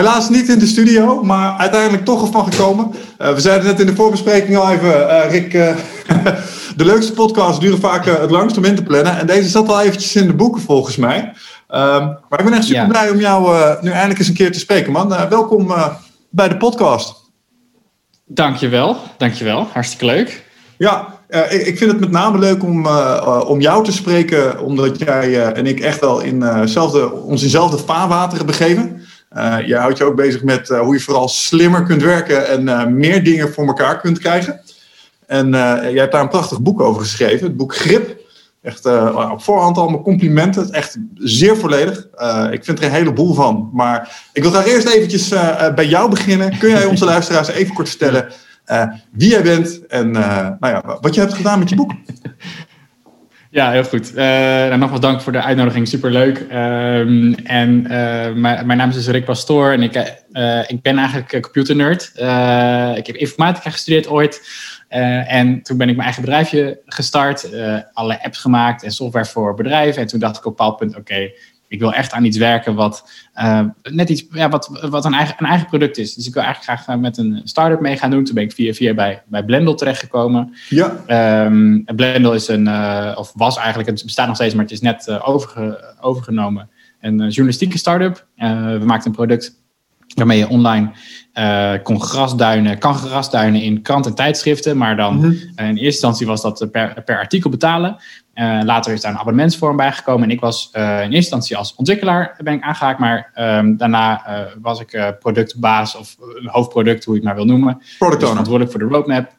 helaas niet in de studio, maar uiteindelijk toch ervan gekomen. Uh, we zeiden net in de voorbespreking al even, uh, Rick, de leukste podcasts duren vaak het langst om in te plannen. En deze zat al eventjes in de boeken volgens mij. Ehm, maar ik ben echt super blij om jou nu eindelijk eens een keer te spreken, man. welkom bij de podcast. Dankjewel, dankjewel. Hartstikke leuk. Ja, uh, ik, ik, vind het met name leuk om, uh, om jou te spreken, omdat jij uh, en ik echt wel in, zelfde, ons in dezelfde vaarwateren begeven. Jij houdt je ook bezig met hoe je vooral slimmer kunt werken en meer dingen voor elkaar kunt krijgen. En jij hebt daar een prachtig boek over geschreven, het boek Grip. Echt op voorhand allemaal complimenten. Het echt zeer volledig. ik vind er een heleboel van. Maar ik wil graag eerst eventjes bij jou beginnen. Kun jij onze luisteraars even kort vertellen wie jij bent en nou ja, wat je hebt gedaan met je boek. Ja, heel goed. Uh, nogmaals dank voor de uitnodiging, superleuk. Um, en mijn, mijn, naam is dus Rick Pastoor en ik, ik ben eigenlijk computernerd. ik heb informatica gestudeerd ooit. en toen ben ik mijn eigen bedrijfje gestart, alle apps gemaakt en software voor bedrijven. En toen dacht ik op een bepaald punt, oké, ik wil echt aan iets werken wat uh, net iets, ja, wat, wat een, eigen, een eigen product is. Dus ik wil eigenlijk graag eh, met een start-up mee gaan doen. Toen ben ik via via bij, bij Blendel terechtgekomen. Ja. Um, Blendel is een, uh, of was eigenlijk, het bestaat nog steeds, maar het is net uh, overge, overgenomen. Een journalistieke start-up. we maakten een product waarmee je online uh, kon grasduinen, kan grasduinen in krant en tijdschriften. Maar dan mhm. in eerste instantie was dat per, per artikel betalen. Uh, later is daar een abonnementsvorm bij gekomen. En ik was uh, in eerste instantie als ontwikkelaar ben ik aangehaakt. Maar um, daarna uh, was ik productbaas of hoofdproduct, hoe je het maar wil noemen. Product dus owner. verantwoordelijk voor de roadmap.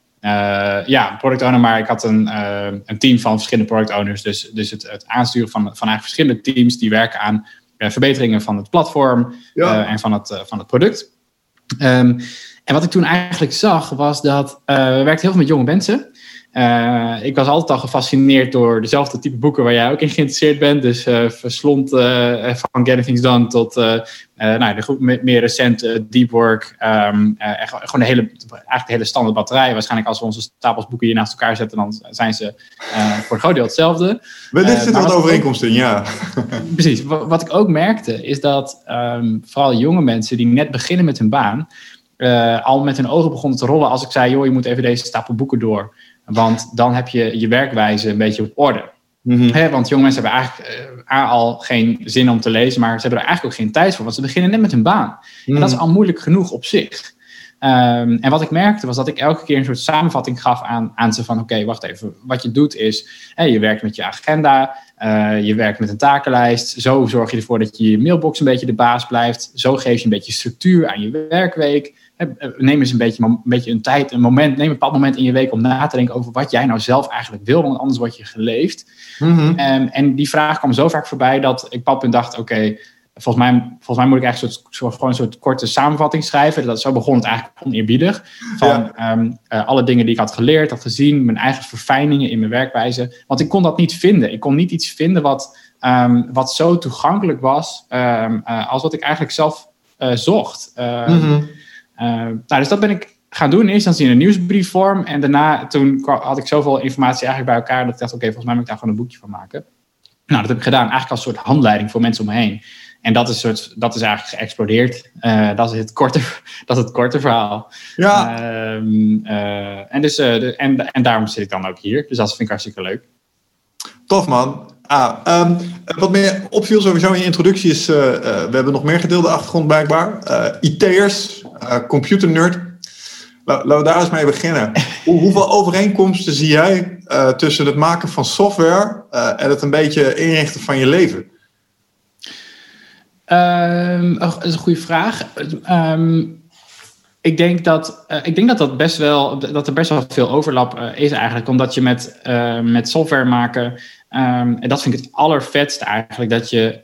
ja, product owner, maar ik had een, een team van verschillende product owners. Dus, dus het, het aansturen van, van eigenlijk verschillende teams die werken aan verbeteringen van het platform ja. en van het, van het product. Um, en wat ik toen eigenlijk zag, was dat we werkten heel veel met jonge mensen. Uh, ik was altijd al gefascineerd door dezelfde type boeken waar jij ook in geïnteresseerd bent. Dus uh, verslond uh, van Getting Things Done tot nou, de goed, meer recente Deep Work. Um, gewoon de hele, eigenlijk de hele standaard batterij. Waarschijnlijk als we onze stapels boeken hier naast elkaar zetten, dan zijn ze voor een groot deel hetzelfde. Wellicht zit er wat overeenkomst in, ja. precies. Wat, wat, ik ook merkte, is dat um, vooral jonge mensen die net beginnen met hun baan, al met hun ogen begonnen te rollen als ik zei, joh, je moet even deze stapel boeken door. Want dan heb je je werkwijze een beetje op orde. Mm want jonge mensen hebben eigenlijk uh, al geen zin om te lezen, maar ze hebben er eigenlijk ook geen tijd voor, want ze beginnen net met hun baan. En dat is mhm. al moeilijk genoeg op zich. Um, en wat ik merkte was dat ik elke keer een soort samenvatting gaf aan, aan ze van oké, wacht even, wat je doet is, je werkt met je agenda, uh, je werkt met een takenlijst, zo zorg je ervoor dat je je mailbox een beetje de baas blijft, zo geef je een beetje structuur aan je werkweek, eh, neem eens een beetje, een beetje een tijd, een moment, neem een bepaald moment in je week om na te denken over wat jij nou zelf eigenlijk wil, want anders word je geleefd. Mm en die vraag kwam zo vaak voorbij dat ik op punt dacht, oké, volgens, mij, volgens mij moet ik eigenlijk soort, soort, gewoon een soort korte samenvatting schrijven. Dat, zo begon het eigenlijk oneerbiedig. Van ehm, eh, alle dingen die ik had geleerd, had gezien, mijn eigen verfijningen in mijn werkwijze. Want ik kon dat niet vinden. Ik kon niet iets vinden wat, um, wat zo toegankelijk was uh, als wat ik eigenlijk zelf uh, zocht. Mm nou, dus dat ben ik gaan doen. In eerste instantie in een nieuwsbriefvorm. En daarna, toen had ik zoveel informatie eigenlijk bij elkaar... dat ik dacht, oké, volgens mij moet ik daar gewoon een boekje van maken. Nou, dat heb ik gedaan. Eigenlijk als een soort handleiding voor mensen om me heen. En dat is, soort, dat is eigenlijk geëxplodeerd. Uh, dat, is het korte, dat is het korte verhaal. Ja. Uh, uh, en, dus, de, en, en daarom zit ik dan ook hier. Dus dat vind ik hartstikke leuk. Tof man. Ah, um, wat meer opviel sowieso in je introductie is, we hebben nog meer gedeelde achtergrond blijkbaar. Uh, IT'ers, computernerd. Laten we daar eens mee beginnen. Hoe, hoeveel overeenkomsten zie jij tussen het maken van software en het een beetje inrichten van je leven? Um, dat is een goede vraag. Um, ik denk dat, uh, ik denk dat, dat, best wel, dat er best wel veel overlap uh, is eigenlijk. Omdat je met, uh, met software maken Um, en dat vind ik het allervetste eigenlijk. Dat je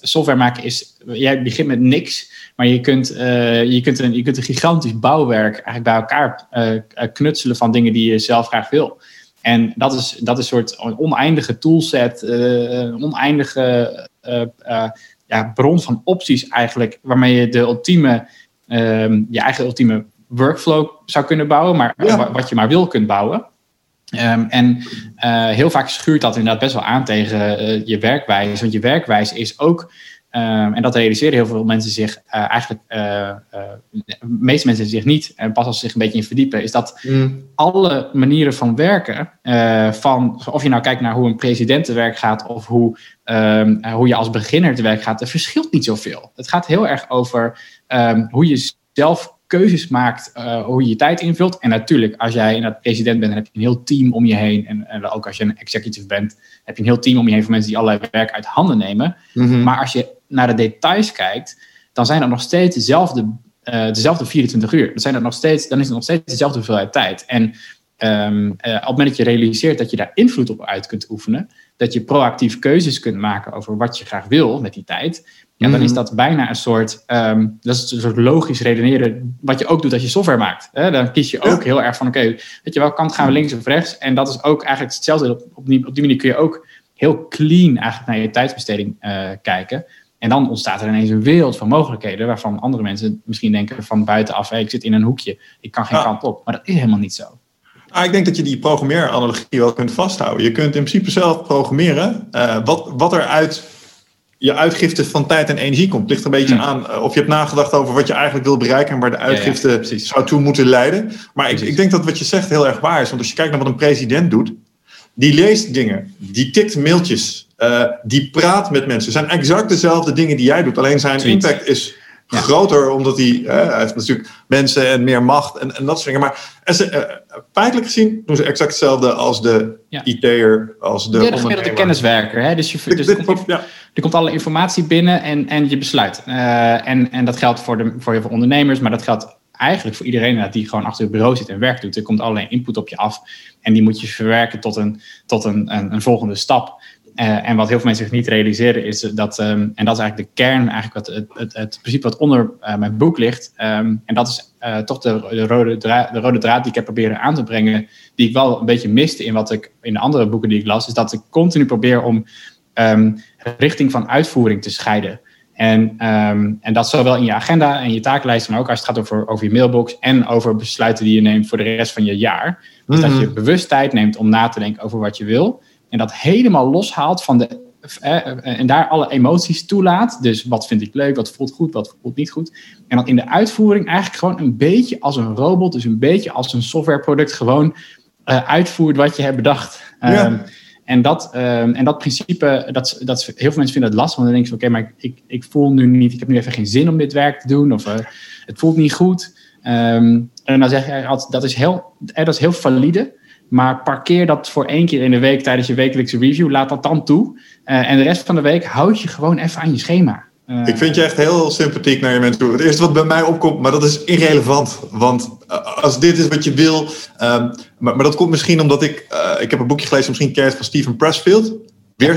software maken is. Jij begint met niks. Maar je kunt, uh, je kunt, een, je kunt een gigantisch bouwwerk eigenlijk bij elkaar uh, knutselen van dingen die je zelf graag wil. En dat is, dat is een soort oneindige toolset, een oneindige ja, bron van opties eigenlijk, waarmee je de ultieme, um, je eigen ultieme workflow zou kunnen bouwen, maar ja. wat je maar wil kunt bouwen. Um, en uh, heel vaak schuurt dat inderdaad best wel aan tegen uh, je werkwijze. Want je werkwijze is ook Ehm, en dat realiseren heel veel mensen zich uh, eigenlijk, uh, de meeste mensen zich niet, en pas als ze zich een beetje in verdiepen, is dat mm. alle manieren van werken, van, of je nou kijkt naar hoe een president te werk gaat of hoe, um, hoe je als beginner te werk gaat, er verschilt niet zoveel. Het gaat heel erg over um, hoe je zelf keuzes maakt, hoe je je tijd invult. En natuurlijk, als jij inderdaad president bent, dan heb je een heel team om je heen. En, en, ook als je een executive bent, heb je een heel team om je heen van mensen die allerlei werk uit handen nemen. Mm -hmm. Maar als je naar de details kijkt, dan zijn dat nog steeds dezelfde, uh, dezelfde 24 uur. Dan, zijn dat nog steeds, dan is het nog steeds dezelfde hoeveelheid tijd. En um, uh, op het moment dat je realiseert dat je daar invloed op uit kunt oefenen, dat je proactief keuzes kunt maken over wat je graag wil met die tijd, ja, dan is dat bijna een soort, um, dat is een soort logisch redeneren, wat je ook doet als je software maakt. Hè? Dan kies je ook heel erg van, oké, okay, weet je wel, kant gaan we links of rechts. En dat is ook eigenlijk hetzelfde. Op, op, die, op die manier kun je ook heel clean eigenlijk naar je tijdsbesteding uh, kijken. En dan ontstaat er ineens een wereld van mogelijkheden waarvan andere mensen misschien denken van buitenaf, hey, ik zit in een hoekje, ik kan geen kant op. Maar dat is helemaal niet zo. Ah, ik denk dat je die programmeeranalogie wel kunt vasthouden. Je kunt in principe zelf programmeren. Uh, wat, wat er uit je uitgifte van tijd en energie komt. Ligt er een beetje hmm. aan of je hebt nagedacht over wat je eigenlijk wil bereiken en waar de uitgifte ja, ja, zou toe moeten leiden. Maar ik, ik, denk dat wat je zegt heel erg waar is. Want als je kijkt naar wat een president doet, die leest dingen, die tikt mailtjes, uh, die praat met mensen. Het zijn exact dezelfde dingen die jij doet. Alleen zijn Tweet. impact is ja. groter, omdat hij, uh, hij heeft natuurlijk mensen en meer macht en, en dat soort dingen. Maar uh, feitelijk gezien doen ze exact hetzelfde als de ja. IT'er, als de ja, de kenniswerker. Hè? Dus, je, dus dit, er, komt, ja. er komt alle informatie binnen en, en je besluit. Uh, en, en dat geldt voor, de, voor heel veel ondernemers, maar dat geldt eigenlijk voor iedereen die gewoon achter het bureau zit en werk doet. Er komt allerlei input op je af en die moet je verwerken tot een, tot een, een, een volgende stap. Uh, en wat heel veel mensen zich niet realiseren is dat, um, en dat is eigenlijk de kern, eigenlijk wat, het, het, het principe wat onder uh, mijn boek ligt. Um, en dat is uh, toch de, de, rode draad, de rode draad die ik heb proberen aan te brengen, die ik wel een beetje miste in wat ik in de andere boeken die ik las, is dat ik continu probeer om um, richting van uitvoering te scheiden. En, en dat zowel in je agenda en je takenlijst, maar ook als het gaat over, over je mailbox en over besluiten die je neemt voor de rest van je jaar. Dus mm -hmm. dat je bewust tijd neemt om na te denken over wat je wil. En dat helemaal loshaalt van de. Eh, en daar alle emoties toelaat. Dus wat vind ik leuk, wat voelt goed, wat voelt niet goed. En dan in de uitvoering eigenlijk gewoon een beetje als een robot, dus een beetje als een softwareproduct, gewoon uh, uitvoert wat je hebt bedacht. Ja. Um, en, dat, um, en dat principe, dat, dat, heel veel mensen vinden het lastig, want dan denken ze: oké, okay, maar ik, ik voel nu niet, ik heb nu even geen zin om dit werk te doen, of uh, het voelt niet goed. Um, en dan zeg je altijd: dat is heel, dat is heel valide. Maar parkeer dat voor één keer in de week tijdens je wekelijkse review. Laat dat dan toe. Uh, en de rest van de week houd je gewoon even aan je schema. Uh, ik vind je echt heel sympathiek naar je mensen toe. Het eerste wat bij mij opkomt, maar dat is irrelevant. Want als dit is wat je wil. Um, maar, maar, dat komt misschien omdat ik. Uh, ik heb een boekje gelezen, misschien ken van Steven Pressfield. Weer,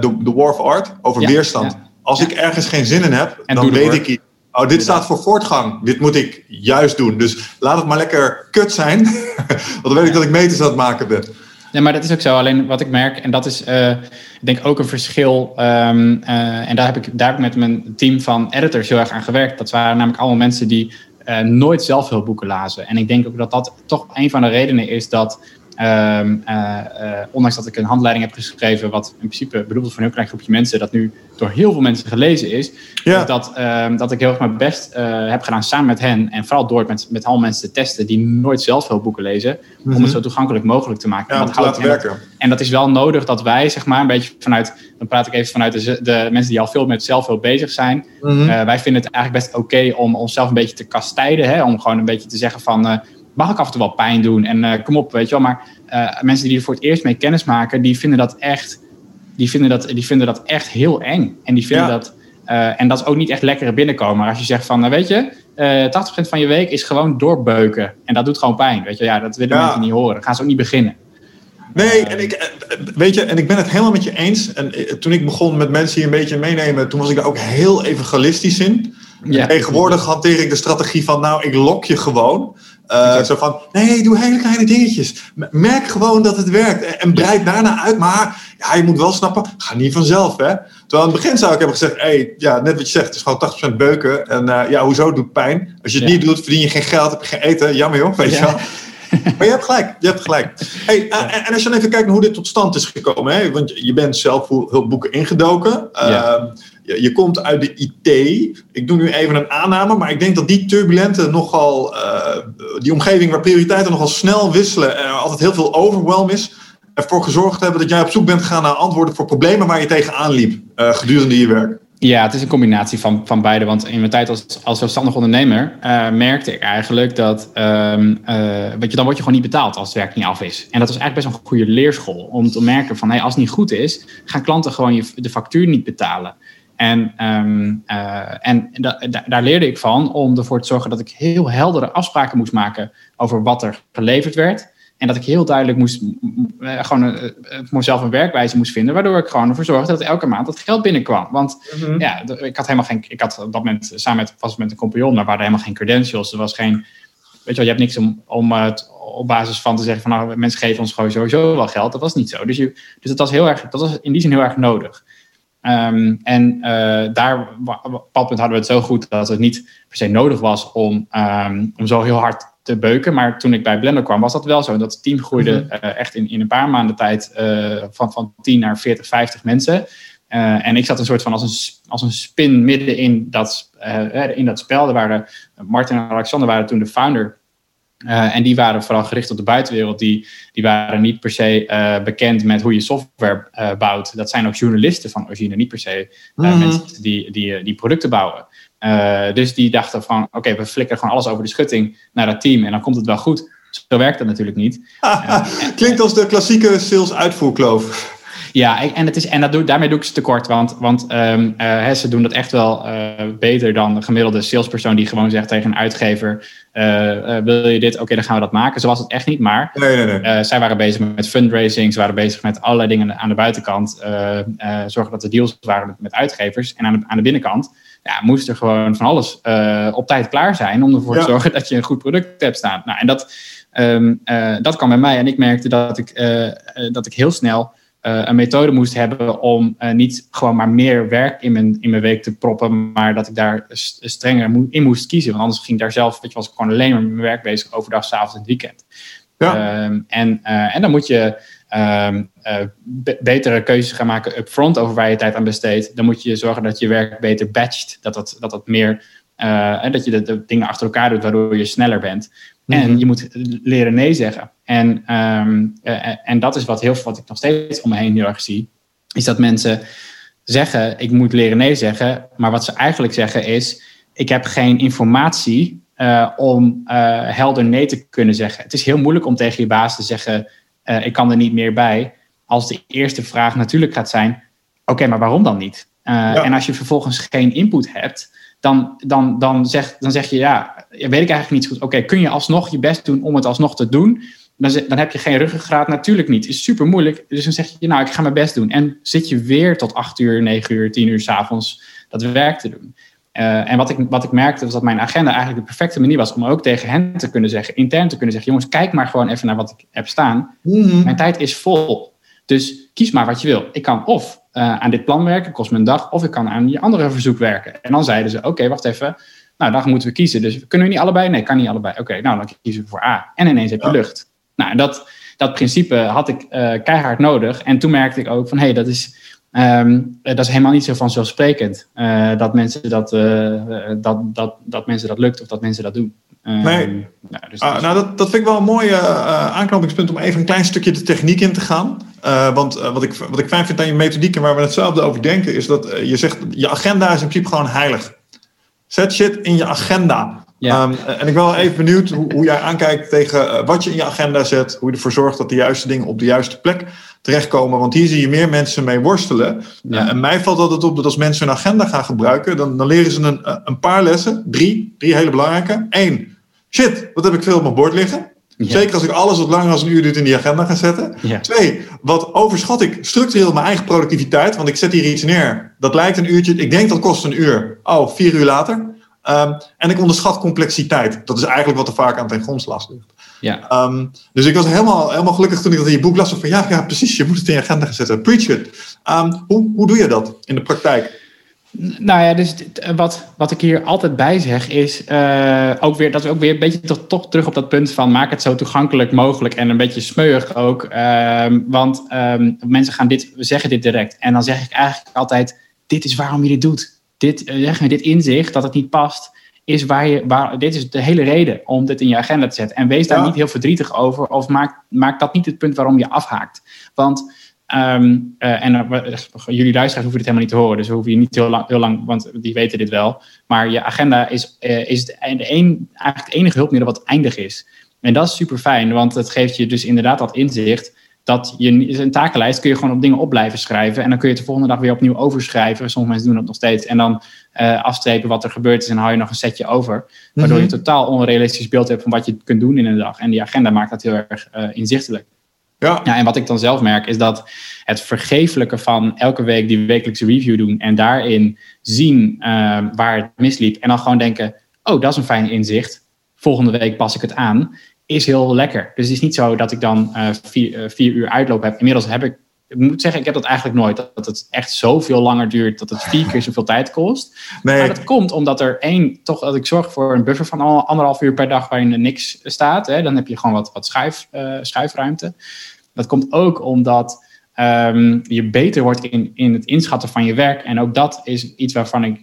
the, the War of Art, over ja, weerstand. Ja, als ik ergens geen zin in heb, en dan weet ik Oh, dit staat voor voortgang. Dit moet ik juist doen. Dus laat het maar lekker kut zijn. Want dan weet ik dat ik meters aan het maken ben. Nee, maar dat is ook zo. Alleen wat ik merk, en dat is uh, ik denk ook een verschil. Um, uh, en daar heb, ik, daar heb ik met mijn team van editors heel erg aan gewerkt. Dat waren namelijk allemaal mensen die uh, nooit zelf veel boeken lazen. En ik denk ook dat dat toch een van de redenen is dat Um, uh, uh, ondanks dat ik een handleiding heb geschreven, wat in principe bedoeld is voor een heel klein groepje mensen, dat nu door heel veel mensen gelezen is, ja. dat, um, dat ik heel erg mijn best uh, heb gedaan samen met hen en vooral door het met, met al mensen te testen die nooit zelf veel boeken lezen, mm -hmm. om het Mhm. zo toegankelijk mogelijk te maken. Ja, en, dat en, dat, en dat is wel nodig dat wij, zeg maar, een beetje vanuit, dan praat ik even vanuit de, de mensen die al veel met zelf veel bezig zijn. Mhm. Wij vinden het eigenlijk best oké okay om onszelf een beetje te kastijden, hè, om gewoon een beetje te zeggen van mag ik af en toe wel pijn doen en uh, kom op, weet je wel. Maar uh, mensen die er voor het eerst mee kennis maken, die vinden dat echt, die vinden dat, die vinden dat echt heel eng. En die vinden Ja. dat, uh, en dat is ook niet echt lekkere binnenkomen. Maar als je zegt van, nou, weet je, uh, 80% van je week is gewoon doorbeuken. En dat doet gewoon pijn, weet je. Ja, dat willen Ja. mensen niet horen. Dan gaan ze ook niet beginnen. Nee, en ik, eh, weet je, en ik ben het helemaal met je eens. En eh, toen ik begon met mensen hier een beetje meenemen, toen was ik daar ook heel evangelistisch in. Ja. Tegenwoordig hanteer ik de strategie van, nou, ik lok je gewoon. Uh, zo van, nee, doe hele kleine dingetjes. Merk gewoon dat het werkt. En, en breid daarna uit. Maar ja, je moet wel snappen, ga niet vanzelf. Hè? Terwijl aan het begin zou ik hebben gezegd, hey, ja, net wat je zegt, het is gewoon 80% beuken. En uh, ja, hoezo, het doet pijn. Als je het Ja. niet doet, verdien je geen geld, heb je geen eten. Jammer joh, weet je Ja. wel. Maar je hebt gelijk, je hebt gelijk. Hey, uh, en, en als je dan even kijkt naar hoe dit tot stand is gekomen. Hè? Want je bent zelf hulpboeken ingedoken. Ja. Je, komt uit de IT. Ik doe nu even een aanname, maar ik denk dat die turbulente nogal, uh, die omgeving waar prioriteiten nogal snel wisselen en er altijd heel veel overwhelm is, ervoor gezorgd hebben dat jij op zoek bent gegaan naar antwoorden voor problemen waar je tegenaan liep uh, gedurende je werk. Ja, het is een combinatie van, van beide. Want in mijn tijd als, als zelfstandig ondernemer uh, merkte ik eigenlijk dat. Um, je, dan word je gewoon niet betaald als het werk niet af is. En dat was eigenlijk best een goede leerschool. Om te merken van hey, als het niet goed is, gaan klanten gewoon je, de factuur niet betalen. En, um, uh, en da, da, daar leerde ik van om ervoor te zorgen dat ik heel heldere afspraken moest maken over wat er geleverd werd. En dat ik heel duidelijk moest, uh, gewoon uh, voor mezelf een werkwijze moest vinden, waardoor ik gewoon ervoor zorgde dat elke maand dat geld binnenkwam. Want mm -hmm. ja, ik had helemaal geen, ik had op dat moment samen met, was met een compagnon, maar waren helemaal geen credentials. Er was geen, weet je wel, je hebt niks om, om het op basis van te zeggen van nou, mensen geven ons gewoon sowieso wel geld. Dat was niet zo. Dus, je, dus dat was heel erg, dat was in die zin heel erg nodig. Um, en uh, daar, op dat punt hadden we het zo goed dat het niet per se nodig was om, um, om zo heel hard te beuken. Maar toen ik bij Blender kwam, was dat wel zo. Dat het team groeide mm -hmm. uh, echt in, in een paar maanden tijd uh, van, van 10 naar 40, 50 mensen. Uh, en ik zat een soort van als een, als een spin midden in dat, in dat spel. Er waren, Martin en Alexander waren toen de founder. En die waren vooral gericht op de buitenwereld. Die, die waren niet per se bekend met hoe je software bouwt. Dat zijn ook journalisten van origine, niet per se -hmm. mensen die, die, die producten bouwen. Dus die dachten van, oké, okay, we flikkeren gewoon alles over de schutting naar dat team en dan komt het wel goed. Zo werkt dat natuurlijk niet. Klinkt als de klassieke sales-uitvoerkloof. Ja, en, het is, en dat doe, daarmee doe ik ze tekort, want, want um, uh, ze doen dat echt wel uh, beter dan de gemiddelde salespersoon die gewoon zegt tegen een uitgever, uh, wil je dit, oké, okay, dan gaan we dat maken. Zo was het echt niet, maar nee, nee, nee. zij waren bezig met fundraising, ze waren bezig met allerlei dingen aan de buitenkant, zorgen dat er deals waren met, uitgevers en aan de, aan de binnenkant ja, moest er gewoon van alles op tijd klaar zijn om ervoor ja. te zorgen dat je een goed product hebt staan. Nou, en dat, um, uh, dat kwam bij mij en ik merkte dat ik, dat ik heel snel een methode moest hebben om niet gewoon maar meer werk in mijn, in mijn week te proppen, maar dat ik daar strenger in moest kiezen. Want anders ging ik daar zelf, weet je, was ik gewoon alleen maar met mijn werk bezig, overdag, s'avonds en het weekend. Ja. Um, en, en dan moet je um, betere keuzes gaan maken upfront over waar je tijd aan besteedt, dan moet je zorgen dat je werk beter batcht. Dat dat, dat, dat meer, uh, dat je de, de, dingen achter elkaar doet waardoor je sneller bent. Mm -hmm. En je moet leren nee zeggen. En, um, uh, en dat is wat, heel, wat ik nog steeds om me heen heel erg zie. Is dat mensen zeggen, ik moet leren nee zeggen. Maar wat ze eigenlijk zeggen is, ik heb geen informatie om helder nee te kunnen zeggen. Het is heel moeilijk om tegen je baas te zeggen ik kan er niet meer bij. Als de eerste vraag natuurlijk gaat zijn: oké, okay, maar waarom dan niet? Ja. En als je vervolgens geen input hebt, dan, dan, dan, zeg, dan zeg je: ja, weet ik eigenlijk niet goed. Oké, okay, kun je alsnog je best doen om het alsnog te doen? Dan, dan heb je geen ruggengraat, natuurlijk niet. Is super moeilijk. Dus dan zeg je: nou, ik ga mijn best doen. En zit je weer tot 8 uur, 9 uur, 10 uur s'avonds dat werk te doen. Uh, en wat ik, wat ik merkte was dat mijn agenda eigenlijk de perfecte manier was om ook tegen hen te kunnen zeggen, intern te kunnen zeggen, jongens, kijk maar gewoon even naar wat ik heb staan. Mm-hmm. Mijn tijd is vol. Dus kies maar wat je wil. Ik kan of uh, aan dit plan werken, kost me een dag, of ik kan aan je andere verzoek werken. En dan zeiden ze, oké, okay, wacht even, nou dan moeten we kiezen. Dus kunnen we niet allebei? Nee, kan niet allebei. Oké, okay, nou dan kiezen we voor A. En ineens heb je ja. lucht. Nou, dat, dat principe had ik uh, keihard nodig. En toen merkte ik ook van, hé, hey, dat is Um, dat is helemaal niet zo vanzelfsprekend. Uh, dat, mensen dat, uh, dat, dat, dat mensen dat lukt of dat mensen dat doen. Um, nee. Nou, dus ah, nou, dat, dat vind ik wel een mooi aanknopingspunt om even een klein stukje de techniek in te gaan. want wat, ik, wat ik fijn vind aan je methodiek en waar we hetzelfde over denken, is dat je zegt, je agenda is in principe gewoon heilig. Zet shit in je agenda. Ja. Um, en ik ben wel even benieuwd hoe, hoe jij aankijkt tegen wat je in je agenda zet, hoe je ervoor zorgt dat de juiste dingen op de juiste plek terechtkomen. Want hier zie je meer mensen mee worstelen. Ja. en mij valt altijd op dat als mensen hun agenda gaan gebruiken, dan, dan leren ze een, een paar lessen. Drie, drie hele belangrijke. Eén, shit, wat heb ik veel op mijn bord liggen? Ja. Zeker als ik alles wat langer dan een uur duurt in die agenda ga zetten. Ja. Twee, wat overschat ik structureel mijn eigen productiviteit? Want ik zet hier iets neer. Dat lijkt een uurtje. Ik denk dat kost een uur. Oh, vier uur later. Um, en ik onderschat complexiteit. Dat is eigenlijk wat er vaak aan ten grondslag ligt. Ja. Um, dus ik was helemaal, helemaal gelukkig toen ik dat in je boek las. Van ja, ja, precies, je moet het in je agenda gaan zetten. Preach it. Um, hoe, hoe doe je dat in de praktijk? Nou ja, dus wat, wat ik hier altijd bij zeg is uh, ook weer, dat is ook weer een beetje toch, toch terug op dat punt van maak het zo toegankelijk mogelijk en een beetje smeuig ook. Um, want um, mensen gaan dit, zeggen dit direct. En dan zeg ik eigenlijk altijd, dit is waarom je dit doet. Dit, maar, dit inzicht dat het niet past, is waar je, waar, dit is de hele reden om dit in je agenda te zetten. En wees daar niet heel verdrietig over of maak, maak dat niet het punt waarom je afhaakt. Want Um, uh, en uh, jullie luisteraars hoeven dit helemaal niet te horen, dus we hoeven je niet heel lang, heel lang, want die weten dit wel. Maar je agenda is, uh, is de, de een, eigenlijk het enige hulpmiddel wat eindig is. En dat is super fijn, want het geeft je dus inderdaad dat inzicht dat je een takenlijst kun je gewoon op dingen op blijven schrijven. En dan kun je het de volgende dag weer opnieuw overschrijven. Sommige mensen doen dat nog steeds. En dan uh, afstrepen wat er gebeurd is en hou je nog een setje over. Waardoor je een totaal onrealistisch beeld hebt van wat je kunt doen in een dag. En die agenda maakt dat heel erg uh, inzichtelijk. Ja. ja. En wat ik dan zelf merk is dat het vergeeflijke van elke week die wekelijkse review doen en daarin zien uh, waar het misliep en dan gewoon denken, oh dat is een fijn inzicht, volgende week pas ik het aan, is heel lekker. Dus het is niet zo dat ik dan uh, vier, uh, vier, uur uitloop heb. Inmiddels heb ik, ik moet zeggen, ik heb dat eigenlijk nooit, dat, het echt zoveel langer duurt, dat het vier keer zoveel tijd kost. Nee. Maar dat komt omdat er één, toch dat ik zorg voor een buffer van anderhalf uur per dag waarin er niks staat. Hè, dan heb je gewoon wat, wat schuif, schuifruimte. Dat komt ook omdat um, je beter wordt in, in het inschatten van je werk. En ook dat is iets waarvan ik, uh,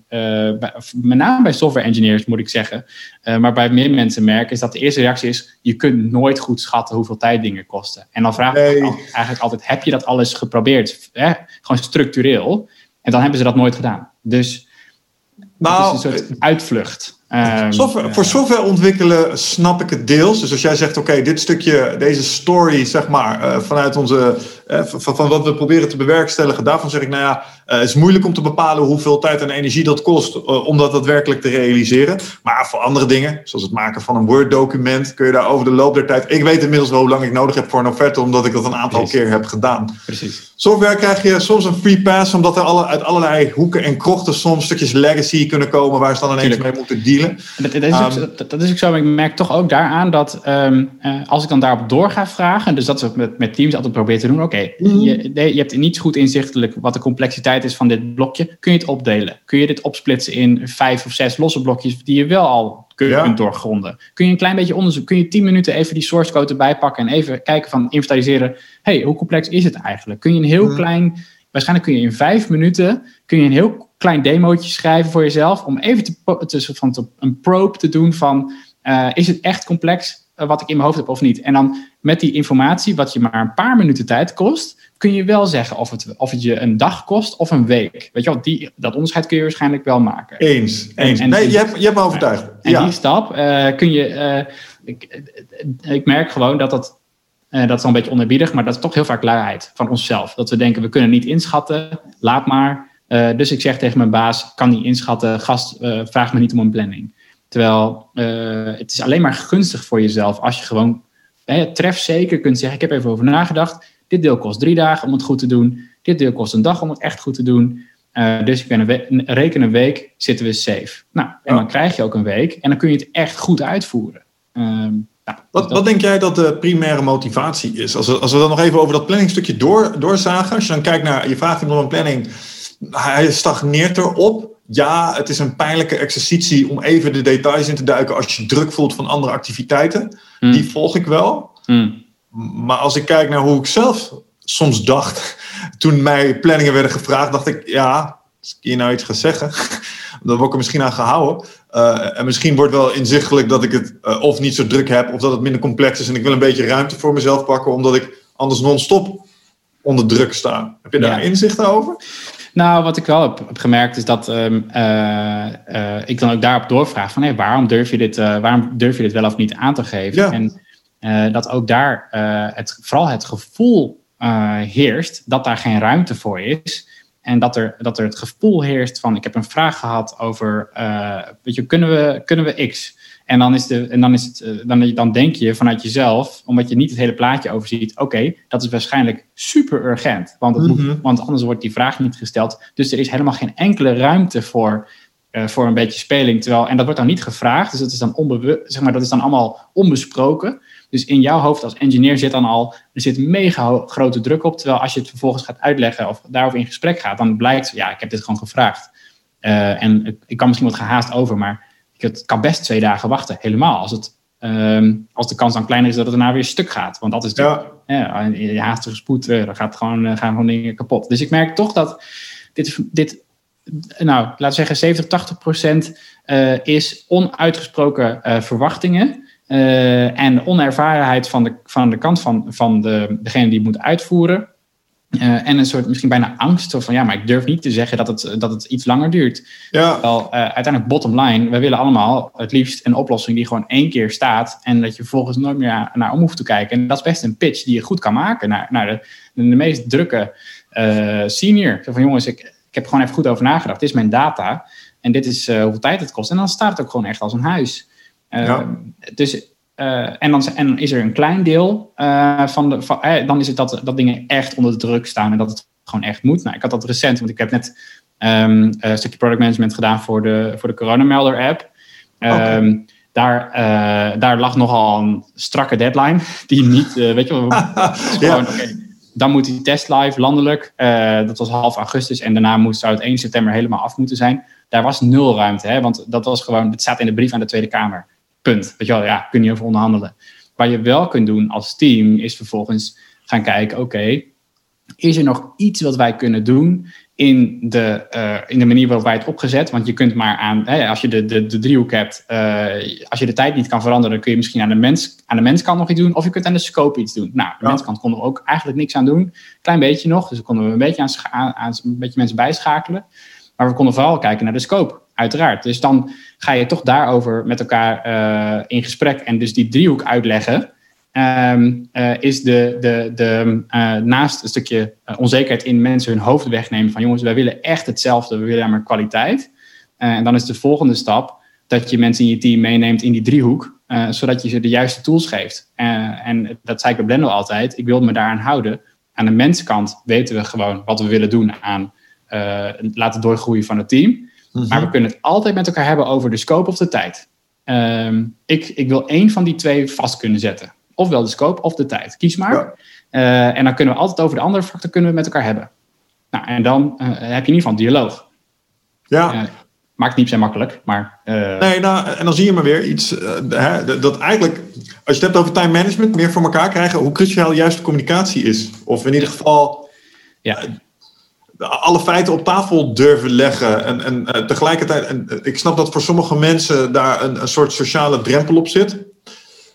bij, met name bij software engineers moet ik zeggen, uh, maar bij meer mensen merk, is dat de eerste reactie is, je kunt nooit goed schatten hoeveel tijd dingen kosten. En dan vraag ik nee. eigenlijk altijd, heb je dat alles geprobeerd? Hè? Gewoon structureel. En dan hebben ze dat nooit gedaan. Dus nou, het is een soort uitvlucht. Software, voor software ontwikkelen snap ik het deels. Dus als jij zegt, oké, okay, dit stukje, deze story, zeg maar, uh, vanuit onze, van, van, wat we proberen te bewerkstelligen, daarvan zeg ik, nou ja, uh, het is moeilijk om te bepalen hoeveel tijd en energie dat kost om dat daadwerkelijk te realiseren. Maar voor andere dingen, zoals het maken van een Word-document, kun je daar over de loop der tijd. Ik weet inmiddels wel hoe lang ik nodig heb voor een offerte, omdat ik dat een aantal Precies. keer heb gedaan. Precies. Software krijg je soms een free pass, omdat er alle, uit allerlei hoeken en krochten soms stukjes legacy kunnen komen waar ze dan ineens Tuurlijk. mee moeten dealen. Dat, dat, is ook, um, dat, dat, is ook zo, maar ik merk toch ook daaraan dat um, uh, als ik dan daarop door ga vragen, dus dat is ook met, met teams altijd probeer te doen, oké, okay, mm. je, je hebt niet goed inzichtelijk wat de complexiteit is van dit blokje, kun je het opdelen? Kun je dit opsplitsen in vijf of zes losse blokjes die je wel al kunt, ja. doorgronden? Kun je een klein beetje onderzoek, kun je tien minuten even die source code erbij pakken en even kijken van inventariseren, hey, hoe complex is het eigenlijk? Kun je een heel mm. klein, waarschijnlijk kun je in vijf minuten, kun je een heel klein demootje schrijven voor jezelf. Om even te, te, van te, een probe te doen van... Uh, is het echt complex wat ik in mijn hoofd heb of niet? En dan met die informatie, wat je maar een paar minuten tijd kost... kun je wel zeggen of het, of het je een dag kost of een week. Weet je wel, die, dat onderscheid kun je waarschijnlijk wel maken. Eens, eens. En, en nee, die, je, hebt, je hebt me overtuigd. En ja. die stap uh, kun je... Ik, ik, merk gewoon dat dat... dat is al een beetje onerbiedig, maar dat is toch heel vaak luiheid van onszelf. Dat we denken, we kunnen niet inschatten, laat maar... Dus ik zeg tegen mijn baas, kan niet inschatten, gast, vraag me niet om een planning. Terwijl uh, het is alleen maar gunstig voor jezelf als je gewoon trefzeker kunt zeggen, ik heb even over nagedacht, dit deel kost drie dagen om het goed te doen, dit deel kost een dag om het echt goed te doen. dus ik ben een, we reken een week, zitten we safe. Nou, en dan krijg je ook een week en dan kun je het echt goed uitvoeren. Nou, wat, wat, denk jij dat de primaire motivatie is? Als we, als we dan nog even over dat planningstukje door, doorzagen. Als je dan kijkt naar, je vraagt iemand om een planning hij stagneert erop. Ja, het is een pijnlijke exercitie om even de details in te duiken als je druk voelt van andere activiteiten. Mm. Die volg ik wel. Mm. Maar als ik kijk naar hoe ik zelf soms dacht, toen mij planningen werden gevraagd, dacht ik, ja, als ik hier nou iets ga zeggen, dan word ik er misschien aan gehouden. Uh, en misschien wordt wel inzichtelijk dat ik het uh, of niet zo druk heb, of dat het minder complex is en ik wil een beetje ruimte voor mezelf pakken, omdat ik anders non-stop onder druk sta. Heb je daar ja. inzichten over? Nou, wat ik wel heb, heb gemerkt is dat um, uh, uh, ik dan ook daarop doorvraag van hey, waarom, durf je dit, uh, waarom durf je dit wel of niet aan te geven? Ja. En dat ook daar het, vooral het gevoel heerst dat daar geen ruimte voor is. En dat er, dat er het gevoel heerst van ik heb een vraag gehad over, weet je, kunnen we, kunnen we X? En dan, is de, en dan, is het, eh, dan, dan denk je vanuit jezelf, omdat je niet het hele plaatje overziet, oké, okay, dat is waarschijnlijk super urgent. Want, het moet, want anders wordt die vraag niet gesteld. Dus er is helemaal geen enkele ruimte voor, uh, voor een beetje speling. Terwijl, en dat wordt dan niet gevraagd, dus dat is dan, onbewust, zeg maar, dat is dan allemaal onbesproken. Dus in jouw hoofd als engineer zit dan al, er zit mega grote druk op. Terwijl als je het vervolgens gaat uitleggen of daarover in gesprek gaat, dan blijkt, ja, ik heb dit gewoon gevraagd. Uh, en ik kan misschien wat gehaast over, maar het kan best twee dagen wachten. Helemaal als, het, um, als de kans dan kleiner is dat het daarna weer stuk gaat. Want dat is ja. ja in haastige spoed, uh, dan gaat gewoon, uh, gaan gewoon dingen kapot. Dus ik merk toch dat dit, dit nou, laten we zeggen 70, 80 procent is onuitgesproken verwachtingen. en onervarenheid van de, van de kant van, van de, degene die het moet uitvoeren. Uh, en een soort misschien bijna angst. Of van ja, maar ik durf niet te zeggen dat het, dat het iets langer duurt. Ja. Wel, uh, uiteindelijk, bottom line, we willen allemaal het liefst een oplossing die gewoon één keer staat. En dat je vervolgens nooit meer naar om hoeft te kijken. En dat is best een pitch die je goed kan maken naar, naar de, de, meest drukke uh, senior. Zo van jongens, ik, ik heb gewoon even goed over nagedacht. Dit is mijn data. En dit is hoeveel tijd het kost. En dan staat het ook gewoon echt als een huis. Ja. Dus en, dan, en is er een klein deel uh, van de. Van, eh, dan is het dat, dat dingen echt onder de druk staan en dat het gewoon echt moet. Nou, ik had dat recent, want ik heb net um, een stukje product management gedaan voor de, voor de Coronamelder app. Um, daar, uh, daar lag nogal een strakke deadline. Die niet, weet je wel. ja. okay, dan moet die test live landelijk. dat was half augustus. En daarna moest, zou het 1 september helemaal af moeten zijn. Daar was nul ruimte. Hè, want dat was gewoon. Het staat in de brief aan de Tweede Kamer. Punt. Weet je wel, ja, kun je over onderhandelen. Wat je wel kunt doen als team is vervolgens gaan kijken, oké, is er nog iets wat wij kunnen doen in de, uh, in de manier waarop wij het opgezet? Want je kunt maar aan, hè, als je de, de, de driehoek hebt, uh, als je de tijd niet kan veranderen, dan kun je misschien aan de, mens, aan de menskant nog iets doen, of je kunt aan de scope iets doen. Nou, de ja. menskant konden we ook eigenlijk niks aan doen, klein beetje nog, dus we konden we een beetje, aan, aan, een beetje mensen bijschakelen. Maar we konden vooral kijken naar de scope, uiteraard. Dus dan ga je toch daarover met elkaar uh, in gesprek en dus die driehoek uitleggen. Um, uh, is de, de, de, uh, naast een stukje onzekerheid in mensen hun hoofd wegnemen van jongens, wij willen echt hetzelfde, we willen maar kwaliteit. en dan is de volgende stap dat je mensen in je team meeneemt in die driehoek, zodat je ze de juiste tools geeft. en dat zei ik bij Blendo altijd, ik wil me daaraan houden. Aan de menskant weten we gewoon wat we willen doen aan laten doorgroeien van het team. Mhm. Maar we kunnen het altijd met elkaar hebben over de scope of de tijd. Um, ik, ik wil één van die twee vast kunnen zetten. Ofwel de scope of de tijd. Kies maar. Ja. Uh, en dan kunnen we altijd over de andere factor kunnen we met elkaar hebben. Nou, en dan uh, heb je in ieder geval een dialoog. Ja. Uh, maakt niet zo makkelijk, maar... Nee, nou, en dan zie je maar weer iets... Hè, dat eigenlijk, als je het hebt over time management... meer voor elkaar krijgen... hoe cruciaal juist de communicatie is. Of in ieder geval... Ja alle feiten op tafel durven leggen. En, en uh, tegelijkertijd, en, uh, ik snap dat voor sommige mensen daar een, een soort sociale drempel op zit.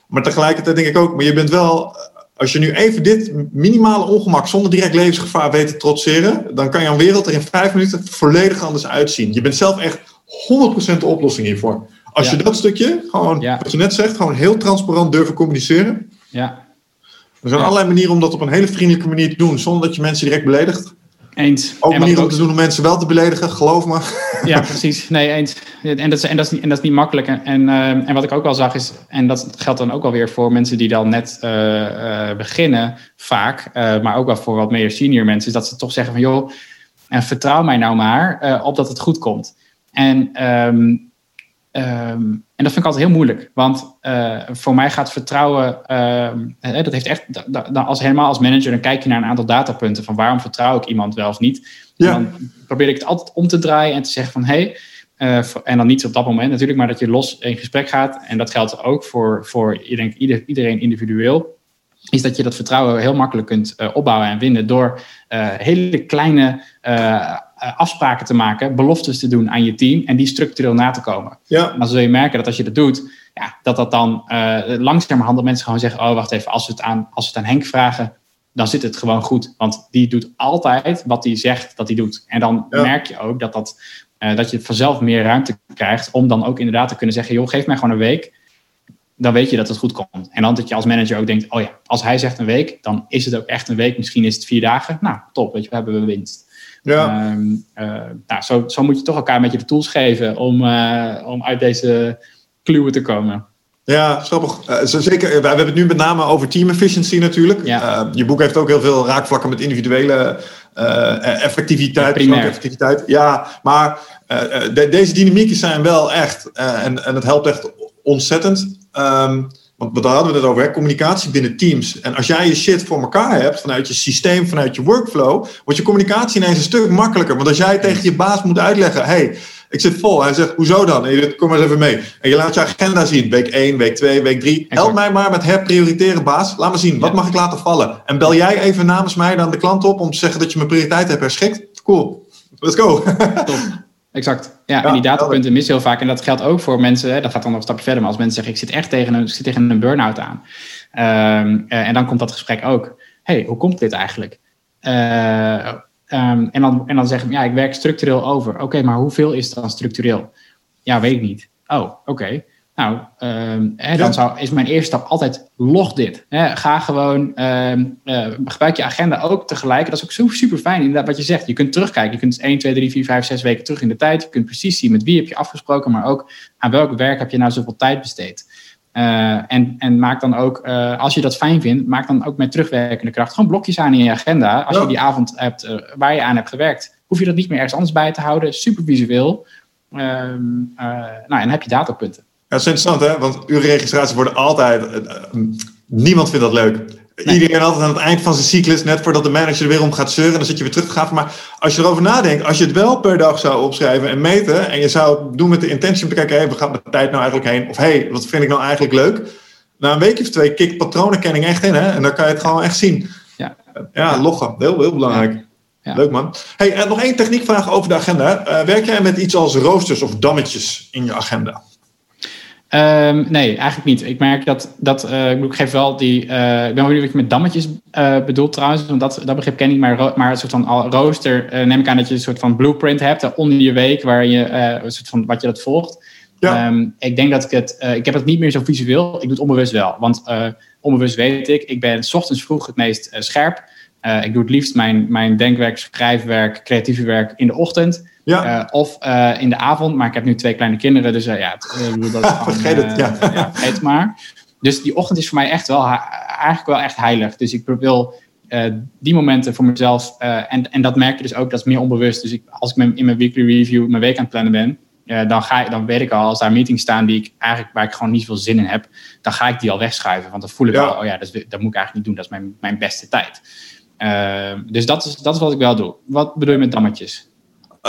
Maar tegelijkertijd denk ik ook, maar je bent wel, als je nu even dit minimale ongemak zonder direct levensgevaar weet te trotseren, dan kan jouw wereld er in vijf minuten volledig anders uitzien. Je bent zelf echt 100% de oplossing hiervoor. Als ja. je dat stukje, gewoon ja. wat je net zegt, gewoon heel transparant durven communiceren. Ja. Er zijn allerlei manieren om dat op een hele vriendelijke manier te doen, zonder dat je mensen direct beledigt. Eens. Ook manieren om te doen om mensen wel te beledigen, geloof me. Ja, precies. Nee, eens. En dat is, en dat is, niet, en dat is niet makkelijk. En, en, uh, en wat ik ook wel zag is, en dat geldt dan ook alweer voor mensen die dan net uh, uh, beginnen, vaak, maar ook wel voor wat meer senior mensen, is dat ze toch zeggen van joh, vertrouw mij nou maar op dat het goed komt. En um, Um, en dat vind ik altijd heel moeilijk. Want uh, voor mij gaat vertrouwen. Uh, dat heeft echt. Als, helemaal als manager, dan kijk je naar een aantal datapunten. Van waarom vertrouw ik iemand wel of niet. Ja. En dan probeer ik het altijd om te draaien en te zeggen van hé. Hey, uh, en dan niet op dat moment natuurlijk, maar dat je los in gesprek gaat. En dat geldt ook voor, voor ik denk, ieder, iedereen individueel. Is dat je dat vertrouwen heel makkelijk kunt opbouwen en winnen door hele kleine afspraken te maken, beloftes te doen aan je team en die structureel na te komen. Ja. Dan zul je merken dat als je dat doet, ja, dat dat dan uh, langzamerhand mensen gewoon zeggen: Oh, wacht even, als we, het aan, als we het aan Henk vragen, dan zit het gewoon goed. Want die doet altijd wat hij zegt dat hij doet. En dan ja. merk je ook dat, dat, uh, dat je vanzelf meer ruimte krijgt om dan ook inderdaad te kunnen zeggen: Joh, geef mij gewoon een week. Dan weet je dat het goed komt. En dan dat je als manager ook denkt: Oh ja, als hij zegt een week, dan is het ook echt een week. Misschien is het vier dagen. Nou, top, weet je, we hebben we winst. Ja. Um, uh, nou, zo, zo moet je toch elkaar een beetje de tools geven om, uh, om uit deze kluwen te komen. Ja, grappig. Uh, zeker, we hebben het nu met name over team efficiency natuurlijk. Ja. je boek heeft ook heel veel raakvlakken met individuele effectiviteit. Ja, effectiviteit. Ja, maar de, deze dynamieken zijn wel echt, en, en het helpt echt ontzettend. Um, want daar hadden we het over, hè? communicatie binnen teams. En als jij je shit voor elkaar hebt, vanuit je systeem, vanuit je workflow, wordt je communicatie ineens een stuk makkelijker. Want als jij tegen je baas moet uitleggen, hey, ik zit vol. Hij zegt, hoezo dan? En je kom maar eens even mee. En je laat je agenda zien. Week 1, week 2, week 3. Help mij maar met herprioriteren, baas. Laat me zien, wat mag ik laten vallen? En bel jij even namens mij dan de klant op om te zeggen dat je mijn prioriteit hebt herschikt? Cool. Let's go. Top. Exact. Ja, en die datapunten missen heel vaak. En dat geldt ook voor mensen, hè, dat gaat dan nog een stapje verder. Maar als mensen zeggen, ik zit echt tegen een, ik zit tegen een burn-out aan. Ehm, en dan komt dat gesprek ook. hey, hoe komt dit eigenlijk? Ehm, en, dan, en dan zeggen ja, ik werk structureel over. Oké, maar hoeveel is dan structureel? Ja, weet ik niet. Oh, oké. Nou, um, hè, dan zou, is mijn eerste stap altijd log dit. Hè, ga gewoon, um, uh, gebruik je agenda ook tegelijk. Dat is ook zo super fijn, inderdaad, wat je zegt. Je kunt terugkijken. Je kunt 1, 2, 3, 4, 5, 6 weken terug in de tijd. Je kunt precies zien met wie heb je afgesproken, maar ook aan welk werk heb je nou zoveel tijd besteed. Uh, en, en maak dan ook, uh, als je dat fijn vindt, maak dan ook met terugwerkende kracht gewoon blokjes aan in je agenda. Als ja. je die avond hebt uh, waar je aan hebt gewerkt, hoef je dat niet meer ergens anders bij te houden. Super visueel. Um, nou, en heb je datapunten. Ja, dat is interessant, hè? Want urenregistraties worden altijd. niemand vindt dat leuk. Nee. Iedereen altijd aan het eind van zijn cyclus, net voordat de manager er weer om gaat zeuren, dan zit je weer terug te gaan. Maar als je erover nadenkt, als je het wel per dag zou opschrijven en meten, en je zou het doen met de intentie om te kijken, hé, hey, waar gaat de tijd nou eigenlijk heen? Of hé, hey, wat vind ik nou eigenlijk leuk? Na een weekje of twee kikt patronenkenning echt in, hè? En dan kan je het gewoon echt zien. Ja, ja loggen, heel, heel belangrijk. Ja. Ja. Leuk man. Hey, en nog één techniekvraag over de agenda. Uh, werk jij met iets als roosters of dammetjes in je agenda? Um, nee, eigenlijk niet. Ik merk dat, dat uh, ik geef wel die, uh, ik ben benieuwd wat je met dammetjes uh, bedoelt trouwens, want dat, dat begrip ken ik, maar, maar een soort van rooster neem ik aan dat je een soort van blueprint hebt onder je week, waar je, een soort van wat je dat volgt. Ja. Um, ik denk dat ik het, ik heb het niet meer zo visueel, ik doe het onbewust wel, want onbewust weet ik, ik ben s ochtends vroeg het meest scherp. ik doe het liefst mijn, mijn denkwerk, schrijfwerk, creatieve werk in de ochtend. Ja. Uh, of uh, in de avond, maar ik heb nu twee kleine kinderen, dus uh, ja, het, dat gewoon, vergeet het, ja. ja. vergeet het maar. Dus die ochtend is voor mij echt wel, eigenlijk wel echt heilig. Dus ik wil die momenten voor mezelf, en, en dat merk je dus ook, dat is meer onbewust. Dus ik, als ik in mijn weekly review mijn week aan het plannen ben, dan, ga ik, dan weet ik al, als daar meetings staan die ik eigenlijk, waar ik gewoon niet veel zin in heb, dan ga ik die al wegschuiven. Want dan voel ik ja. al, oh ja, dat, is, dat moet ik eigenlijk niet doen, dat is mijn, mijn beste tijd. dus dat is, dat is wat ik wel doe. Wat bedoel je met dammetjes?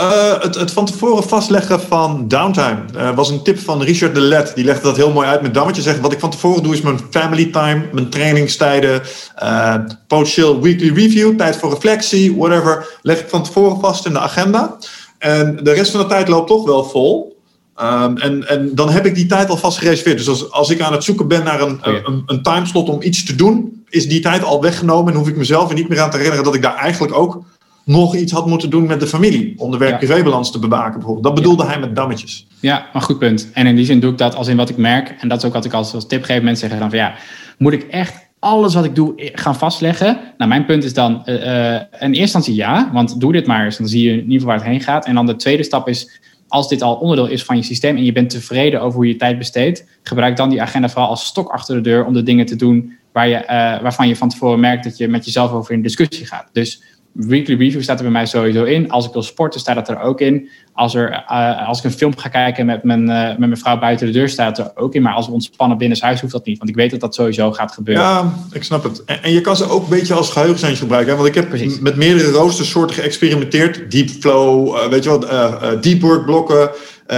Uh, het, het, van tevoren vastleggen van downtime uh, was een tip van Richard de Let. Die legde dat heel mooi uit met dammetjes. Zegt, wat ik van tevoren doe is mijn family time, mijn trainingstijden, uh, potentieel weekly review, tijd voor reflectie, whatever. Leg ik van tevoren vast in de agenda. En de rest van de tijd loopt toch wel vol. Um, en, en dan heb ik die tijd alvast gereserveerd. Dus als, als ik aan het zoeken ben naar een, oh ja. een, een timeslot om iets te doen, is die tijd al weggenomen en hoef ik mezelf er niet meer aan te herinneren dat ik daar eigenlijk ook nog iets had moeten doen met de familie. Om de werk-privébalans te bewaken bijvoorbeeld. Dat bedoelde hij met dammetjes. Ja, een goed punt. En in die zin doe ik dat als in wat ik merk. En dat is ook wat ik als, als tip geef. Mensen zeggen dan van ja, moet ik echt alles wat ik doe gaan vastleggen? Nou, mijn punt is dan uh, uh, in eerste instantie ja. Want doe dit maar eens. Dan zie je in ieder geval waar het heen gaat. En dan de tweede stap is als dit al onderdeel is van je systeem en je bent tevreden over hoe je tijd besteedt, gebruik dan die agenda vooral als stok achter de deur om de dingen te doen waar je, uh, waarvan je van tevoren merkt dat je met jezelf over in discussie gaat. Dus weekly review staat er bij mij sowieso in. Als ik wil sporten, staat dat er ook in. Als, er, uh, als ik een film ga kijken met mijn, uh, met mijn vrouw buiten de deur, staat er ook in. Maar als we ontspannen binnenshuis, hoeft dat niet. Want ik weet dat dat sowieso gaat gebeuren. Ja, ik snap het. En, en je kan ze ook een beetje als geheugenseintje gebruiken. Hè? Want ik heb Precies. met meerdere roostersoorten geëxperimenteerd. Deep flow, uh, weet je wat, deep work blokken.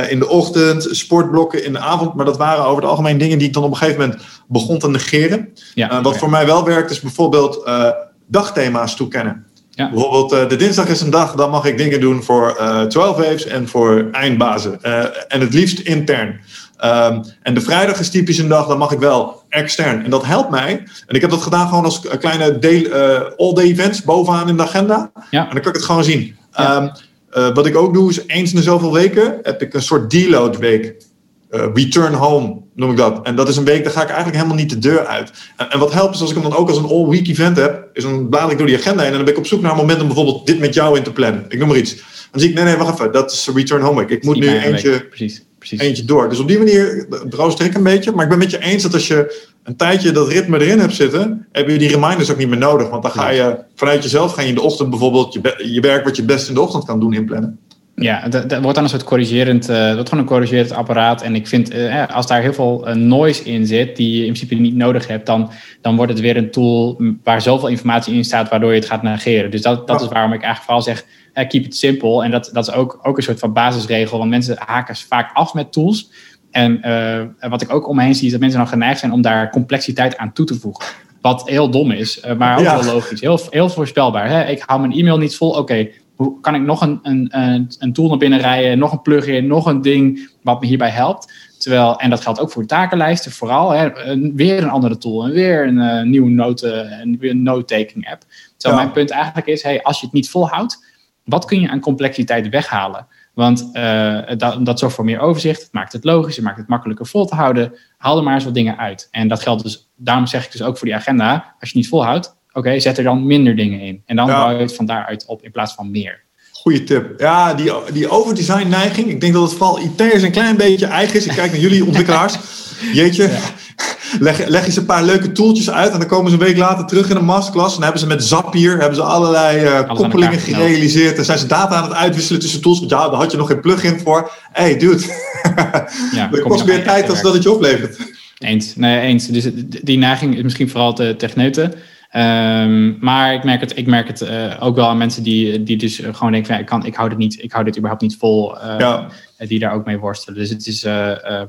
in de ochtend, sportblokken in de avond. Maar dat waren over het algemeen dingen die ik dan op een gegeven moment begon te negeren. Ja, wat voor mij wel werkt, is bijvoorbeeld dagthema's toekennen. Ja. Bijvoorbeeld uh, de dinsdag is een dag, dan mag ik dingen doen voor uh, 12 waves en voor eindbazen. Uh, en het liefst intern. Um, en de vrijdag is typisch een dag, dan mag ik wel extern. En dat helpt mij. En ik heb dat gedaan gewoon als kleine all-day events bovenaan in de agenda. Ja. En dan kan ik het gewoon zien. Ja. Um, wat ik ook doe is eens in de zoveel weken heb ik een soort deload week. Return home noem ik dat. En dat is een week, daar ga ik eigenlijk helemaal niet de deur uit. En, en wat helpt is als ik hem dan ook als een all-week event heb, is dan blader ik door die agenda heen en dan ben ik op zoek naar een moment om bijvoorbeeld dit met jou in te plannen. Ik noem maar iets. Dan zie ik, nee, nee, wacht even, dat is return home week. Ik moet nu eentje, precies, precies. eentje door. Dus op die manier rooster ik een beetje. Maar ik ben met je eens dat als je een tijdje dat ritme erin hebt zitten, heb je die reminders ook niet meer nodig. Want dan ga je vanuit jezelf, ga je in de ochtend bijvoorbeeld je, je werk wat je best in de ochtend kan doen inplannen. Ja, dat, dat, wordt dan een soort corrigerend, uh, dat wordt gewoon een corrigerend apparaat. En ik vind, uh, als daar heel veel uh, noise in zit, die je in principe niet nodig hebt, dan, dan wordt het weer een tool waar zoveel informatie in staat, waardoor je het gaat negeren. Dus dat, dat is waarom ik eigenlijk vooral zeg, keep it simple. En dat, dat is ook, ook een soort van basisregel, want mensen haken vaak af met tools. En wat ik ook om me heen zie, is dat mensen dan geneigd zijn om daar complexiteit aan toe te voegen. Wat heel dom is, maar ook ja. heel logisch. Heel, heel voorspelbaar. Hè? Ik hou mijn e-mail niet vol. Oké, hoe kan ik nog een, een, een tool naar binnen rijden, nog een plugin, nog een ding wat me hierbij helpt. Terwijl, en dat geldt ook voor takenlijsten vooral, hè, weer een andere tool en weer een uh, nieuwe noten, een, een note-taking app. Terwijl mijn punt eigenlijk is, hey, als je het niet volhoudt, wat kun je aan complexiteit weghalen? Want uh, dat, dat zorgt voor meer overzicht, het maakt het logisch, het maakt het makkelijker vol te houden. Haal er maar eens wat dingen uit. En dat geldt dus, daarom zeg ik dus ook voor die agenda, als je niet volhoudt, oké, zet er dan minder dingen in. En dan bouw je het van daaruit op in plaats van meer. Goeie tip. Ja, die, die overdesign neiging. Ik denk dat het vooral IT'ers een klein beetje eigen is. Ik kijk naar jullie ontwikkelaars. Jeetje. Leg, leg eens een paar leuke tooltjes uit. En dan komen ze een week later terug in een masterclass. En dan hebben ze met Zapier hebben ze allerlei uh, koppelingen gerealiseerd. En zijn ze data aan het uitwisselen tussen tools. Ja, daar had je nog geen plugin voor. hey, dude. Ja, dat kost meer tijd dan dat het je oplevert. Eens. Nee, eens. Dus die neiging is misschien vooral te techneuten. Um, maar ik merk het, ik merk het uh, ook wel aan mensen die, die dus gewoon denken: van, ik, kan, ik hou dit niet, ik hou dit überhaupt niet vol. Uh, ja. Die daar ook mee worstelen. Dus het is, uh,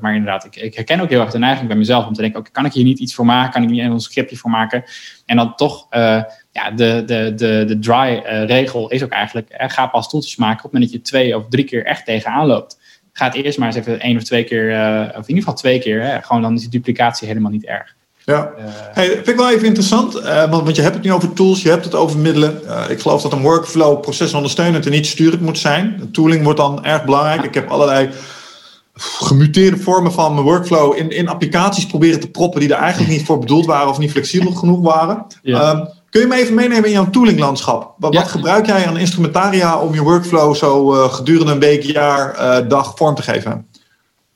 maar inderdaad, ik, ik, herken ook heel erg de neiging bij mezelf om te denken: okay, kan ik hier niet iets voor maken? Kan ik niet een scriptje voor maken? En dan toch, ja, de, de, de, de dry regel is ook eigenlijk: ga pas toeltjes maken op het moment dat je twee of drie keer echt tegenaan loopt. Ga het eerst maar eens even één of twee keer, of in ieder geval twee keer, hè, gewoon dan is die duplicatie helemaal niet erg. Ja, uh, hey, vind ik wel even interessant, uh, want, want, je hebt het nu over tools, je hebt het over middelen. Uh, ik geloof dat een workflow procesondersteunend en niet sturend moet zijn. De tooling wordt dan erg belangrijk. Ik heb allerlei gemuteerde vormen van mijn workflow in, in applicaties proberen te proppen die er eigenlijk niet voor bedoeld waren of niet flexibel genoeg waren. Ja. Um, kun je me even meenemen in jouw toolinglandschap? Wat, ja. wat gebruik jij aan instrumentaria om je workflow zo gedurende een week, jaar, dag vorm te geven?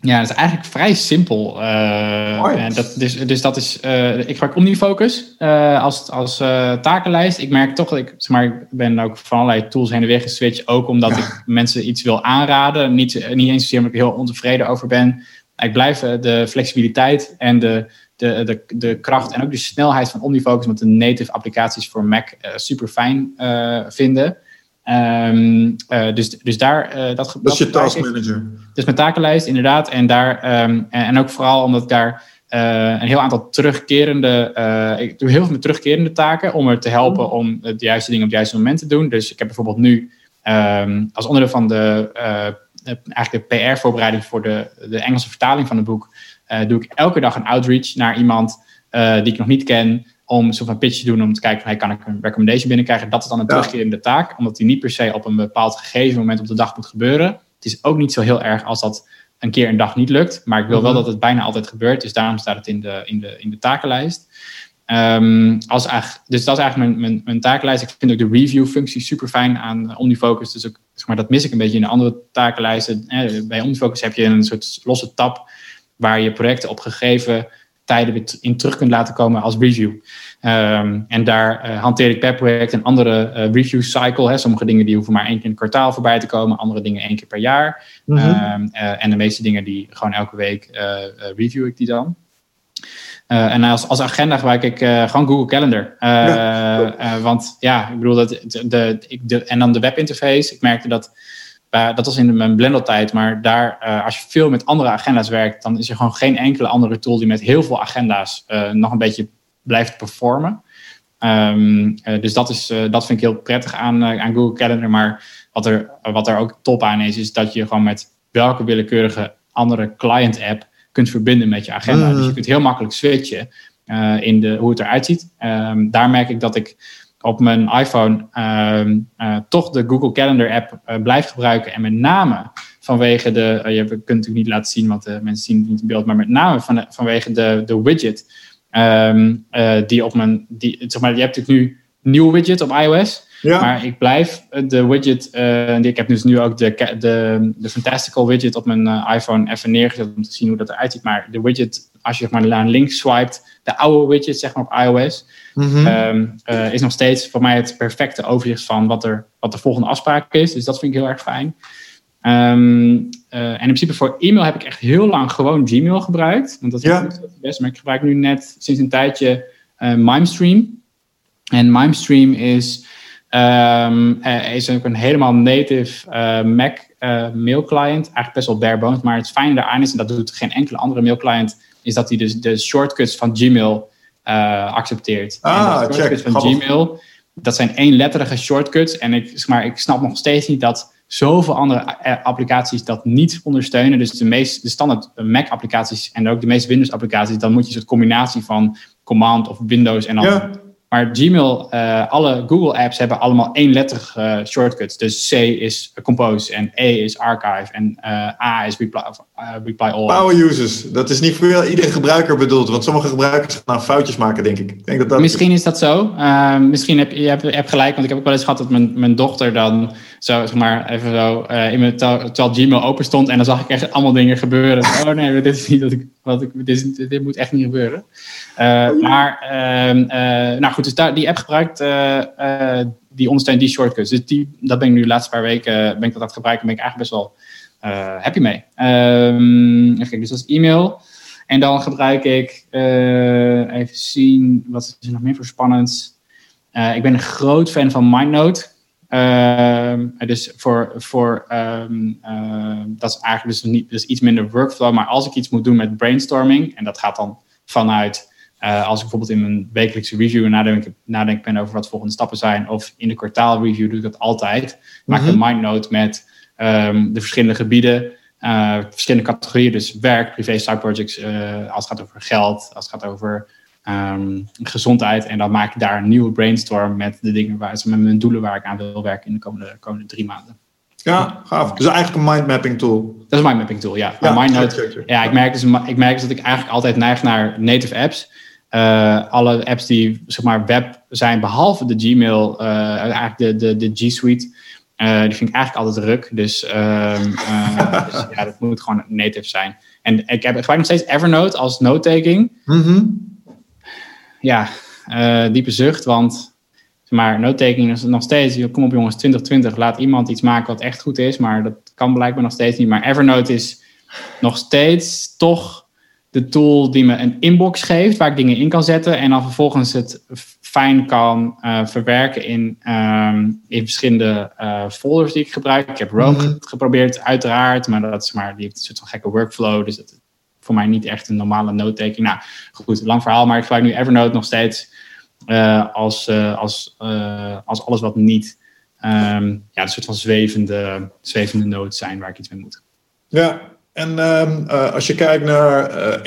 Ja, dat is eigenlijk vrij simpel. Uh, en dat, dus, dus dat is, uh, ik gebruik OmniFocus uh, als, als takenlijst. Ik merk toch dat ik, zeg maar, ik ben ook van allerlei tools heen en weer geswitcht. Ook omdat ik mensen iets wil aanraden. Niet, niet eens zozeer omdat ik heel ontevreden over ben. Ik blijf de flexibiliteit en de, de, de, de kracht en ook de snelheid van OmniFocus met de native applicaties voor Mac super fijn vinden. Um, uh, dus, dus daar... Uh, dat, dat is je taskmanager. Dus mijn takenlijst, inderdaad. En, daar, um, en, en, ook vooral omdat ik daar uh, een heel aantal terugkerende... ik doe heel veel met terugkerende taken om er te helpen mm. om de juiste dingen op het juiste moment te doen. Dus ik heb bijvoorbeeld nu um, als onderdeel van de, eigenlijk de PR-voorbereiding voor de, de Engelse vertaling van het boek... doe ik elke dag een outreach naar iemand die ik nog niet ken om zo van pitch te doen om te kijken van hey, kan ik een recommendation binnenkrijgen. Dat is dan een ja. terugkerende taak, omdat die niet per se op een bepaald gegeven moment op de dag moet gebeuren. Het is ook niet zo heel erg als dat een keer een dag niet lukt, maar ik wil wel mhm. dat het bijna altijd gebeurt, dus daarom staat het in de, in de, in de takenlijst. Um, als dus dat is eigenlijk mijn, mijn, mijn, takenlijst. Ik vind ook de review-functie super fijn aan OmniFocus. Dus ook, zeg maar, dat mis ik een beetje in de andere takenlijsten. Bij OmniFocus heb je een soort losse tab waar je projecten op gegeven tijden weer in terug kunt laten komen als review. Um, en daar uh, hanteer ik per project een andere uh, review cycle. Hè. Sommige dingen die hoeven maar één keer in het kwartaal voorbij te komen, andere dingen één keer per jaar. Mm -hmm. um, uh, en de meeste dingen die gewoon elke week review ik die dan. en als, als agenda gebruik ik gewoon Google Calendar. Ja. want ja, ik bedoel dat de, de, de, en dan de webinterface. Ik merkte dat dat was in mijn Blender-tijd, maar daar, uh, als je veel met andere agenda's werkt, dan is er gewoon geen enkele andere tool die met heel veel agenda's uh, nog een beetje blijft performen. Um, uh, dus dat, is, dat vind ik heel prettig aan, aan Google Calendar. Maar wat er, wat er ook top aan is, is dat je gewoon met welke willekeurige andere client-app kunt verbinden met je agenda. Dus je kunt heel makkelijk switchen in de, hoe het eruit ziet. Um, daar merk ik dat ik op mijn iPhone uh, toch de Google Calendar app uh, blijf gebruiken. En met name vanwege de, uh, je kunt het natuurlijk niet laten zien, want mensen zien het niet in beeld, maar met name van, vanwege de, de widget um, die op mijn, die, zeg maar, je hebt natuurlijk nu nieuw widget op iOS. Ja. Maar ik blijf de widget, die, ik heb dus nu ook de, de, de Fantastical widget op mijn iPhone even neergezet om te zien hoe dat eruit ziet. Maar de widget, als je zeg maar naar links swipet, de oude widget zeg maar op iOS, Mm -hmm. uh, is nog steeds voor mij het perfecte overzicht van wat, er, wat de volgende afspraak is. Dus dat vind ik heel erg fijn. Um, uh, en in principe voor e-mail heb ik echt heel lang gewoon Gmail gebruikt. Want dat is ja. het best. Maar ik gebruik nu net sinds een tijdje uh, MimeStream. En MimeStream is, um, is ook een helemaal native Mac mail client. Eigenlijk best wel bare bones. Maar het fijne daaraan is, en dat doet geen enkele andere mail client, is dat hij dus de shortcuts van Gmail uh, accepteert. Ah, en check. van Gmail, dat zijn eenletterige shortcuts. En ik, zeg maar, ik snap nog steeds niet dat zoveel andere applicaties dat niet ondersteunen. Dus de, meest, de standaard Mac-applicaties en ook de meeste Windows-applicaties, dan moet je een soort combinatie van Command of Windows en dan maar Gmail, uh, alle Google-apps hebben allemaal éénletterige uh, shortcuts. Dus C is Compose en E is Archive en uh, A is Reply, reply All. Power users. Dat is niet voor iedere gebruiker bedoeld. Want sommige gebruikers gaan nou foutjes maken, denk ik. ik denk dat dat misschien is dat zo. misschien heb je hebt, gelijk. Want ik heb ook wel eens gehad dat mijn, mijn dochter dan zo, zeg maar, even zo, in mijn, terwijl Gmail open stond. En dan zag ik echt allemaal dingen gebeuren. oh nee, dit is niet dat ik, wat ik dit, dit moet echt niet gebeuren. Oh, maar, ehm, nou goed, dus daar, die app gebruikt, die ondersteunt die shortcuts. Dus die, dat ben ik nu de laatste paar weken ben ik dat aan het gebruiken. ben ik eigenlijk best wel happy mee. Um, even kijken, dus dat is e-mail. En dan gebruik ik, even zien, wat is er nog meer voor spannend? ik ben een groot fan van MindNote. Uh, dus voor, voor um, uh, dat is eigenlijk dus, niet, dus iets minder workflow. Maar als ik iets moet doen met brainstorming, en dat gaat dan vanuit uh, als ik bijvoorbeeld in mijn wekelijkse review nadenk, nadenk ben over wat de volgende stappen zijn, of in de kwartaalreview doe ik dat altijd. Maak -hmm. een mindnote met um, de verschillende gebieden, uh, verschillende categorieën, dus werk, privé, side projects, uh, als het gaat over geld, als het gaat over um, gezondheid. En dan maak ik daar een nieuwe brainstorm met de dingen waar, met mijn doelen waar ik aan wil werken in de komende, komende drie maanden. Ja, gaaf. Dus eigenlijk een mindmapping tool. Dat is een mindmapping tool, ja. ja, MindNote, ja ik, merk dus, ik merk dus dat ik eigenlijk altijd neig naar native apps. Uh, alle apps die zeg maar web zijn, behalve de Gmail, uh, eigenlijk de, de, de G Suite, uh, die vind ik eigenlijk altijd ruk. Dus, ehm, dus, ja, dat moet gewoon native zijn. En ik, heb, ik gebruik nog steeds Evernote als note-taking. Mm -hmm. Ja, diepe zucht, want maar note-taking is nog steeds, kom op jongens, 2020, laat iemand iets maken wat echt goed is, maar dat kan blijkbaar nog steeds niet. Maar Evernote is nog steeds toch de tool die me een inbox geeft waar ik dingen in kan zetten en dan vervolgens het fijn kan uh, verwerken in, um, in verschillende uh, folders die ik gebruik. Ik heb Rome mm -hmm. geprobeerd, uiteraard, maar dat is maar, die heeft een soort van gekke workflow, dus dat voor mij niet echt een normale note-taking. Nou, goed, lang verhaal, maar ik gebruik nu Evernote nog steeds uh, als, als, als alles wat niet um, ja, een soort van zwevende, zwevende notes zijn waar ik iets mee moet. Ja, en uh, als je kijkt naar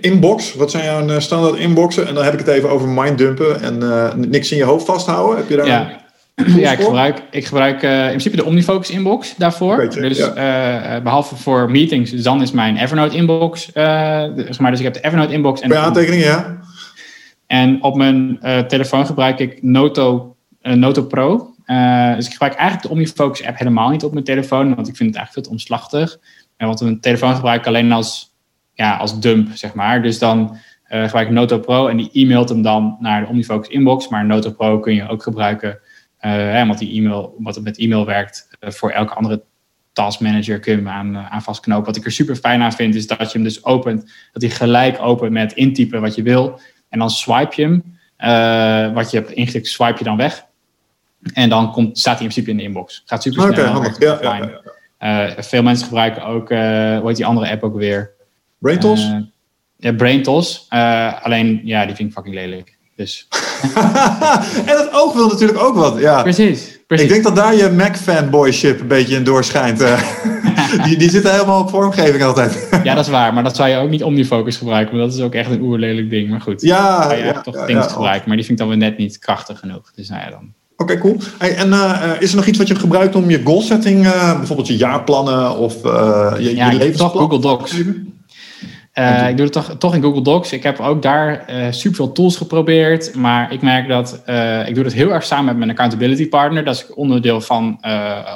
inbox, wat zijn jouw standaard inboxen? En dan heb ik het even over minddumpen en niks in je hoofd vasthouden. Heb je daar ja. Ja, ik gebruik, ik gebruik in principe de OmniFocus inbox daarvoor. Beetje, dus ja. behalve voor meetings, dus dan is mijn Evernote inbox. zeg maar, dus ik heb de Evernote inbox. En aantekeningen, ja. En op mijn telefoon gebruik ik Noto, Noto Pro. dus ik gebruik eigenlijk de OmniFocus app helemaal niet op mijn telefoon, want ik vind het eigenlijk veel te omslachtig. Want een telefoon gebruik ik alleen als, ja, als dump, zeg maar. Dus dan gebruik ik Noto Pro en die e-mailt hem dan naar de OmniFocus inbox. Maar Noto Pro kun je ook gebruiken, hè, want die e-mail, wat het met e-mail werkt, uh, voor elke andere task manager kun je hem aan, aan vastknopen. Wat ik er super fijn aan vind, is dat je hem dus opent, dat hij gelijk opent met intypen wat je wil. En dan swipe je hem, wat je hebt ingetikt, swipe je dan weg. En dan komt, staat hij in principe in de inbox. Gaat super snel. Oké, handig. Ja, ja, ja. Uh, veel mensen gebruiken ook, uh, hoe heet die andere app ook weer? BrainTos? Ja, BrainTos. alleen, ja, die vind ik fucking lelijk. Dus. en dat oog wil natuurlijk ook wat, ja. Precies, precies. Ik denk dat daar je Mac-fanboyship een beetje in doorschijnt. die, die zitten helemaal op vormgeving altijd. ja, dat is waar. Maar dat zou je ook niet omnifocus gebruiken. Want dat is ook echt een oerlelijk ding. Maar goed. Ja, ja, toch ja, things ja, gebruiken. Maar die vind ik dan weer net niet krachtig genoeg. Dus nou ja, dan... Oké, cool. Hey, en uh, is er nog iets wat je gebruikt om je goalsetting, uh, bijvoorbeeld je jaarplannen of uh, je, ja, je levensplan? toch Google Docs. Ik doe het toch, toch in Google Docs. Ik heb ook daar super veel tools geprobeerd. Maar ik merk dat ik doe dat heel erg samen met mijn accountability partner. Dat is onderdeel van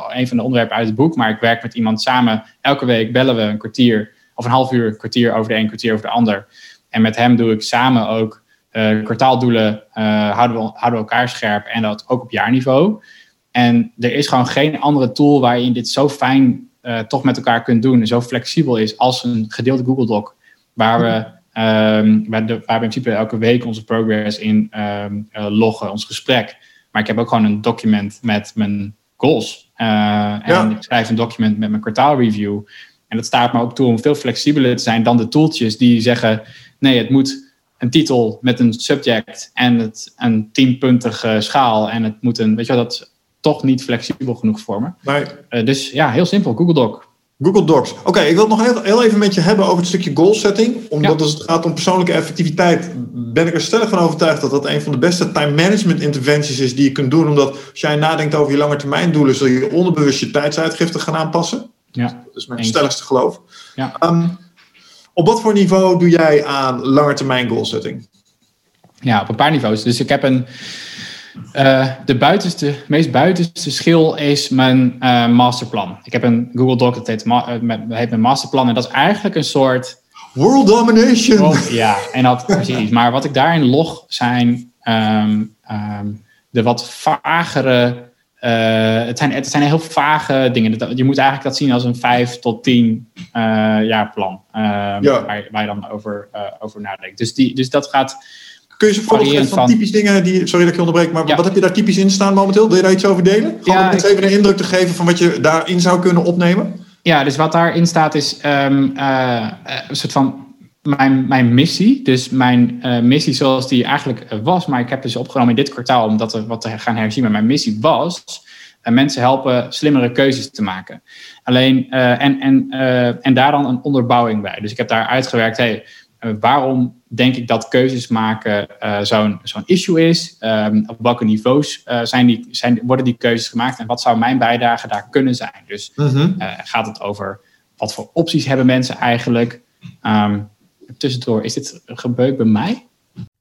een van de onderwerpen uit het boek. Maar ik werk met iemand samen. Elke week bellen we een kwartier of een half uur, een kwartier over de een, kwartier over de ander. En met hem doe ik samen ook uh, kwartaaldoelen uh, houden, we, houden we elkaar scherp en dat ook op jaarniveau. En er is gewoon geen andere tool waarin je dit zo fijn uh, toch met elkaar kunt doen en zo flexibel is als een gedeelde Google Doc. Waar we, um, waar, de, waar we in principe elke week onze progress in um, loggen, ons gesprek. Maar ik heb ook gewoon een document met mijn goals. en ja. ik schrijf een document met mijn kwartaalreview. En dat staat me ook toe om veel flexibeler te zijn dan de tooltjes die zeggen: nee, het moet een titel met een subject en het, een tienpuntige schaal. En het moet een, weet je wel, dat is toch niet flexibel genoeg voor me. Nee. Uh, dus ja, heel simpel, Google Doc. Google Docs. Oké, ik wil het nog heel, heel, even met je hebben over het stukje goal setting. Omdat als het gaat om persoonlijke effectiviteit, ben ik er stellig van overtuigd dat dat een van de beste time management interventies is die je kunt doen. Omdat als jij nadenkt over je lange termijn doelen, zul je onderbewust je tijdsuitgifte gaan aanpassen. Ja. Dat is mijn stelligste geloof. Ja. Um, op wat voor niveau doe jij aan lange termijn goal setting? Ja, op een paar niveaus. Dus ik heb een. Uh, de buitenste, meest buitenste schil is mijn uh, masterplan. Ik heb een Google Doc, dat heet, ma uh, heet mijn masterplan. En dat is eigenlijk een soort. World domination! Oh, ja, en dat precies. Maar wat ik daarin log zijn um, um, de wat vagere. het, zijn, het zijn heel vage dingen. Je moet eigenlijk dat zien als een 5 tot 10 jaar plan. ja. waar, waar, je dan over, over nadenkt. Dus, die, dus dat gaat Kun je ze voorbeelden van, van typisch dingen die. Sorry dat ik je onderbreek, maar ja. wat heb je daar typisch in staan momenteel? Wil je daar iets over delen? Gewoon ja, om even een indruk te geven van wat je daarin zou kunnen opnemen? Ja, dus wat daarin staat is um, uh, een soort van mijn, mijn missie. Dus mijn uh, missie zoals die eigenlijk was, maar ik heb dus opgenomen in dit kwartaal om dat wat te gaan herzien. Maar mijn missie was uh, mensen helpen slimmere keuzes te maken. Alleen, en, en, en daar dan een onderbouwing bij. Dus ik heb daar uitgewerkt, hey, waarom denk ik dat keuzes maken uh, zo'n zo'n issue is? Um, op welke niveaus uh, zijn die, zijn, worden die keuzes gemaakt? En wat zou mijn bijdrage daar kunnen zijn? Dus uh, gaat het over wat voor opties hebben mensen eigenlijk? Um, tussendoor, is dit gebeurd bij mij?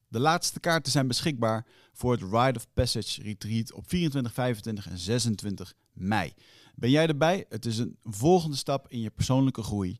De laatste kaarten zijn beschikbaar voor het Ride of Passage Retreat op 24, 25 en 26 mei. Ben jij erbij? Het is een volgende stap in je persoonlijke groei.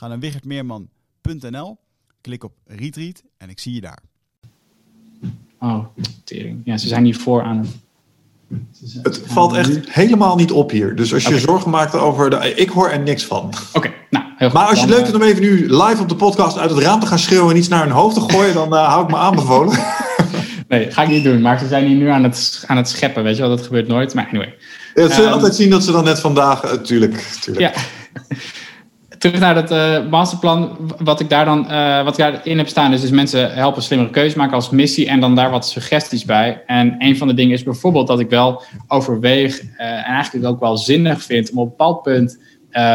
Ga naar wichertmeerman.nl, klik op Retreat en ik zie je daar. Oh, tering. Ja, ze zijn hier voor aan het... Het valt echt helemaal niet op hier. Dus als je okay. zorgen maakt over... De, ik hoor er niks van. Oké, okay, nou, heel goed. Maar als je dan, leuk vindt om even nu live op de podcast uit het raam te gaan schreeuwen... en iets naar hun hoofd te gooien, dan uh, hou ik me aanbevolen. nee, ga ik niet doen. Maar ze zijn hier nu aan het, aan het scheppen, weet je wel. Dat gebeurt nooit, maar anyway. Ja, het zullen um, altijd zien dat ze dan net vandaag... Uh, tuurlijk, tuurlijk. Ja. Terug naar dat uh, masterplan. Wat ik daar dan uh, wat ik daarin heb staan, is dus mensen helpen slimmere keuzes maken als missie en dan daar wat suggesties bij. En een van de dingen is bijvoorbeeld dat ik wel overweeg uh, en eigenlijk ook wel zinnig vind om op een bepaald punt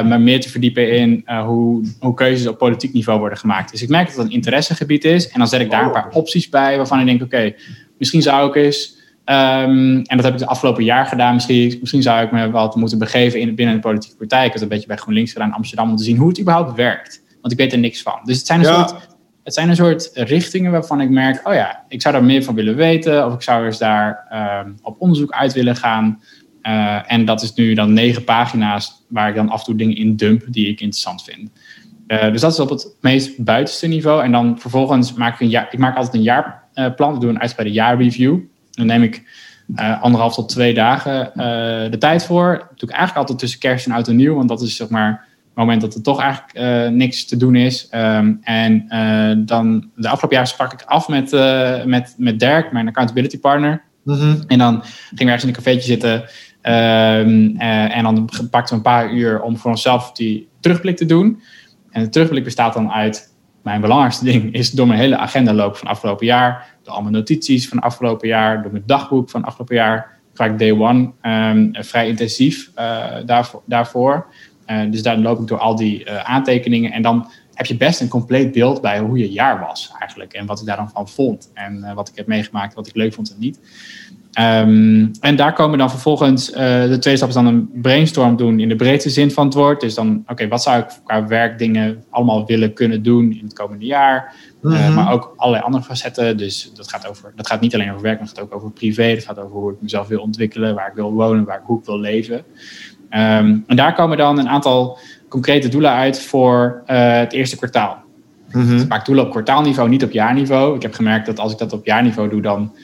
me meer te verdiepen in hoe, hoe keuzes op politiek niveau worden gemaakt. Dus ik merk dat het een interessegebied is en dan zet ik daar een paar opties bij waarvan ik denk, oké, okay, misschien zou ik eens Um, en dat heb ik het afgelopen jaar gedaan. Misschien, misschien zou ik me wat moeten begeven in, binnen de politieke partij. Ik heb het een beetje bij GroenLinks gedaan in Amsterdam om te zien hoe het überhaupt werkt. Want ik weet er niks van. Dus het zijn een, ja. soort, het zijn een soort richtingen waarvan ik merk: oh ja, ik zou daar meer van willen weten. Of ik zou eens daar um, op onderzoek uit willen gaan. Uh, en dat is nu dan negen pagina's waar ik dan af en toe dingen in dump die ik interessant vind. Uh, dus dat is op het meest buitenste niveau. En dan vervolgens maak ik een jaar. Ik maak altijd een jaarplan. Uh, ik doe een uitgebreide jaarreview. Dan neem ik uh, anderhalf tot twee dagen uh, de tijd voor. Dat doe ik eigenlijk altijd tussen kerst en oud en nieuw. Want dat is zeg maar het moment dat er toch eigenlijk uh, niks te doen is. Um, en dan de afgelopen jaar sprak ik af met, met, met Dirk, mijn accountability partner. Mm -hmm. En dan gingen we ergens in een cafeetje zitten. Um, en dan pakten we een paar uur om voor onszelf die terugblik te doen. En de terugblik bestaat dan uit... Mijn belangrijkste ding is door mijn hele agenda lopen van afgelopen jaar door al mijn notities van afgelopen jaar, door mijn dagboek van afgelopen jaar. Vaak day one, um, vrij intensief uh, daarvoor. daarvoor. Uh, dus daar loop ik door al die uh, aantekeningen. En dan heb je best een compleet beeld bij hoe je jaar was eigenlijk. En wat ik daar dan van vond. En wat ik heb meegemaakt, wat ik leuk vond en niet. Um, en daar komen dan vervolgens, uh, de tweede stap is dan een brainstorm doen in de breedste zin van het woord. Dus dan, oké, okay, wat zou ik qua werkdingen allemaal willen kunnen doen in het komende jaar? Mm -hmm. uh, maar ook allerlei andere facetten. Dus dat gaat, over, dat gaat niet alleen over werk, maar het gaat ook over privé. Het gaat over hoe ik mezelf wil ontwikkelen, waar ik wil wonen, waar ik, hoe ik wil leven. Um, en daar komen dan een aantal concrete doelen uit voor uh, het eerste kwartaal. Mm -hmm. Ik maak doelen op kwartaalniveau, niet op jaarniveau. Ik heb gemerkt dat als ik dat op jaarniveau doe, dan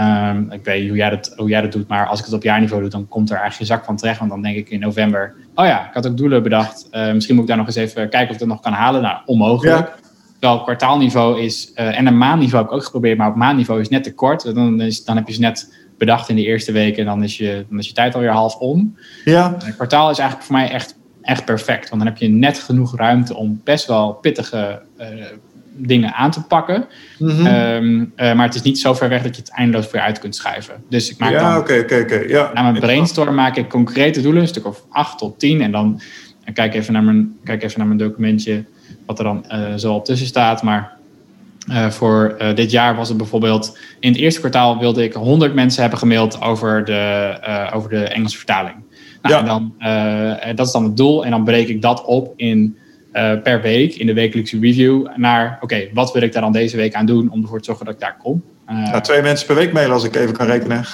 Um, ik weet niet hoe jij, dat, hoe jij dat doet, maar als ik het op jaarniveau doe, dan komt er eigenlijk geen zak van terecht. Want dan denk ik in november, oh ja, ik had ook doelen bedacht. Uh, misschien moet ik daar nog eens even kijken of ik dat nog kan halen. Nou, onmogelijk. Ja. Terwijl kwartaalniveau is, uh, en een maandniveau heb ik ook geprobeerd, maar op maandniveau is net te kort. Dan, is, dan heb je ze net bedacht in de eerste week en dan is je, dan is je tijd alweer half om. Ja. Een kwartaal is eigenlijk voor mij echt, echt perfect. Want dan heb je net genoeg ruimte om best wel pittige uh, dingen aan te pakken. Mm -hmm. um, uh, maar het is niet zo ver weg dat je het eindeloos voor je uit kunt schrijven. Dus ik maak ja, dan... oké. Ja. Na mijn brainstorm maak ik concrete doelen, een stuk of 8 tot 10. En dan en kijk, even naar mijn, kijk even naar mijn documentje, wat er dan uh, zo op tussen staat. Maar uh, voor uh, dit jaar was het bijvoorbeeld... In het eerste kwartaal wilde ik 100 mensen hebben gemaild over de, uh, over de Engelse vertaling. Nou, ja. en dan, dat is dan het doel. En dan breek ik dat op in per week, in de wekelijkse review... naar, oké, okay, wat wil ik daar dan deze week aan doen... om ervoor te zorgen dat ik daar kom. ja, twee mensen per week mailen als ik even kan rekenen.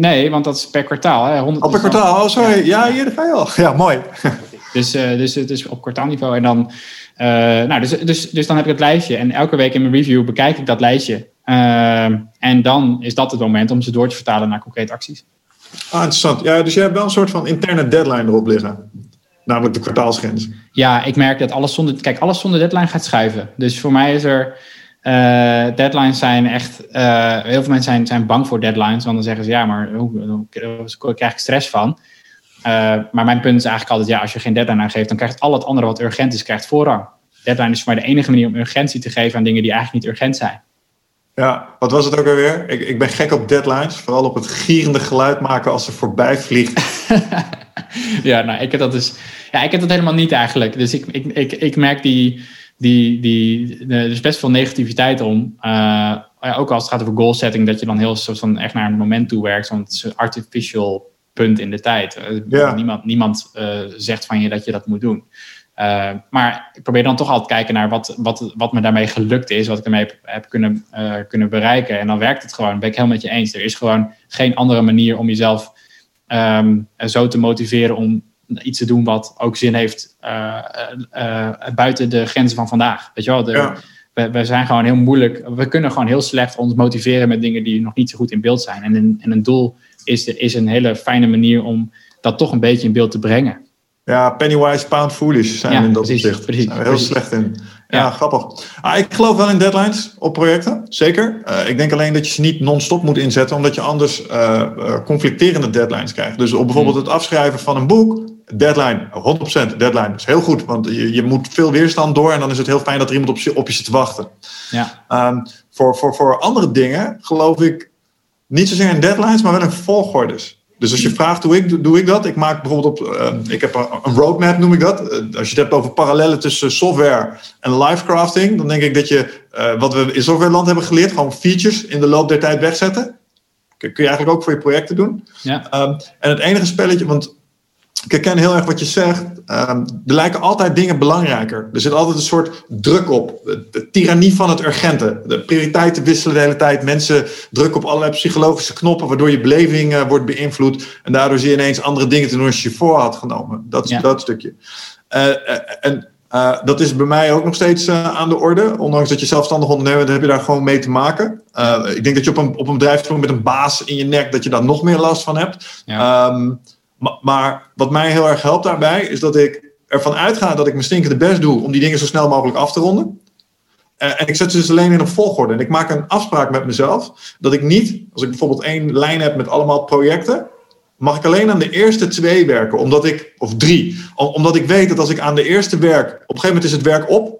Nee, want dat is per kwartaal. Hè? 100 oh, per kwartaal? Oh, sorry. Ja, hier ga je al. Ja, mooi. dus, dus het is op kwartaalniveau. En dan... Nou, dus, dus, dus dan heb ik het lijstje. En elke week in mijn review bekijk ik dat lijstje. En dan is dat het moment om ze door te vertalen naar concrete acties. Ah, interessant. Ja, dus jij hebt wel een soort van interne deadline erop liggen. Namelijk de kwartaalsgrens. Ja, ik merk dat alles zonder... Kijk, alles zonder deadline gaat schuiven. Dus voor mij is er... Uh, deadlines zijn echt... heel veel mensen zijn, zijn bang voor deadlines. Want dan zeggen ze, ja, maar daar krijg ik stress van. Uh, maar mijn punt is eigenlijk altijd, ja, als je geen deadline aangeeft, dan krijgt al het andere wat urgent is, krijgt voorrang. Deadline is voor mij de enige manier om urgentie te geven aan dingen die eigenlijk niet urgent zijn. Ja, wat was het ook alweer? Ik, ik ben gek op deadlines, vooral op het gierende geluid maken als ze voorbij vliegt. ja, nou, ik heb dat dus, ja, ik heb dat helemaal niet eigenlijk. Dus ik, ik, ik, ik merk die, die, die, er is best veel negativiteit om. Uh, ook als het gaat over goal setting, dat je dan heel soort van echt naar een moment toe werkt, want het is artificial punt in de tijd. Ja. Niemand, niemand uh, zegt van je dat je dat moet doen. Uh, maar ik probeer dan toch altijd te kijken naar wat, wat, wat me daarmee gelukt is, wat ik ermee heb, heb kunnen, uh, kunnen bereiken. En dan werkt het gewoon. Ben ik helemaal met je eens. Er is gewoon geen andere manier om jezelf um, zo te motiveren om iets te doen wat ook zin heeft buiten de grenzen van vandaag. Weet je wel, de, ja. we, we, zijn gewoon heel moeilijk. We kunnen gewoon heel slecht ons motiveren met dingen die nog niet zo goed in beeld zijn. En een, en een doel is, is een hele fijne manier om dat toch een beetje in beeld te brengen. Ja, pennywise, pound foolish zijn ja, we in dat precies, opzicht. Precies, zijn we heel precies. slecht in. Ja, ja. grappig. Ah, ik geloof wel in deadlines op projecten, zeker. Uh, ik denk alleen dat je ze niet non-stop moet inzetten, omdat je anders uh, uh, conflicterende deadlines krijgt. Dus op bijvoorbeeld het afschrijven van een boek, deadline, 100% deadline, dat is heel goed, want je, je moet veel weerstand door en dan is het heel fijn dat er iemand op je, op je zit te wachten. Ja. Um, voor, voor, voor andere dingen geloof ik niet zozeer in deadlines, maar wel in volgordes. Dus als je vraagt hoe ik, doe ik dat, ik maak bijvoorbeeld op, uh, ik heb een, roadmap noem ik dat. Uh, als je het hebt over parallellen tussen software en livecrafting, dan denk ik dat je, uh, wat we in softwareland hebben geleerd, gewoon features in de loop der tijd wegzetten. Kun je eigenlijk ook voor je projecten doen. Ja. Um, en het enige spelletje, want ik herken heel erg wat je zegt. Um, er lijken altijd dingen belangrijker. Er zit altijd een soort druk op. De tirannie van het urgente. De prioriteiten wisselen de hele tijd. Mensen drukken op allerlei psychologische knoppen, waardoor je beleving uh, wordt beïnvloed. En daardoor zie je ineens andere dingen te doen als je je voor had genomen. Dat Ja. dat stukje. Uh, uh, en uh, dat is bij mij ook nog steeds uh, aan de orde. Ondanks dat je zelfstandig ondernemer bent, heb je daar gewoon mee te maken. Uh, ik denk dat je op een, op een bedrijf met een baas in je nek, dat je daar nog meer last van hebt. Ja. Um, maar, maar wat mij heel erg helpt daarbij, is dat ik ervan uitga dat ik mijn stinkende best doe om die dingen zo snel mogelijk af te ronden. Uh, en ik zet ze dus alleen in een volgorde. En ik maak een afspraak met mezelf dat ik niet, als ik bijvoorbeeld één lijn heb met allemaal projecten, mag ik alleen aan de eerste twee werken, omdat ik, of drie, omdat ik weet dat als ik aan de eerste werk, op een gegeven moment is het werk op,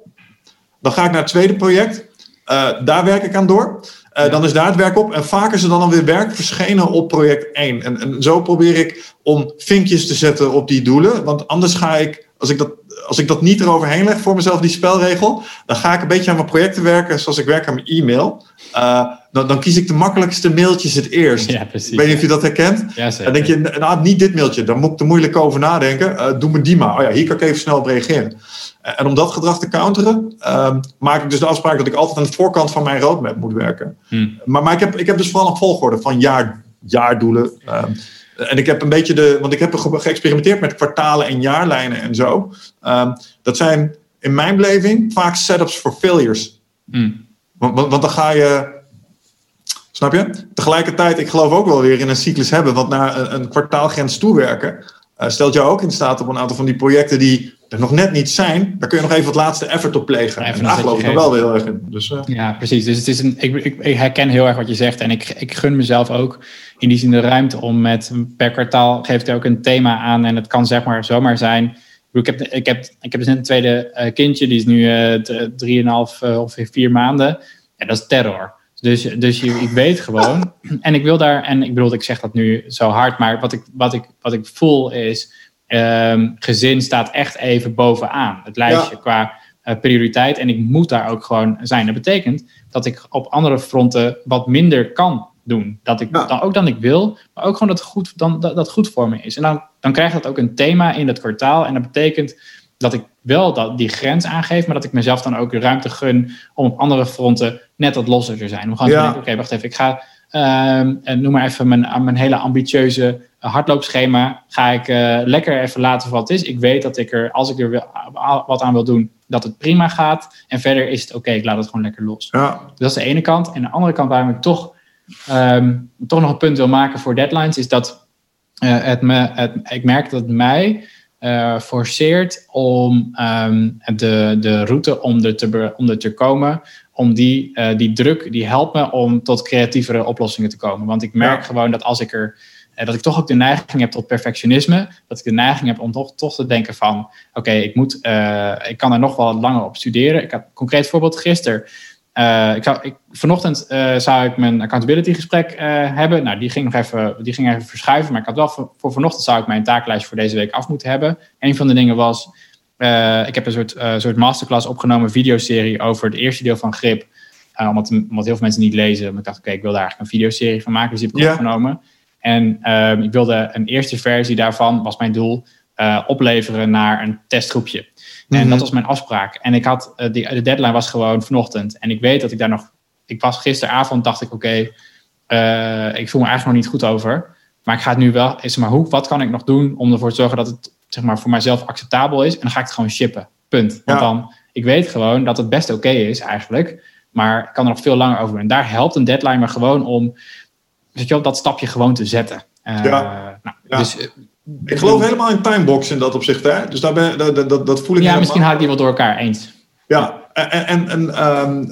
dan ga ik naar het tweede project, uh, daar werk ik aan door. Uh, dan is daar het werk op. En vaak is er dan alweer werk verschenen op project 1. En, en zo probeer ik om vinkjes te zetten op die doelen. Want anders ga ik, als ik dat, als ik dat niet eroverheen leg voor mezelf, die spelregel, dan ga ik een beetje aan mijn projecten werken zoals ik werk aan mijn e-mail. Uh, dan, dan, kies ik de makkelijkste mailtjes het eerst. Ja, precies, ik weet niet of je dat herkent. Ja, dan denk je, nou, niet dit mailtje, daar moet ik er moeilijk over nadenken. Uh, doe me die maar. Oh ja, hier kan ik even snel op reageren. En om dat gedrag te counteren, uh, maak ik dus de afspraak dat ik altijd aan de voorkant van mijn roadmap moet werken. Hmm. Maar, maar ik, heb, ik heb dus vooral een volgorde van jaar, jaardoelen. Uh, en ik heb een beetje de, want ik heb ge geëxperimenteerd met kwartalen en jaarlijnen en zo. Uh, dat zijn in mijn beleving vaak setups voor failures. Mm. Want, want, want dan ga je. Snap je? Tegelijkertijd, ik geloof ook wel weer in een cyclus hebben. Want naar een, een kwartaalgrens toewerken. Uh, stelt jou ook in staat op een aantal van die projecten die er nog net niet zijn. Daar kun je nog even het laatste effort op plegen. Even en daar geloof ik er wel heel erg in. Dus, uh, Ja, precies. Dus het is een, ik, ik, ik, herken heel erg wat je zegt. En ik, ik gun mezelf ook in die zin de ruimte om met per kwartaal geeft er ook een thema aan. En het kan zeg maar zomaar zijn. Ik heb, ik heb, ik heb dus net een tweede uh, kindje, die is nu uh, drieënhalf uh, of vier maanden. En dat is terror. Dus, dus je, ik weet gewoon. En ik wil daar, en ik bedoel, ik zeg dat nu zo hard, maar wat ik, wat ik, wat ik voel is. Um, gezin staat echt even bovenaan het lijstje ja. qua uh, prioriteit. En ik moet daar ook gewoon zijn. Dat betekent dat ik op andere fronten wat minder kan doen. Dat ik ja. dan ook dan ik wil, maar ook gewoon dat goed, dan, dat, dat goed voor me is. En dan, dan krijgt dat ook een thema in dat kwartaal. En dat betekent dat ik wel dat, die grens aangeef, maar dat ik mezelf dan ook de ruimte gun om op andere fronten net wat losser te zijn. Om gewoon ja. te denken, oké, okay, wacht even, ik ga, uh, noem maar even mijn, mijn hele ambitieuze hardloopschema, ga ik uh, lekker even laten voor wat het is. Ik weet dat ik er, als ik er wil, wat aan wil doen, dat het prima gaat. En verder is het oké, okay, ik laat het gewoon lekker los. Ja. Dus dat is de ene kant. En de andere kant waarom ik toch, um, toch nog een punt wil maken voor deadlines, is dat uh, het me, het, ik merk dat het mij uh, forceert om um, de, de route om er te, om er te komen, om die, die druk, die helpt me om tot creatievere oplossingen te komen. Want ik merk ja. gewoon dat als ik er dat ik toch ook de neiging heb tot perfectionisme, dat ik de neiging heb om toch, toch te denken van, oké, okay, ik moet, ik kan er nog wel langer op studeren. Ik heb een concreet voorbeeld gisteren. Uh, ik zou, ik, vanochtend uh, zou ik mijn accountability gesprek hebben. Nou, die ging nog even, die ging even verschuiven. Maar ik had wel voor, voor vanochtend zou ik mijn taaklijst voor deze week af moeten hebben. Een van de dingen was, ik heb een soort, soort masterclass opgenomen, videoserie over het eerste deel van Grip. omdat, omdat heel veel mensen niet lezen. Maar ik dacht, oké, okay, ik wil daar eigenlijk een videoserie van maken. Dus die heb ik ja. opgenomen. En ehm, ik wilde een eerste versie daarvan, was mijn doel, opleveren naar een testgroepje. En mm-hmm. dat was mijn afspraak. En ik had, uh, die, de deadline was gewoon vanochtend. En ik weet dat ik daar nog... Ik was gisteravond, dacht ik, oké, okay, uh, ik voel me eigenlijk nog niet goed over. Maar ik ga het nu wel... Is maar hoe, wat kan ik nog doen om ervoor te zorgen dat het zeg maar, voor mijzelf acceptabel is? En dan ga ik het gewoon shippen. Punt. Want ja. dan, ik weet gewoon dat het best oké okay is eigenlijk. Maar ik kan er nog veel langer over doen. En daar helpt een deadline me gewoon om... Weet je wel, dat stapje gewoon te zetten. Uh, ja. Nou, ja. Dus ik geloof helemaal in timebox in dat opzicht. Hè? Dus daar ben, dat, dat, dat voel ik Ja, misschien haal ik die wel door elkaar eens. Ja, en, en, en um,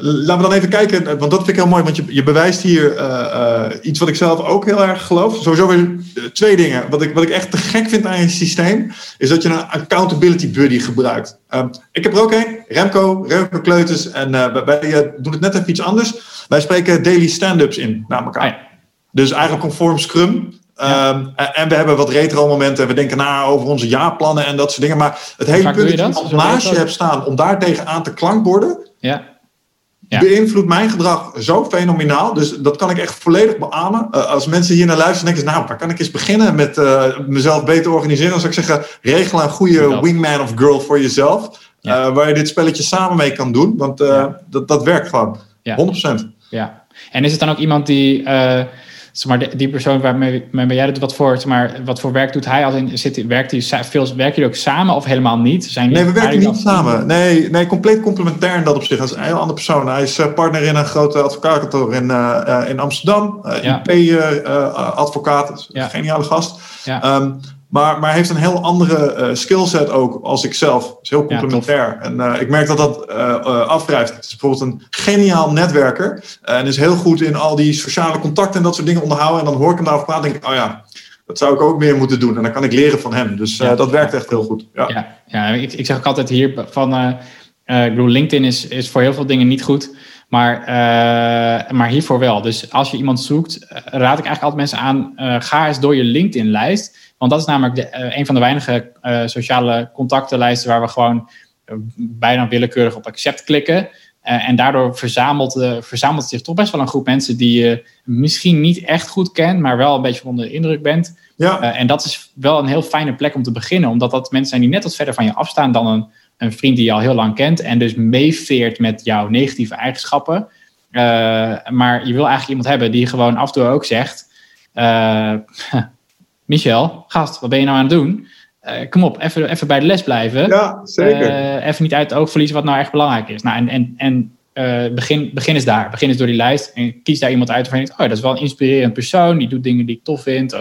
laten we dan even kijken, want dat vind ik heel mooi, want je, je bewijst hier uh, uh, iets wat ik zelf ook heel erg geloof. Sowieso weer twee dingen. Wat ik, wat ik echt te gek vind aan je systeem, is dat je een accountability buddy gebruikt. Um, ik heb er ook een, Remco, Remco Kleuters, en uh, wij doen het net even iets anders. Wij spreken daily stand-ups in naar elkaar. Dus eigenlijk conform Scrum. Ja. Um, en we hebben wat retro momenten. We denken na over onze jaarplannen en dat soort dingen. Maar het hele punt dat je een naast je hebt staan om daar tegenaan te klankborden. Ja. Ja. beïnvloedt mijn gedrag zo fenomenaal. Dus dat kan ik echt volledig beamen. Uh, als mensen hier naar luisteren, denken ze, nou, waar kan ik eens beginnen met uh, mezelf beter organiseren? Dan zou ik zeggen, regel een goede wingman of girl voor jezelf. Ja. Uh, waar je dit spelletje samen mee kan doen. Want dat, dat werkt gewoon. 100%. Ja. En is het dan ook iemand die zeg maar, die persoon waarmee, waarmee jij doet, wat voor, zeg maar, wat voor werk doet hij? Als in, zit, werkt hij veel, werken jullie ook samen of helemaal niet? Zijn nee, we werken niet samen. Nee, nee, compleet complementair in dat opzicht. Dat is een heel andere persoon. Hij is partner in een grote advocaatkantoor in, uh, in Amsterdam. Uh, ja. IP-advocaat. Uh, ja. Geniale gast. Ja. Um, maar, maar heeft een heel andere uh, skillset ook als ik zelf. is heel complementair. Ja, en uh, ik merk dat dat uh, afdrijft. Het is bijvoorbeeld een geniaal netwerker. en is heel goed in al die sociale contacten en dat soort dingen onderhouden. En dan hoor ik hem daarover praten en denk ik, oh ja, dat zou ik ook meer moeten doen. En dan kan ik leren van hem. Dus ja. dat werkt echt heel goed. Ja, ja, ja ik, ik zeg ook altijd hier van, ik bedoel, LinkedIn is, is voor heel veel dingen niet goed. Maar, uh, maar hiervoor wel. Dus als je iemand zoekt, raad ik eigenlijk altijd mensen aan, uh, ga eens door je LinkedIn-lijst. Want dat is namelijk de, uh, een van de weinige sociale contactenlijsten waar we gewoon bijna willekeurig op accept klikken. en daardoor verzamelt, verzamelt zich toch best wel een groep mensen die je misschien niet echt goed kent, maar wel een beetje onder de indruk bent. Ja. en dat is wel een heel fijne plek om te beginnen, omdat dat mensen zijn die net wat verder van je afstaan dan een een vriend die je al heel lang kent en dus meeveert met jouw negatieve eigenschappen. Uh, maar je wil eigenlijk iemand hebben die gewoon af en toe ook zegt: uh, Michel, gast, wat ben je nou aan het doen? kom op, even, even bij de les blijven. Ja, zeker. even niet uit het oog verliezen wat nou echt belangrijk is. Nou, en, en, en begin, begin eens daar. Begin eens door die lijst. En kies daar iemand uit waarvan je denkt, oh, dat is wel een inspirerend persoon. Die doet dingen die ik tof vind.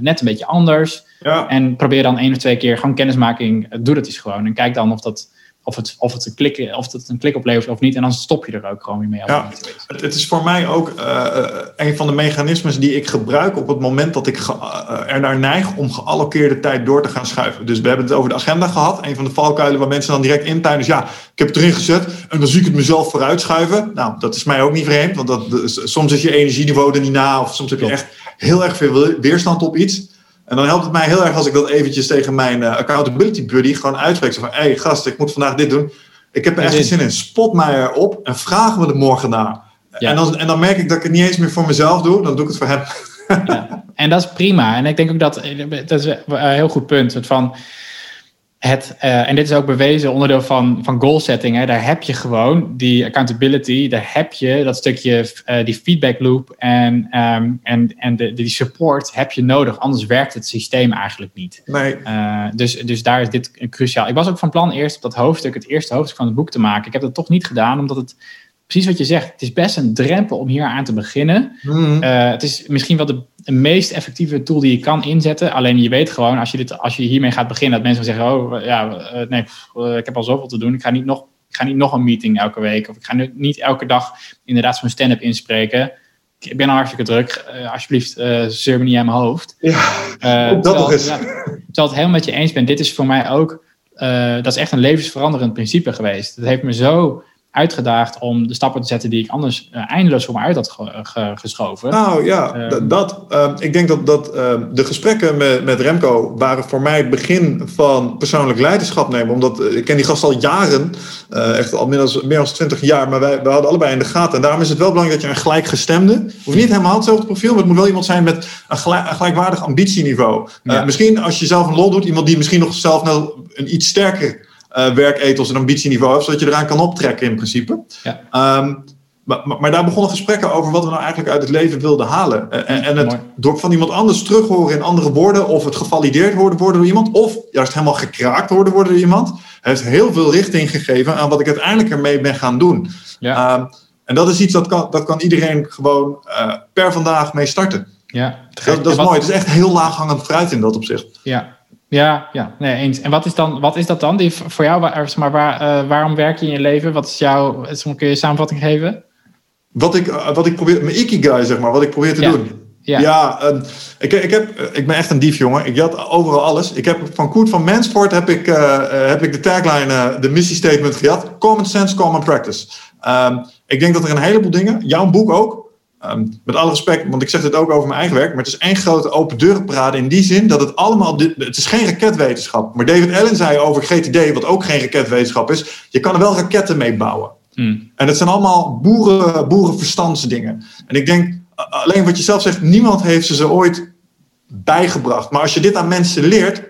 net een beetje anders. Ja. En probeer dan één of twee keer gewoon kennismaking. Doe dat eens gewoon. En kijk dan of dat of het, of het, een, klik, of het een klik oplevert of niet. En dan stop je er ook gewoon weer mee. Ja, het, het, is voor mij ook uh, een van de mechanismes die ik gebruik op het moment dat ik uh, er naar neig om geallockeerde tijd door te gaan schuiven. Dus we hebben het over de agenda gehad. Een van de valkuilen waar mensen dan direct intuinen. Dus ja, ik heb het erin gezet en dan zie ik het mezelf vooruitschuiven. Nou, dat is mij ook niet vreemd. Want dat, soms is je energieniveau er niet na. Of soms heb je echt heel erg veel weerstand op iets. En dan helpt het mij heel erg als ik dat eventjes tegen mijn uh, accountability buddy gewoon uitspreek. Zo van, hé hey, gast, ik moet vandaag dit doen. Ik heb er echt geen zin in. Spot mij erop en vraag me er morgen naar. En, dan, en dan merk ik dat ik het niet eens meer voor mezelf doe. Dan doe ik het voor hem. Ja. En dat is prima. En ik denk ook dat, dat is een heel goed punt. Het van, het, uh, en dit is ook bewezen onderdeel van, van goal setting. Hè. Daar heb je gewoon die accountability, daar heb je dat stukje, uh, die feedback loop en, um, en, en de, die support heb je nodig. Anders werkt het systeem eigenlijk niet. Nee. Uh, dus, dus daar is dit cruciaal. Ik was ook van plan eerst op dat hoofdstuk, het eerste hoofdstuk van het boek te maken. Ik heb dat toch niet gedaan, omdat het precies wat je zegt. Het is best een drempel om hier aan te beginnen. Mm. het is misschien wel de de meest effectieve tool die je kan inzetten. Alleen je weet gewoon, als je, dit, als je hiermee gaat beginnen, dat mensen zeggen: Oh ja, eh, nee, eh, ik heb al zoveel te doen. Ik ga niet nog, ik ga niet nog een meeting elke week. Of ik ga nu niet elke dag inderdaad zo'n stand-up inspreken. Ik ben al hartstikke druk. Alsjeblieft, zeur me niet aan mijn hoofd. Ja, dat nog eens. Ja, terwijl het helemaal met je eens ben. Dit is voor mij ook, dat is echt een levensveranderend principe geweest. Dat heeft me zo uitgedaagd om de stappen te zetten die ik anders uh, eindeloos voor me uit had geschoven. Nou ja, ehm, dat, uh, ik denk dat, dat uh, de gesprekken met, met Remco waren voor mij het begin van persoonlijk leiderschap nemen. Omdat eh, ik ken die gast al jaren, eh, echt al meer dan, meer dan 20 jaar, maar wij, we hadden allebei in de gaten. En daarom is het wel belangrijk dat je een gelijkgestemde, hoeft niet helemaal hetzelfde profiel, maar het moet wel iemand zijn met een, gelijk, een gelijkwaardig ambitieniveau. Misschien als je zelf een lol doet, iemand die misschien nog zelf nou een iets sterker uh, werkethos en ambitieniveau hebt, zodat je eraan kan optrekken in principe. Ja. Ehm, maar, maar, daar begonnen gesprekken over wat we nou eigenlijk uit het leven wilden halen. En, en het door van iemand anders terug horen in andere woorden, of het gevalideerd worden worden door iemand, of juist helemaal gekraakt worden worden door iemand, heeft heel veel richting gegeven aan wat ik uiteindelijk ermee ben gaan doen. Ja. Um, en dat is iets dat kan, dat kan iedereen gewoon uh, per vandaag mee starten. Ja, dat, dat is mooi. Het is echt heel laaghangend fruit in dat opzicht. Ja, ja, ja, nee, eens. En wat is, dan, wat is dat dan? Die, voor jou, waar, maar waar, uh, waarom werk je in je leven? Wat is jouw, kun je een samenvatting geven? Wat ik, uh, wat ik probeer, mijn ikigai zeg maar, wat ik probeer te ja. doen. Ja, ja uh, ik, ik, heb, ik ben echt een dief, jongen. Ik jat overal alles. Ik heb van Koert van Mansford heb ik, heb ik de tagline, de missiestatement gejat. Common sense, common practice. Um, ik denk dat er een heleboel dingen, jouw boek ook, Um, met alle respect, want ik zeg dit ook over mijn eigen werk, maar het is één grote open deurenparade in die zin dat het allemaal, het is geen raketwetenschap. Maar David Allen zei over GTD, wat ook geen raketwetenschap is, je kan er wel raketten mee bouwen. Hmm. En het zijn allemaal boeren, boerenverstandsdingen. En ik denk, alleen wat je zelf zegt, niemand heeft ze ze ooit bijgebracht. Maar als je dit aan mensen leert,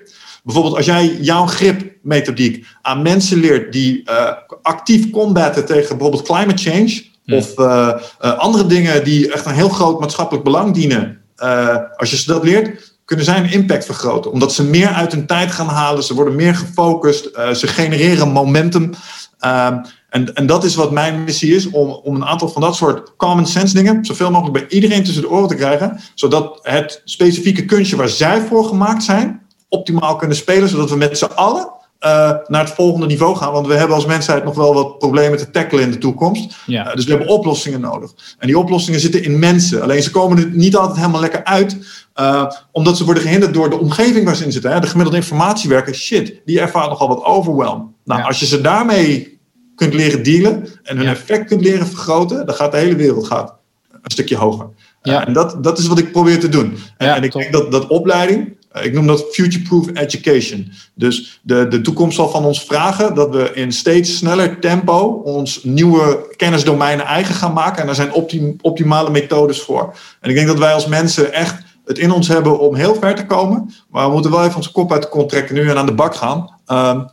bijvoorbeeld als jij jouw gripmethodiek aan mensen leert die uh, actief combatten tegen bijvoorbeeld climate change, of uh, uh, andere dingen die echt een heel groot maatschappelijk belang dienen. Uh, als je ze dat leert, kunnen zij een impact vergroten. Omdat ze meer uit hun tijd gaan halen, ze worden meer gefocust, ze genereren momentum. Ehm, en, en dat is wat mijn missie is, om, om een aantal van dat soort common sense dingen zoveel mogelijk bij iedereen tussen de oren te krijgen. Zodat het specifieke kunstje waar zij voor gemaakt zijn, optimaal kunnen spelen. Zodat we met z'n allen uh, naar het volgende niveau gaan. Want we hebben als mensheid nog wel wat problemen te tackelen in de toekomst. Ja. Uh, dus we hebben oplossingen nodig. En die oplossingen zitten in mensen. Alleen ze komen er niet altijd helemaal lekker uit. Uh, omdat ze worden gehinderd door de omgeving waar ze in zitten. Hè. De gemiddelde informatiewerker, shit, die ervaart nogal wat overwhelm. Nou, ja. als je ze daarmee kunt leren dealen en hun ja. effect kunt leren vergroten, dan gaat de hele wereld gaat een stukje hoger. Ja. en dat, dat is wat ik probeer te doen. En, en ik denk dat, dat opleiding, ik noem dat future-proof education. Dus de, de toekomst zal van ons vragen dat we in steeds sneller tempo ons nieuwe kennisdomeinen eigen gaan maken. En daar zijn optim, optimale methodes voor. En ik denk dat wij als mensen echt het in ons hebben om heel ver te komen. Maar we moeten wel even onze kop uit de kont trekken nu en aan de bak gaan. Um,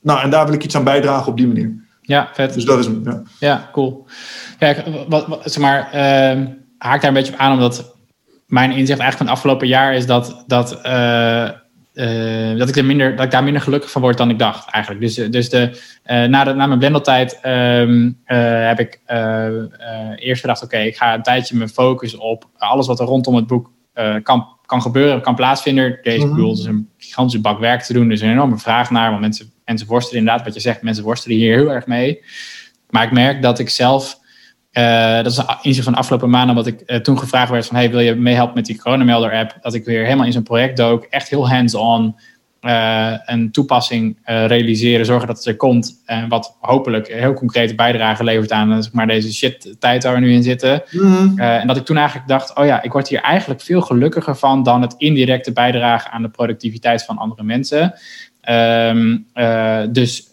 nou, en daar wil ik iets aan bijdragen op die manier. Ja, vet. Dus dat is hem. Ja, ja cool. Kijk, wat, wat, zeg maar, uh, haak daar een beetje op aan, omdat mijn inzicht eigenlijk van het afgelopen jaar is dat, dat uh, uh, dat, ik er minder, dat ik daar minder gelukkig van word dan ik dacht eigenlijk. Dus, dus de, uh, na, de, na mijn blendeltijd um, uh, heb ik eerst gedacht... oké, okay, ik ga een tijdje me focussen op alles wat er rondom het boek kan, kan gebeuren, kan plaatsvinden. Deze mm -hmm. bedoel, is een gigantische bak werk te doen. Er is een enorme vraag naar, want mensen, mensen worstelen inderdaad... wat je zegt, mensen worstelen hier heel erg mee. Maar ik merk dat ik zelf... Uh, dat is een inzicht van de afgelopen maanden, wat ik uh, toen gevraagd werd van, hey, wil je meehelpen met die coronamelder app? Dat ik weer helemaal in zo'n project dook, echt heel hands-on uh, een toepassing realiseren, zorgen dat het er komt en wat hopelijk een heel concrete bijdrage levert aan zeg maar, deze shit tijd waar we nu in zitten. Mm. en dat ik toen eigenlijk dacht, oh ja, ik word hier eigenlijk veel gelukkiger van dan het indirecte bijdragen aan de productiviteit van andere mensen. Um, dus,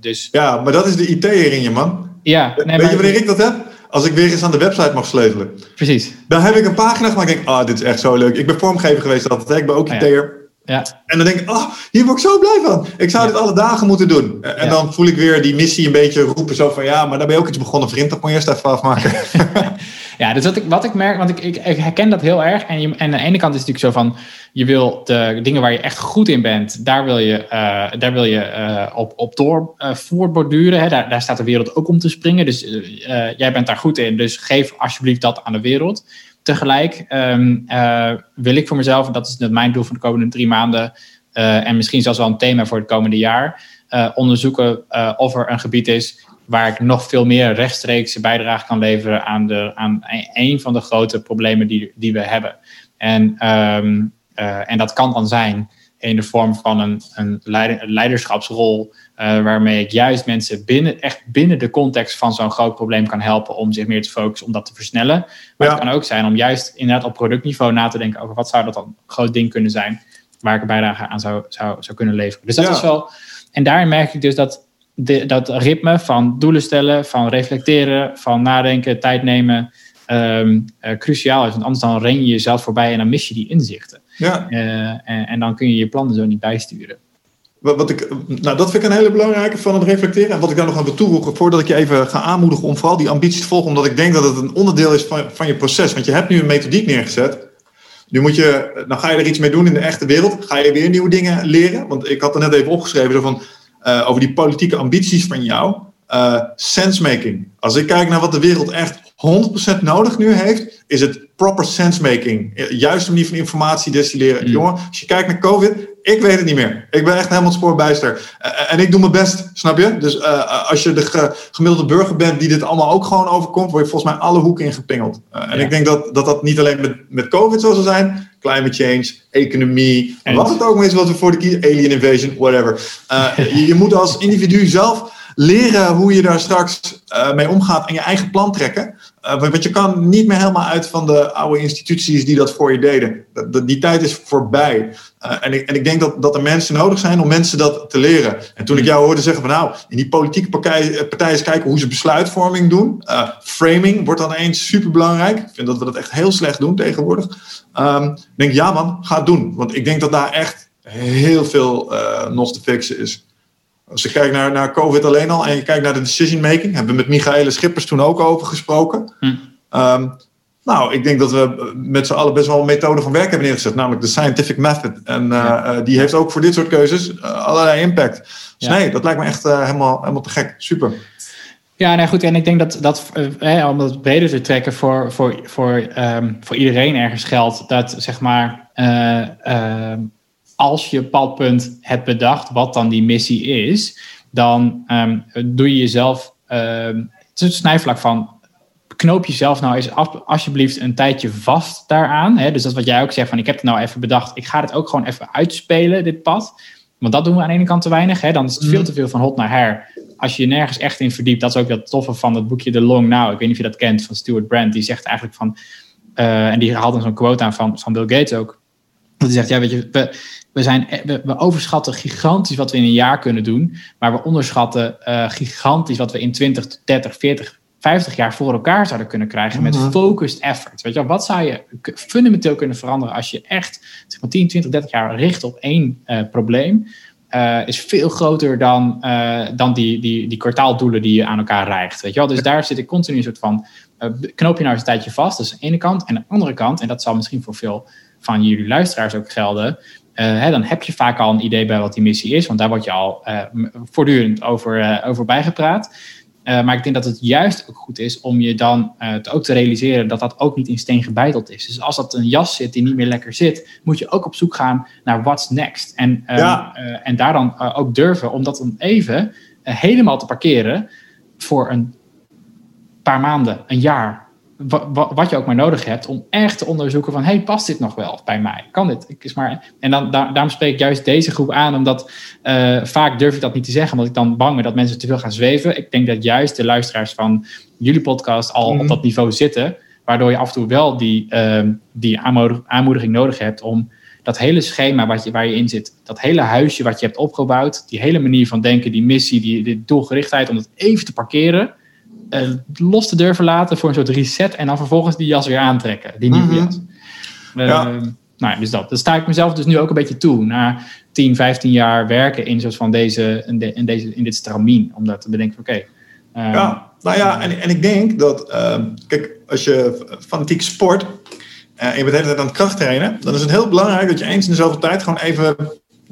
dus... Ja, maar dat is de IT-er in je, man. Ja, nee, Weet je wanneer ik dat heb? Als ik weer eens aan de website mag sleutelen. Precies. Dan heb ik een pagina gemaakt en denk ah, oh, dit is echt zo leuk. Ik ben vormgever geweest altijd, ik ben ook IT'er. Ja. En dan denk ik, oh, hier word ik zo blij van. Ik zou dit alle dagen moeten doen. En ja. dan voel ik weer die missie een beetje roepen. Zo van, ja, maar daar ben je ook iets begonnen, vriend. Dat moet je eerst even afmaken. ja, dus wat ik, wat ik merk, want ik, ik, herken dat heel erg. En, en aan de ene kant is het natuurlijk zo van, je wil de dingen waar je echt goed in bent, daar wil je, uh, daar wil je uh, op, op door uh. Hè. Daar, daar staat de wereld ook om te springen. Dus jij bent daar goed in. Dus geef alsjeblieft dat aan de wereld. Tegelijk um, wil ik voor mezelf, en dat is mijn doel voor de komende drie maanden, en misschien zelfs wel een thema voor het komende jaar, onderzoeken of er een gebied is waar ik nog veel meer rechtstreeks bijdrage kan leveren aan, de, aan een van de grote problemen die, die we hebben. En, um, uh, en dat kan dan zijn in de vorm van een, een leiderschapsrol, uh, waarmee ik juist mensen binnen, echt binnen de context van zo'n groot probleem kan helpen om zich meer te focussen om dat te versnellen. Maar ja. het kan ook zijn om juist inderdaad op productniveau na te denken over wat zou dat dan een groot ding kunnen zijn waar ik een bijdrage aan zou, zou, zou kunnen leveren. Dus dat ja. is wel. En daarin merk ik dus dat de, dat ritme van doelen stellen, van reflecteren, van nadenken, tijd nemen, um, uh, cruciaal is. Want anders dan ren je jezelf voorbij en dan mis je die inzichten. Ja. Uh, en, en, dan kun je je plannen zo niet bijsturen. Wat, wat ik, nou, dat vind ik een hele belangrijke van het reflecteren. En wat ik daar nog aan wil toevoegen, voordat ik je even ga aanmoedigen om vooral die ambitie te volgen, omdat ik denk dat het een onderdeel is van, van je proces. Want je hebt nu een methodiek neergezet. Nu moet je, dan ga je er iets mee doen in de echte wereld. Ga je weer nieuwe dingen leren. Want ik had er net even opgeschreven zo van, uh, over die politieke ambities van jou. Uh, sensemaking. Als ik kijk naar wat de wereld echt 100% nodig nu heeft, is het proper sensemaking. Juiste manier van informatie destilleren. Mm. Jongen, als je kijkt naar COVID, ik weet het niet meer. Ik ben echt helemaal het spoorbijster. Uh, en ik doe mijn best, snap je? Dus uh, als je de ge gemiddelde burger bent die dit allemaal ook gewoon overkomt, word je volgens mij alle hoeken ingepingeld. Uh, en ja. ik denk dat, dat dat niet alleen met, met COVID zo zal zijn, climate change, economie, en wat het ook is wat we voor de kiezen, alien invasion, whatever. je, je moet als individu zelf leren hoe je daar straks uh, mee omgaat en je eigen plan trekken. Uh, want je kan niet meer helemaal uit van de oude instituties die dat voor je deden. Dat, die tijd is voorbij. Uh, en, ik, en ik denk dat, dat er mensen nodig zijn om mensen dat te leren. En toen ik jou hoorde zeggen van nou, in die politieke partij, partijen kijken hoe ze besluitvorming doen. framing wordt dan eens super belangrijk. Ik vind dat we dat echt heel slecht doen tegenwoordig. Um, ik denk ja man, ga het doen. Want ik denk dat daar echt heel veel nog te fixen is. Als je kijkt naar, naar COVID alleen al en je kijkt naar de decision making, hebben we met Michaële Schippers toen ook over gesproken. Hm. Um, nou, ik denk dat we met z'n allen best wel een methode van werk hebben neergezet, namelijk de scientific method. En uh, ja. uh, die heeft ook voor dit soort keuzes uh, allerlei impact. Dus ja. nee, dat lijkt me echt helemaal, helemaal te gek. Super. Ja, nee, goed. En ik denk dat, dat eh, om dat breder te trekken voor, voor, voor, um, voor iedereen ergens geldt, dat zeg maar als je padpunt hebt bedacht, wat dan die missie is, dan um, doe je jezelf um, het snijvlak van. Knoop jezelf nou eens af, alsjeblieft een tijdje vast daaraan. Hè? Dus dat is wat jij ook zegt: van ik heb het nou even bedacht. Ik ga het ook gewoon even uitspelen, dit pad. Want dat doen we aan de ene kant te weinig. Hè? Dan is het veel te veel van hot naar her. Als je je nergens echt in verdiept, dat is ook dat toffe van het boekje The Long Now. Ik weet niet of je dat kent van Stuart Brand. Die zegt eigenlijk van. Uh, en die haalt dan zo'n quote aan van, van Bill Gates ook. Dat hij zegt: Ja, weet je, we, we, zijn, we, we, overschatten gigantisch wat we in een jaar kunnen doen, maar we onderschatten uh, gigantisch wat we in 20, 30, 40, 50 jaar voor elkaar zouden kunnen krijgen met -hmm. focused effort. Weet je wel, wat zou je fundamenteel kunnen veranderen als je echt zeg maar, 10, 20, 30 jaar richt op één uh, probleem? Uh, is veel groter dan, dan die, die, die kwartaaldoelen die je aan elkaar rijgt. Weet je wel? Dus daar zit ik continu een soort van. knoop je nou eens een tijdje vast, dat is de ene kant. En de andere kant, en dat zal misschien voor veel van jullie luisteraars ook gelden, hè, dan heb je vaak al een idee bij wat die missie is, want daar word je al voortdurend over, over bijgepraat. maar ik denk dat het juist ook goed is om je dan te ook te realiseren dat dat ook niet in steen gebeiteld is. Dus als dat een jas zit die niet meer lekker zit, moet je ook op zoek gaan naar what's next. En, ehm, en daar dan ook durven om dat dan even helemaal te parkeren voor een paar maanden, een jaar, wat je ook maar nodig hebt om echt te onderzoeken van, hey, past dit nog wel bij mij? Kan dit? Ik is maar, en dan, daarom spreek ik juist deze groep aan, omdat uh, vaak durf ik dat niet te zeggen, omdat ik dan bang ben dat mensen te veel gaan zweven. Ik denk dat juist de luisteraars van jullie podcast al op mhm. dat niveau zitten, waardoor je af en toe wel die, uh, die aanmoediging nodig hebt om dat hele schema wat je, waar je in zit, dat hele huisje wat je hebt opgebouwd, die hele manier van denken, die missie, die, die doelgerichtheid, om dat even te parkeren uh, los te durven laten voor een soort reset en dan vervolgens die jas weer aantrekken, die nieuwe mhm. jas. Uh, ja. Nou ja, dus dat. Dat sta ik mezelf dus nu ook een beetje toe. Na 10, 15 jaar werken in, soort van deze, in, de, in, deze, in dit stramien. Om dat te bedenken oké. Okay, uh, ja, nou ja, en, en ik denk dat, ehm, kijk, als je fanatiek sport en je bent de hele tijd aan het krachttrainen, dan is het heel belangrijk dat je eens in dezelfde tijd gewoon even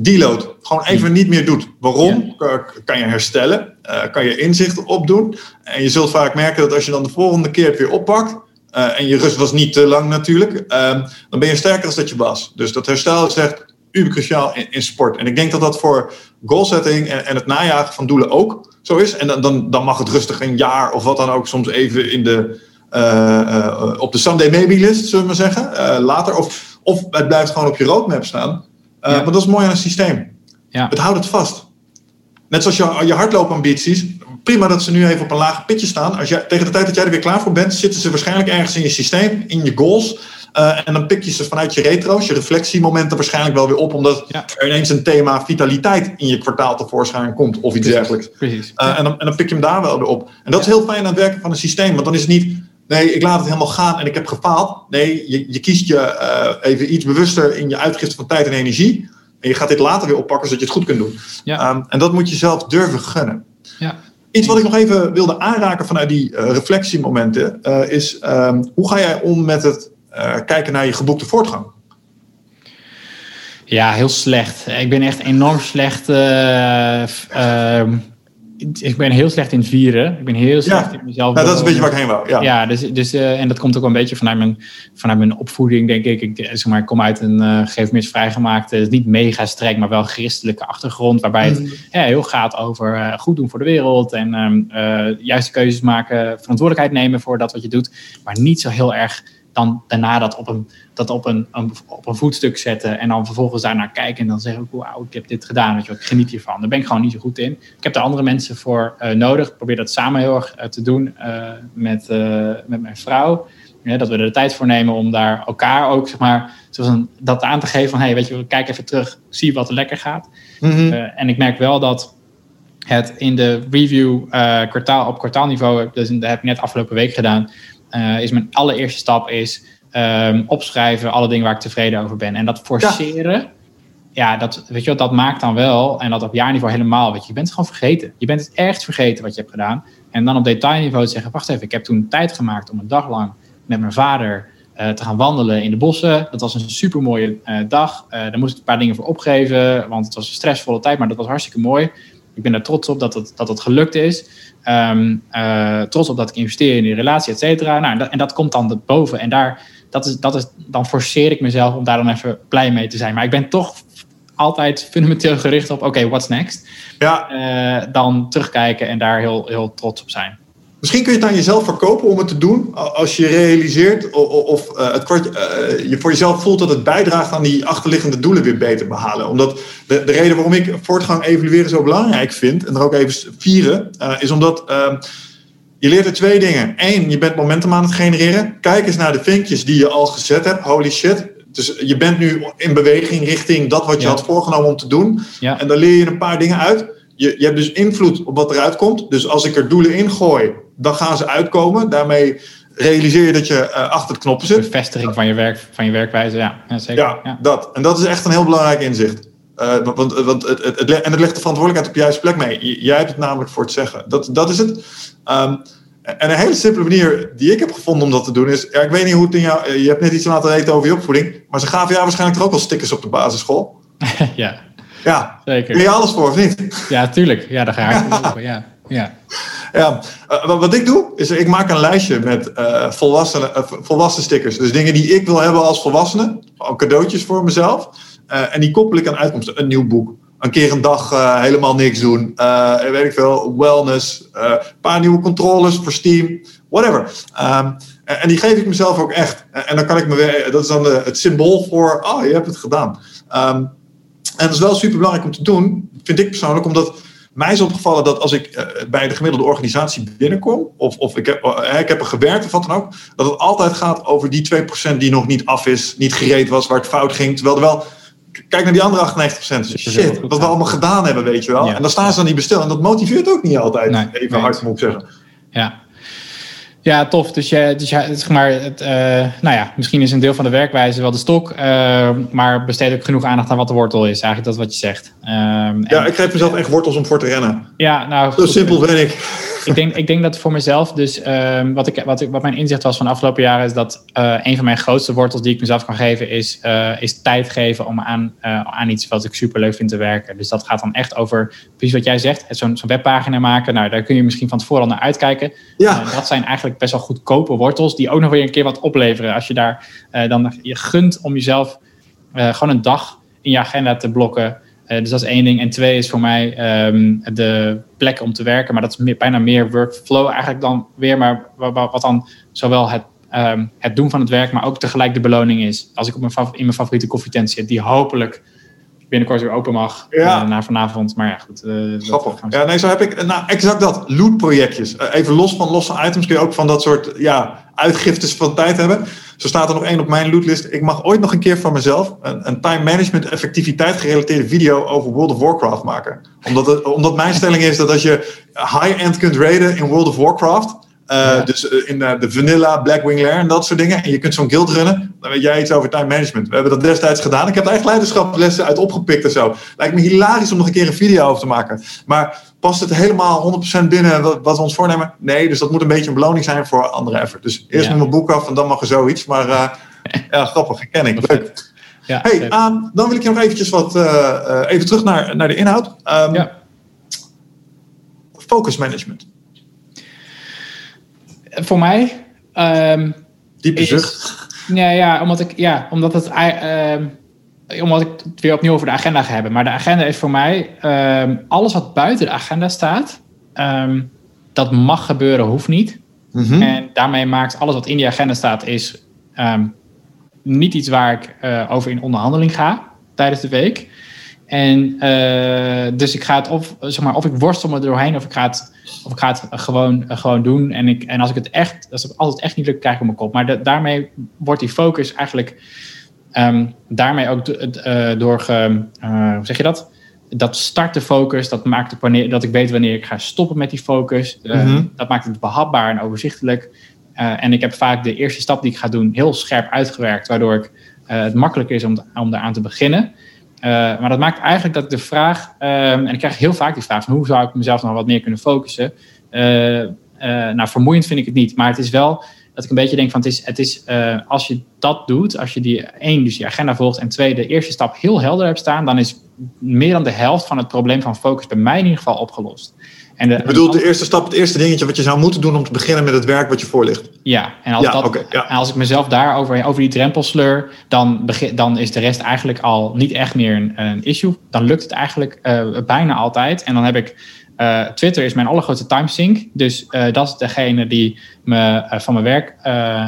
deload. Gewoon even niet meer doet. Waarom? Kan je herstellen? Uh, kan je inzichten opdoen? En je zult vaak merken dat als je dan de volgende keer het weer oppakt. Uh, en je rust was niet te lang natuurlijk. Uh, dan ben je sterker dan dat je was. Dus dat herstel is echt uber cruciaal in, in, sport. En ik denk dat dat voor goalsetting en, en het najagen van doelen ook zo is. En dan, dan, dan mag het rustig een jaar of wat dan ook soms even in de, uh, op de Sunday maybe list, zullen we maar zeggen. later. Of, of het blijft gewoon op je roadmap staan. Uh, Maar dat is mooi aan het systeem. Ja. Het houdt het vast. Net zoals je, je hardloopambities. Prima dat ze nu even op een laag pitje staan. Als je, tegen de tijd dat jij er weer klaar voor bent, zitten ze waarschijnlijk ergens in je systeem, in je goals. Uh, en dan pik je ze vanuit je retro's, je reflectiemomenten waarschijnlijk wel weer op, omdat er ineens een thema vitaliteit in je kwartaal tevoorschijn komt of iets dergelijks. Precies. Uh, en, dan, en dan pik je hem daar wel weer op. En dat is heel fijn aan het werken van een systeem, want dan is het niet Nee, ik laat het helemaal gaan en ik heb gefaald. Nee, je, je kiest je uh, even iets bewuster in je uitgifte van tijd en energie. En je gaat dit later weer oppakken zodat je het goed kunt doen. Ja. Um, en dat moet je zelf durven gunnen. Ja. Iets wat ik nog even wilde aanraken vanuit die uh, reflectiemomenten uh, is: um, hoe ga jij om met het kijken naar je geboekte voortgang? Ja, heel slecht. Ik ben echt enorm slecht ehm, ik ben heel slecht in vieren. Ik ben heel slecht in mezelf. Ja, dat is een beetje waar ik heen wou. Ja, ja dus, dus, uh, en dat komt ook wel een beetje vanuit mijn, vanuit mijn opvoeding, denk ik. Ik, zeg maar, ik kom uit een uh, vrijgemaakte, niet mega streng, maar wel christelijke achtergrond. Waarbij het mm. ja, heel gaat over uh, goed doen voor de wereld en um, juiste keuzes maken, verantwoordelijkheid nemen voor dat wat je doet. Maar niet zo heel erg dan daarna dat op een, dat op een, op een voetstuk zetten en dan vervolgens daarnaar kijken en dan zeggen, wauw, ik heb dit gedaan, weet je, ik geniet hiervan. Daar ben ik gewoon niet zo goed in. Ik heb er andere mensen voor uh, nodig. Ik probeer dat samen heel erg uh, te doen uh, met, met mijn vrouw. Ja, dat we er de tijd voor nemen om daar elkaar ook, zeg maar, zoals een, dat aan te geven van, hey, weet je, kijk even terug, zie wat er lekker gaat. Mm -hmm. en ik merk wel dat het in de review kwartaal op kwartaalniveau, dus dat heb ik net afgelopen week gedaan, uh, is mijn allereerste stap is um, opschrijven alle dingen waar ik tevreden over ben. En dat forceren, ja, dat, weet je wat, dat maakt dan wel, en dat op jaarniveau helemaal, weet je, je bent het gewoon vergeten. Je bent het echt vergeten wat je hebt gedaan. En dan op detailniveau te zeggen, wacht even, ik heb toen tijd gemaakt om een dag lang met mijn vader uh, te gaan wandelen in de bossen. Dat was een super mooie uh, dag. daar moest ik een paar dingen voor opgeven, want het was een stressvolle tijd, maar dat was hartstikke mooi. Ik ben er trots op dat het, dat het gelukt is. Um, uh, trots op dat ik investeer in die relatie, et cetera. Nou, en, dat, en dat komt dan boven. En daar, dat is, dat is, dan forceer ik mezelf om daar dan even blij mee te zijn. Maar ik ben toch altijd fundamenteel gericht op, oké, what's next? Ja. Uh, dan terugkijken en daar heel, heel trots op zijn. Misschien kun je het aan jezelf verkopen om het te doen. Als je realiseert of, of uh, het kwart, uh, je voor jezelf voelt dat het bijdraagt aan die achterliggende doelen weer beter behalen. Omdat de, de reden waarom ik voortgang evalueren zo belangrijk vind, en er ook even vieren, uh, is omdat ehm, je leert er twee dingen. Eén, je bent momentum aan het genereren. Kijk eens naar de vinkjes die je al gezet hebt. Holy shit. Dus je bent nu in beweging richting dat wat je ja. had voorgenomen om te doen. Ja. En dan leer je een paar dingen uit. Je, je hebt dus invloed op wat eruit komt. Dus als ik er doelen in gooi, dan gaan ze uitkomen. Daarmee realiseer je dat je uh, achter de knoppen zit. Bevestiging van je, werk, van je werkwijze, ja. ja zeker. Ja, ja, dat. En dat is echt een heel belangrijk inzicht. Uh, want, want het, het, het, en het legt de verantwoordelijkheid op de juiste plek mee. Jij hebt het namelijk voor het zeggen. Dat, dat is het. Um, en een hele simpele manier die ik heb gevonden om dat te doen is... ik weet niet hoe het in jou... Je hebt net iets laten weten over je opvoeding... maar ze gaven jou waarschijnlijk er ook wel stickers op de basisschool. ja. Ja, zeker. Kun je alles voor of niet? Ja, tuurlijk. Ja, daar ga ik voor. Ja, ja. Ja, uh, wat ik doe, is ik maak een lijstje met uh, volwassen, uh, volwassen stickers. Dus dingen die ik wil hebben als volwassene. Cadeautjes voor mezelf. en die koppel ik aan uitkomsten. Een nieuw boek. Een keer een dag helemaal niks doen. weet ik veel, wellness. Een paar nieuwe controllers voor Steam. Whatever. Um, en die geef ik mezelf ook echt. En dan kan ik me weer, dat is dan het symbool voor, oh, je hebt het gedaan. Um, en dat is wel super belangrijk om te doen, vind ik persoonlijk, omdat mij is opgevallen dat als ik uh, bij de gemiddelde organisatie binnenkom, of, of ik, heb, uh, ik heb er gewerkt of wat dan ook, dat het altijd gaat over die 2% die nog niet af is, niet gereed was, waar het fout ging. Terwijl er wel, kijk naar die andere 98%. Shit, wat we allemaal gedaan hebben, weet je wel. Ja. En dan staan ze dan niet bestil. En dat motiveert ook niet altijd, nee, even nee. hard moet ik zeggen. Ja, ja, tof. Dus, je, dus je, zeg maar, het, uh, nou ja, misschien is een deel van de werkwijze wel de stok, uh, maar besteed ook genoeg aandacht aan wat de wortel is. Eigenlijk dat is wat je zegt. Uh, ja, ik geef mezelf echt wortels om voor te rennen. Ja, nou. Zo simpel ben ik. Ik denk, ik denk dat voor mezelf, dus ehm, wat, ik, wat, ik, wat mijn inzicht was van de afgelopen jaren, is dat eh, een van mijn grootste wortels die ik mezelf kan geven, is, is tijd geven om aan, aan iets wat ik super leuk vind te werken. Dus dat gaat dan echt over, precies wat jij zegt, zo'n zo'n webpagina maken. Nou, daar kun je misschien van tevoren al naar uitkijken. Ja. dat zijn eigenlijk best wel goedkope wortels die ook nog weer een keer wat opleveren. Als je daar dan je gunt om jezelf gewoon een dag in je agenda te blokken. Uh, dus dat is één ding. En twee is voor mij um, de plek om te werken. Maar dat is meer, bijna meer workflow eigenlijk dan weer. Maar wat, dan zowel het, um, het doen van het werk, maar ook tegelijk de beloning is. Als ik op mijn, in mijn favoriete koffietent zit, die hopelijk binnenkort weer open mag ja. uh, na vanavond. Maar ja, goed. Uh, Grappig. Ja, nee, zo heb ik. Nou, exact dat. Loot-projectjes. Uh, even los van losse items kun je ook van dat soort ja, uitgiftes van tijd hebben. Zo staat er nog één op mijn lootlist. Ik mag ooit nog een keer van mezelf een, een time management effectiviteit gerelateerde video over World of Warcraft maken. Omdat, het, omdat mijn stelling is dat als je high-end kunt raiden in World of Warcraft. Ja. Dus in uh, de vanilla, Blackwing Lair en dat soort dingen. En je kunt zo'n guild runnen. Dan weet jij iets over time management. We hebben dat destijds gedaan. Ik heb er echt leiderschapslessen uit opgepikt en zo. Lijkt me hilarisch om nog een keer een video over te maken. Maar past het helemaal 100% binnen wat, we ons voornemen? Nee, dus dat moet een beetje een beloning zijn voor andere effort. Dus eerst ja. mijn boek af en dan mag er zoiets. Maar uh, ja, grappig, herken ik. Leuk. Ja, hey, um, dan wil ik je nog eventjes wat, even terug naar, naar de inhoud. Um, ja. Focus management voor mij. Um, Diepe zucht. Ja, ja, omdat ik, ja, omdat het, uh, omdat ik het weer opnieuw over de agenda ga hebben. Maar de agenda is voor mij um, alles wat buiten de agenda staat. Um, dat mag gebeuren, hoeft niet. Mhm. En daarmee maakt alles wat in die agenda staat, is niet iets waar ik uh, over in onderhandeling ga tijdens de week. En uh, dus ik ga het of, zeg maar, of ik worstel me er doorheen, of ik ga het, of ik ga het gewoon, gewoon doen. En, ik, en als ik het echt, als het altijd echt niet lukt, krijg ik op mijn kop. Maar de, daarmee wordt die focus eigenlijk, um, daarmee ook uh, door, ge, hoe zeg je dat? Dat start de focus, dat maakt het wanneer, dat ik weet wanneer ik ga stoppen met die focus. Mm-hmm. Dat maakt het behapbaar en overzichtelijk. en ik heb vaak de eerste stap die ik ga doen heel scherp uitgewerkt, waardoor ik, het makkelijker is om, om eraan te beginnen. Uh, maar dat maakt eigenlijk dat ik de vraag, um, en ik krijg heel vaak die vraag van hoe zou ik mezelf nog wat meer kunnen focussen. Uh, uh, nou, vermoeiend vind ik het niet, maar het is wel dat ik een beetje denk van het is, het is als je dat doet, als je die één, dus je agenda volgt en twee, de eerste stap heel helder hebt staan, dan is meer dan de helft van het probleem van focus bij mij in ieder geval opgelost. En de, ik bedoel, de eerste stap, het eerste dingetje wat je zou moeten doen om te beginnen met het werk wat je voor ligt. Ja, en als, ja, dat, okay, ja. en als ik mezelf daar over, over die drempel sleur, dan, begin, dan is de rest eigenlijk al niet echt meer een, een issue. Dan lukt het eigenlijk uh, bijna altijd. En dan heb ik, uh, Twitter is mijn allergrootste timesync. Dus uh, dat is degene die me van mijn werk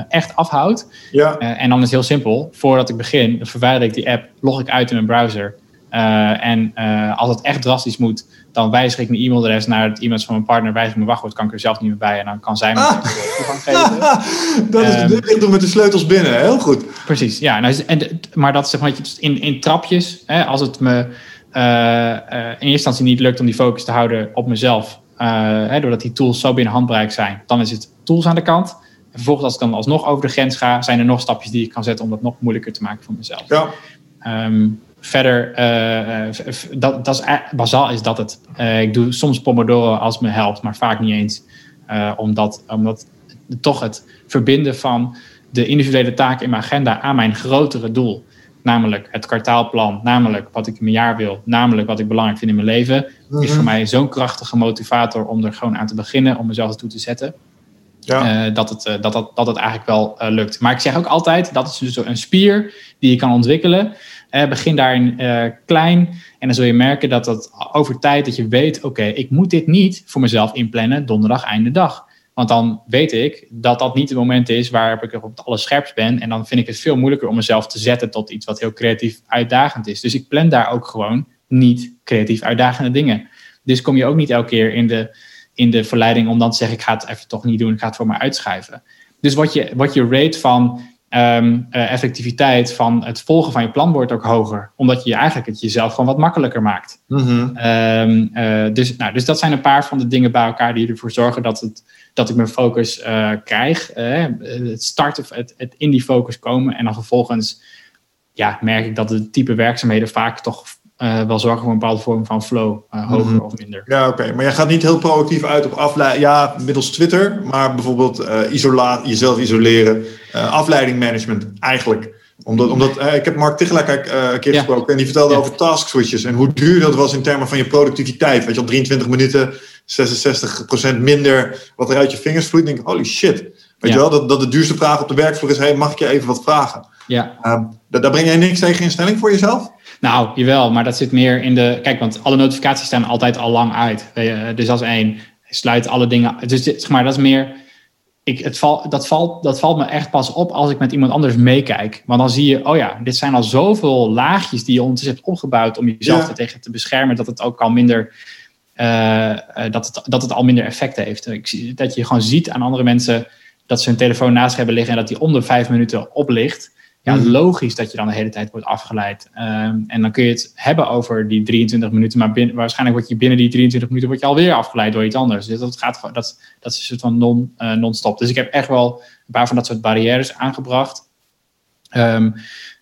echt afhoudt. Ja. en dan is het heel simpel. Voordat ik begin, verwijder ik die app, log ik uit in mijn browser. en als het echt drastisch moet, dan wijzig ik mijn e-mailadres naar het e-mail van mijn partner, wijzig ik mijn wachtwoord, kan ik er zelf niet meer bij en dan kan zij me ah. toegang geven. dat is um, de doen met de sleutels binnen, heel goed. Precies, ja. Nou, en, maar dat is zeg maar in, in trapjes, hè, als het me uh, uh, in eerste instantie niet lukt om die focus te houden op mezelf, uh, hè, doordat die tools zo binnen handbereik zijn, dan is het tools aan de kant. En vervolgens als ik dan alsnog over de grens ga, zijn er nog stapjes die ik kan zetten om dat nog moeilijker te maken voor mezelf. Ja. Um, verder, uh, dat, dat is, bazaal is dat het. Uh, ik doe soms Pomodoro als het me helpt, maar vaak niet eens. Uh, omdat, omdat toch het verbinden van de individuele taken in mijn agenda aan mijn grotere doel. namelijk het kwartaalplan, namelijk wat ik in mijn jaar wil, namelijk wat ik belangrijk vind in mijn leven, is voor mij zo'n krachtige motivator om er gewoon aan te beginnen, om mezelf toe te zetten. Ja. dat, het, dat, dat, dat het eigenlijk wel lukt. Maar ik zeg ook altijd, dat is dus een spier die je kan ontwikkelen. Begin daarin klein en dan zul je merken dat dat over tijd dat je weet, oké, ik moet dit niet voor mezelf inplannen donderdag einde dag. Want dan weet ik dat dat niet het moment is waarop ik op het allerscherpst ben. En dan vind ik het veel moeilijker om mezelf te zetten tot iets wat heel creatief uitdagend is. Dus ik plan daar ook gewoon niet creatief uitdagende dingen. Dus kom je ook niet elke keer in de, in de verleiding om dan te zeggen: ik ga het even toch niet doen, ik ga het voor me uitschuiven. Dus wat je, wat je rate van um, uh, effectiviteit van het volgen van je plan wordt ook hoger. Omdat je eigenlijk het jezelf gewoon wat makkelijker maakt. Mm dus, nou, dus dat zijn een paar van de dingen bij elkaar die ervoor zorgen dat, het, dat ik mijn focus uh, krijg. het starten, het, het in die focus komen. En dan vervolgens ja, merk ik dat de type werkzaamheden vaak toch uh, wel zorgen voor een bepaalde vorm van flow, uh, hoger mhm. of minder. Ja, oké. Maar jij gaat niet heel proactief uit op afleiding, ja, middels Twitter, maar bijvoorbeeld uh, isola jezelf isoleren, afleiding management eigenlijk. Omdat, omdat ik heb Mark Tichelaar een keer gesproken en die vertelde over task switches en hoe duur dat was in termen van je productiviteit. Weet je, al 23 minuten, 66% minder wat er uit je vingers vloeit. denk ik, holy shit. Weet je wel, dat, dat de duurste vraag op de werkvloer is, hey, mag ik je even wat vragen? Ja. Um, daar breng jij niks tegen in stelling voor jezelf? Nou, jawel, maar dat zit meer in de. Kijk, want alle notificaties staan altijd al lang uit. Dus als één sluit alle dingen. Dus zeg maar, dat is meer. Ik, het val, dat, valt, dat valt me echt pas op als ik met iemand anders meekijk. Want dan zie je, oh ja, dit zijn al zoveel laagjes die je ondertussen hebt opgebouwd om jezelf er tegen te beschermen, dat het ook al minder. Uh, dat, het, dat het al minder effect heeft. Ik zie, dat je gewoon ziet aan andere mensen dat ze hun telefoon naast hebben liggen en dat die onder vijf minuten oplicht ja, mhm. logisch dat je dan de hele tijd wordt afgeleid. Ehm, en dan kun je het hebben over die 23 minuten, maar binnen, waarschijnlijk word je binnen die 23 minuten word je alweer afgeleid door iets anders. Dus dat, gaat, dat, dat is een soort van non, uh, non-stop. Dus ik heb echt wel een paar van dat soort barrières aangebracht. Um,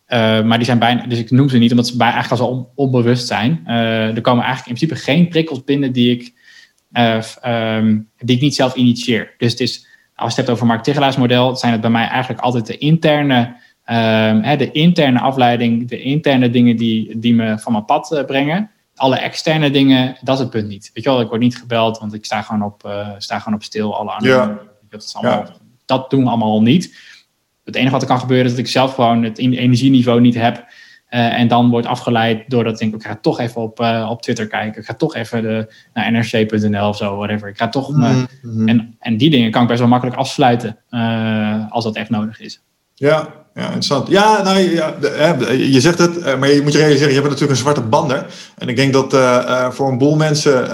uh, maar die zijn bijna, dus ik noem ze niet omdat ze bij, eigenlijk al on, onbewust zijn. Uh, er komen eigenlijk in principe geen prikkels binnen die ik, um, die ik niet zelf initieer. Dus het is, als je het hebt over Mark Tigelaars model, zijn het bij mij eigenlijk altijd de interne Um, de interne afleiding, de interne dingen die, die me van mijn pad uh, brengen. Alle externe dingen, dat is het punt niet. Weet je wel, ik word niet gebeld, want ik sta gewoon op, uh, sta gewoon op stil. Alle andere ja. dat, is allemaal, ja. dat doen we allemaal niet. Het enige wat er kan gebeuren is dat ik zelf gewoon het energieniveau niet heb. Uh, en dan wordt afgeleid doordat ik denk, ik ga toch even op, op Twitter kijken. Ik ga toch even de, naar nrc.nl of zo, whatever. Ik ga toch... Mm -hmm. en, en die dingen kan ik best wel makkelijk afsluiten als dat echt nodig is. Ja, ja, interessant. Ja, nou, ja, je zegt het, eh, maar je moet je realiseren, je hebt natuurlijk een zwarte bander. En ik denk dat uh, voor een boel mensen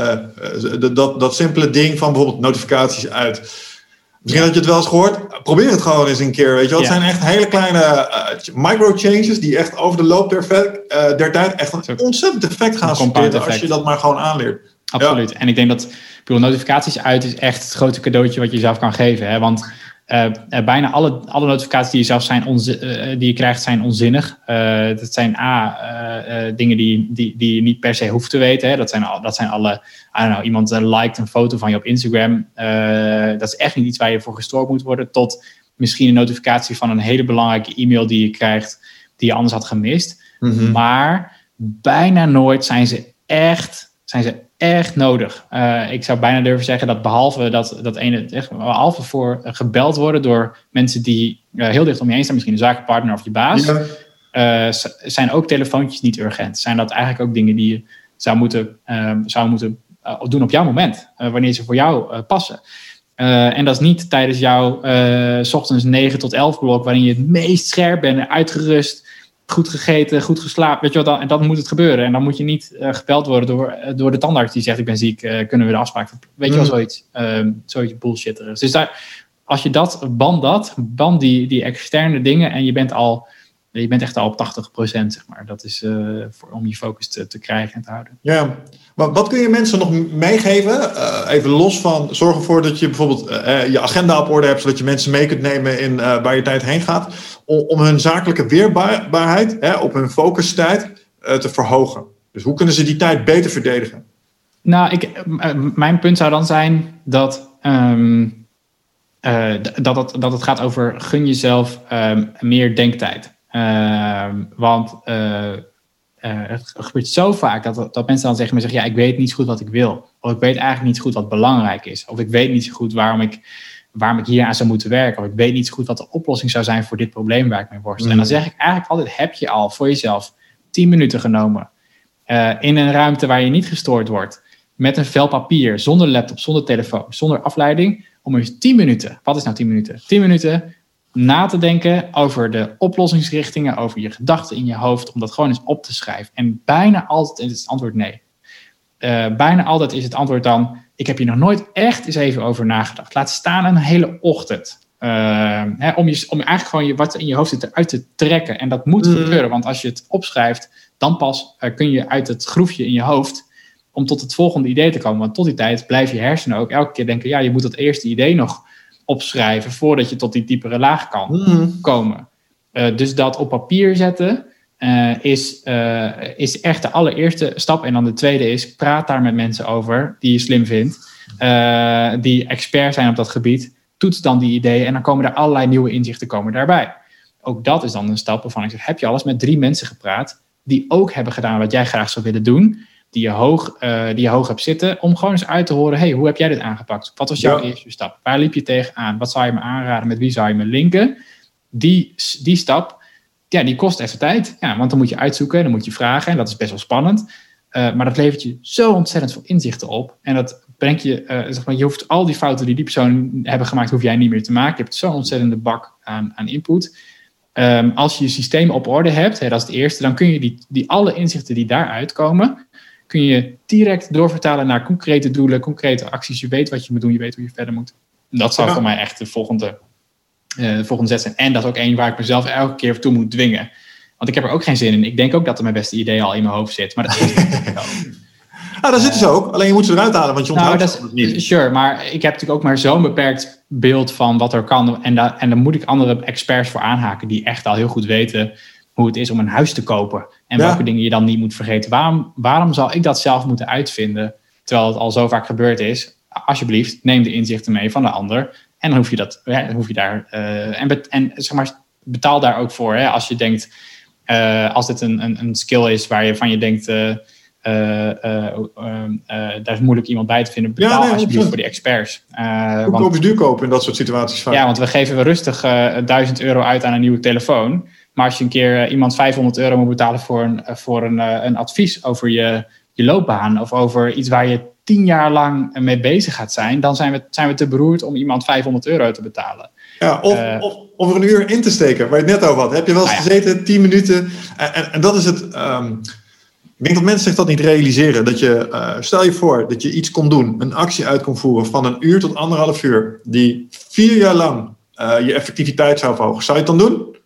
uh, dat, dat simpele ding van bijvoorbeeld notificaties uit. Misschien had je het wel eens gehoord. Probeer het gewoon eens een keer. Weet je wel. Het zijn echt hele kleine micro-changes die echt over de loop der, der tijd echt een ontzettend effect gaan spelen als je dat maar gewoon aanleert. Absoluut. En ik denk dat bedoel, notificaties uit is echt het grote cadeautje wat je zelf kan geven. Hè? Want uh, bijna alle, alle notificaties die je zelf zijn uh, die je krijgt zijn onzinnig. dat zijn A, dingen die, die, die je niet per se hoeft te weten. Hè. Dat, zijn, dat zijn alle, I don't know, iemand liked een foto van je op Instagram. dat is echt niet iets waar je voor gestoord moet worden. Tot misschien een notificatie van een hele belangrijke e-mail die je krijgt, die je anders had gemist. Mm -hmm. Maar bijna nooit zijn ze echt, zijn ze echt nodig. Uh, ik zou bijna durven zeggen dat behalve dat, dat ene, echt, behalve voor gebeld worden door mensen die uh, heel dicht om je heen staan, misschien een zakenpartner of je baas, ja. uh, zijn ook telefoontjes niet urgent. Zijn dat eigenlijk ook dingen die je zou moeten, zou moeten doen op jouw moment, wanneer ze voor jou passen. en dat is niet tijdens jouw s ochtends 9 tot 11 blok, waarin je het meest scherp bent, uitgerust, goed gegeten, goed geslapen. Weet je wat, dan, en dan moet het gebeuren. En dan moet je niet uh, gebeld worden door, uh, door de tandarts die zegt: Ik ben ziek, uh, kunnen we de afspraak. Weet je wel, mm. zoiets. Um, zoiets bullshit. Dus daar, als je dat, band dat, band die, die externe dingen en je bent al. Je bent echt al op 80%, zeg maar. Dat is voor, om je focus te, te krijgen en te houden. Ja, maar wat kun je mensen nog meegeven? even los van zorg ervoor dat je bijvoorbeeld je agenda op orde hebt, zodat je mensen mee kunt nemen in waar je tijd heen gaat om, hun zakelijke weerbaarheid hè, op hun focustijd te verhogen. Dus hoe kunnen ze die tijd beter verdedigen? Nou, ik, eh, mijn punt zou dan zijn dat, um, uh, dat, het, dat het gaat over gun jezelf um, meer denktijd. Ehm, want uh, het gebeurt zo vaak dat, dat mensen dan zeggen, maar zeggen, ja, ik weet niet zo goed wat ik wil. Of ik weet eigenlijk niet zo goed wat belangrijk is. Of ik weet niet zo goed waarom ik, waarom ik hier aan zou moeten werken. Of ik weet niet zo goed wat de oplossing zou zijn voor dit probleem waar ik mee worstel. En dan mm. zeg ik eigenlijk altijd, heb je al voor jezelf 10 minuten genomen uh, in een ruimte waar je niet gestoord wordt. Met een vel papier, zonder laptop, zonder telefoon, zonder afleiding. Om eens 10 minuten, wat is nou 10 minuten? 10 minuten na te denken over de oplossingsrichtingen, over je gedachten in je hoofd, om dat gewoon eens op te schrijven. En bijna altijd is het antwoord nee. Uh, bijna altijd is het antwoord dan: ik heb hier nog nooit echt eens even over nagedacht. Laat staan een hele ochtend. Uh, hè, om, je, om eigenlijk gewoon je, wat in je hoofd zit eruit te trekken. En dat moet mm. gebeuren, want als je het opschrijft, dan pas uh, kun je uit het groefje in je hoofd om tot het volgende idee te komen. Want tot die tijd blijf je hersenen ook elke keer denken: ja, je moet dat eerste idee nog opschrijven voordat je tot die diepere laag kan mm. komen. Uh, dus dat op papier zetten uh, is, uh, is echt de allereerste stap. En dan de tweede is: praat daar met mensen over die je slim vindt, die expert zijn op dat gebied. Toets dan die ideeën en dan komen er allerlei nieuwe inzichten komen daarbij. Ook dat is dan een stap waarvan ik zeg: heb je alles met drie mensen gepraat die ook hebben gedaan wat jij graag zou willen doen? Die je hoog, uh, die je hoog hebt zitten, om gewoon eens uit te horen, hey, hoe heb jij dit aangepakt? Wat was jouw eerste stap? Waar liep je tegenaan? Wat zou je me aanraden? Met wie zou je me linken? Die, die stap, ja, die kost even tijd. Ja, want dan moet je uitzoeken, dan moet je vragen en dat is best wel spannend. Uh, maar dat levert je zo ontzettend veel inzichten op. En dat brengt je, uh, zeg maar, je hoeft al die fouten die die personen hebben gemaakt, hoef jij niet meer te maken. Je hebt zo'n ontzettende bak aan, aan input. Um, als je je systeem op orde hebt, hè, dat is het eerste, dan kun je die, die alle inzichten die daaruit komen, kun je direct doorvertalen naar concrete doelen, concrete acties. Je weet wat je moet doen, je weet hoe je verder moet. Dat zou voor mij echt de volgende, uh, de volgende zet zijn. En dat is ook één waar ik mezelf elke keer toe moet dwingen. Want ik heb er ook geen zin in. Ik denk ook dat er mijn beste idee al in mijn hoofd zit. Maar dat is niet Ah, daar zitten ze ook. Alleen je moet ze eruit halen, want je nou, onthoudt nou, het niet. Sure, maar ik heb natuurlijk ook maar zo'n beperkt beeld van wat er kan. En, da en daar moet ik andere experts voor aanhaken die echt al heel goed weten hoe het is om een huis te kopen. En welke dingen je dan niet moet vergeten. Waarom, waarom zal ik dat zelf moeten uitvinden, terwijl het al zo vaak gebeurd is? Alsjeblieft, neem de inzichten mee van de ander. En dan hoef je, dat, ja, hoef je daar. Uh, en, en zeg maar, betaal daar ook voor. Hè, als je denkt, uh, als dit een, een, een, skill is waar je van je denkt. Uh, daar is moeilijk iemand bij te vinden. Betaal ja, nee, alsjeblieft voor die experts. Uh, want, is duur kopen in dat soort situaties? Vaak. Ja, want we geven rustig uh, 1000 euro uit aan een nieuwe telefoon. Maar als je een keer eh, iemand 500 euro moet betalen voor een, eh, voor een, eh, een advies over je, je loopbaan of over iets waar je tien jaar lang mee bezig gaat zijn, dan zijn we, zijn we te beroerd om iemand 500 euro te betalen. Ja, of, uh, of, of, er een uur in te steken, waar je het net over had. Heb je wel eens ah, gezeten, 10 minuten? En, en, en, dat is het. Um, ik denk dat mensen zich dat niet realiseren. Dat je, uh, stel je voor dat je iets kon doen, een actie uit kon voeren van een uur tot anderhalf uur, die vier jaar lang uh, je effectiviteit zou verhogen. Zou je het dan doen?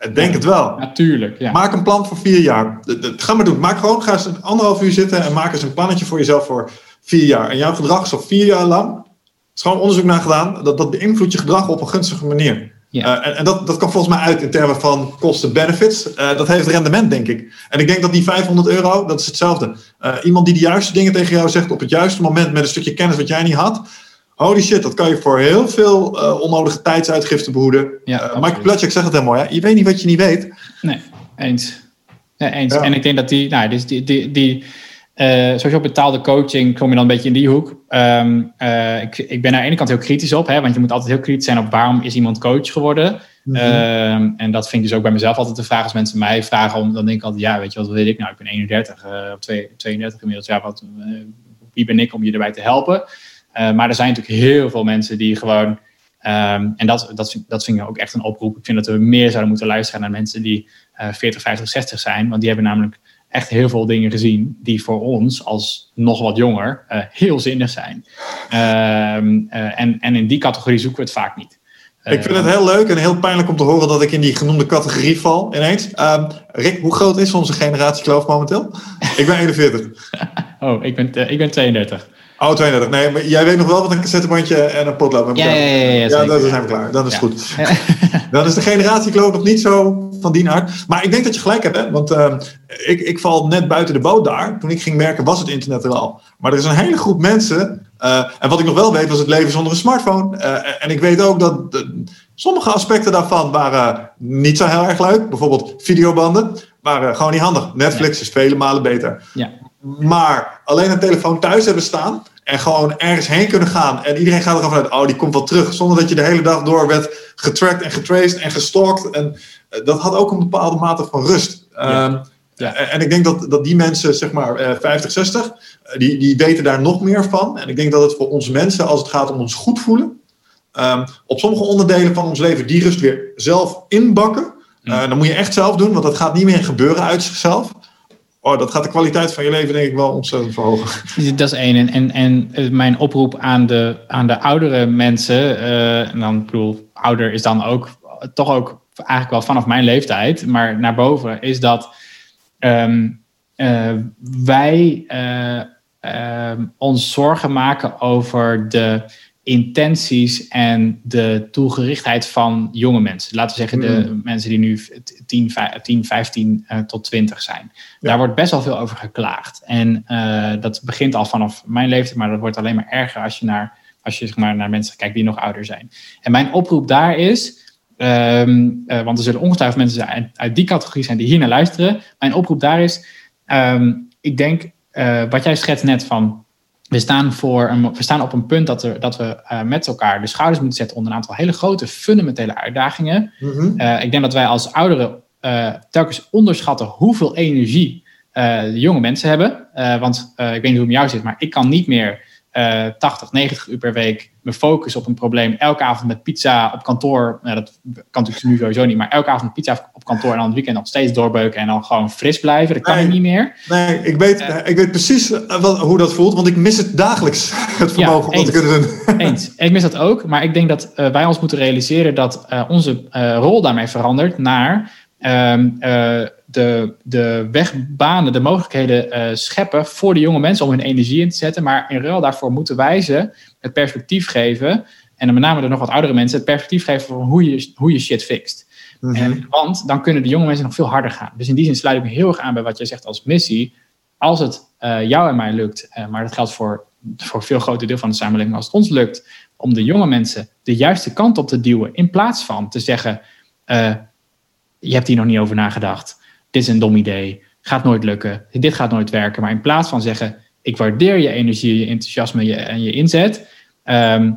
Ik denk het wel. Natuurlijk. Ja. Maak een plan voor vier jaar. Ga maar doen. Maak gewoon, ga eens een anderhalf uur zitten en maak eens een plannetje voor jezelf voor vier jaar. En jouw gedrag is al vier jaar lang. Er is gewoon onderzoek naar gedaan. Dat, dat beïnvloedt je gedrag op een gunstige manier. Ja. Uh, en, en dat, dat kan volgens mij uit in termen van kosten-benefits. Uh, dat heeft rendement, denk ik. En ik denk dat die 500 euro, dat is hetzelfde. Uh, iemand die de juiste dingen tegen jou zegt op het juiste moment met een stukje kennis wat jij niet had Holy shit, dat kan je voor heel veel uh, onnodige tijdsuitgiften behoeden. Ja, uh, Mike Platschek zegt het heel mooi. Hè? Je weet niet wat je niet weet. Nee, eens. Ja, eens. En ik denk dat die, nou, dus die, die, die uh, sowieso betaalde coaching kom je dan een beetje in die hoek. Um, ik, ik ben aan de ene kant heel kritisch op, hè, want je moet altijd heel kritisch zijn op waarom is iemand coach geworden. Mm -hmm. en dat vind ik dus ook bij mezelf altijd de vraag. Als mensen mij vragen, om, dan denk ik altijd, ja, weet je wat weet ik? Nou, ik ben 31 of 32 inmiddels. Ja, wat, wie ben ik om je erbij te helpen? Uh, maar er zijn natuurlijk heel veel mensen die gewoon. Um, en dat, dat, dat vind ik ook echt een oproep. Ik vind dat we meer zouden moeten luisteren naar mensen die uh, 40, 50, 60 zijn. Want die hebben namelijk echt heel veel dingen gezien die voor ons als nog wat jonger uh, heel zinnig zijn. Um, en, en in die categorie zoeken we het vaak niet. Ik vind het heel leuk en heel pijnlijk om te horen dat ik in die genoemde categorie val ineens. Um, Rick, hoe groot is onze generatie kloof momenteel? Ik ben 41. oh, ik ben, ik ben 32. Oh, 32. Nee, maar jij weet nog wel wat een cassettebandje en een potlood. Ja, ja, ja, ja, ja, dan zijn we klaar. Dan is goed. dan is de generatiekloof nog niet zo van die aard. Maar ik denk dat je gelijk hebt, hè? want uh, ik, ik val net buiten de boot daar. Toen ik ging merken was het internet er al. Maar er is een hele groep mensen. Uh, en wat ik nog wel weet was het leven zonder een smartphone. Uh, en ik weet ook dat Sommige aspecten daarvan waren niet zo heel erg leuk. Bijvoorbeeld videobanden waren gewoon niet handig. Netflix is vele malen beter. Ja. Maar alleen een telefoon thuis hebben staan en gewoon ergens heen kunnen gaan. En iedereen gaat ervan uit, oh, die komt wel terug. Zonder dat je de hele dag door werd getracked en getraced en gestalkt. En eh, dat had ook een bepaalde mate van rust. Ja. Ehm, Ja. En ik denk dat, dat die mensen, zeg maar eh, 50, 60, eh, die, die weten daar nog meer van. En ik denk dat het voor ons mensen, als het gaat om ons goed voelen, ehm, op sommige onderdelen van ons leven die rust weer zelf inbakken. Eh, dan moet je echt zelf doen, want dat gaat niet meer gebeuren uit zichzelf. Oh, dat gaat de kwaliteit van je leven denk ik wel ontzettend verhogen. Dat is één. En, en, en mijn oproep aan de, aan de oudere mensen, eh, en dan ik bedoel, ouder is dan ook toch ook eigenlijk wel vanaf mijn leeftijd, maar naar boven, is dat ehm, eh, wij eh, ehm, ons zorgen maken over de intenties en de toegerichtheid van jonge mensen. Laten we zeggen de mensen die nu 10, 10 15 eh, tot 20 zijn. Daar wordt best wel veel over geklaagd. En eh, dat begint al vanaf mijn leeftijd, maar dat wordt alleen maar erger als je naar, als je, zeg maar, naar mensen kijkt die nog ouder zijn. En mijn oproep daar is. ehm, eh, want er zullen ongetwijfeld mensen zijn uit, uit die categorie zijn die hier naar luisteren. Mijn oproep daar is. ehm, ik denk, wat jij schetst net van. We staan, voor een, we staan op een punt dat, er, dat we eh, met elkaar de schouders moeten zetten onder een aantal hele grote fundamentele uitdagingen. Mhm. Eh, ik denk dat wij als ouderen eh, telkens onderschatten hoeveel energie de jonge mensen hebben. Want ik weet niet hoe het met jou zit, maar ik kan niet meer eh 80, 90 uur per week me focussen op een probleem. Elke avond met pizza op kantoor. Nou, dat kan natuurlijk nu sowieso niet, maar elke avond pizza op kantoor en dan het weekend nog steeds doorbeuken en dan gewoon fris blijven. Dat kan Nee. ik niet meer. Nee, ik weet, ik weet precies eh, wat, hoe dat voelt, want ik mis het dagelijks. Het vermogen om dat te kunnen doen. Eens. Ik mis dat ook. Maar ik denk dat eh, wij ons moeten realiseren dat eh, onze eh, rol daarmee verandert naar ehm, eh, de, de wegbanen, de mogelijkheden eh, scheppen voor de jonge mensen om hun energie in te zetten. Maar in ruil daarvoor moeten wij ze het perspectief geven. En dan met name de nog wat oudere mensen, het perspectief geven van hoe je, hoe je shit fixt. En, want dan kunnen de jonge mensen nog veel harder gaan. Dus in die zin sluit ik me heel erg aan bij wat jij zegt als missie. Als het eh, jou en mij lukt, eh, maar dat geldt voor, voor veel groter deel van de samenleving, als het ons lukt om de jonge mensen de juiste kant op te duwen, in plaats van te zeggen: Je hebt hier nog niet over nagedacht. Dit is een dom idee. Gaat nooit lukken. Dit gaat nooit werken. Maar in plaats van zeggen: Ik waardeer je energie, je enthousiasme je, en je inzet. Ehm,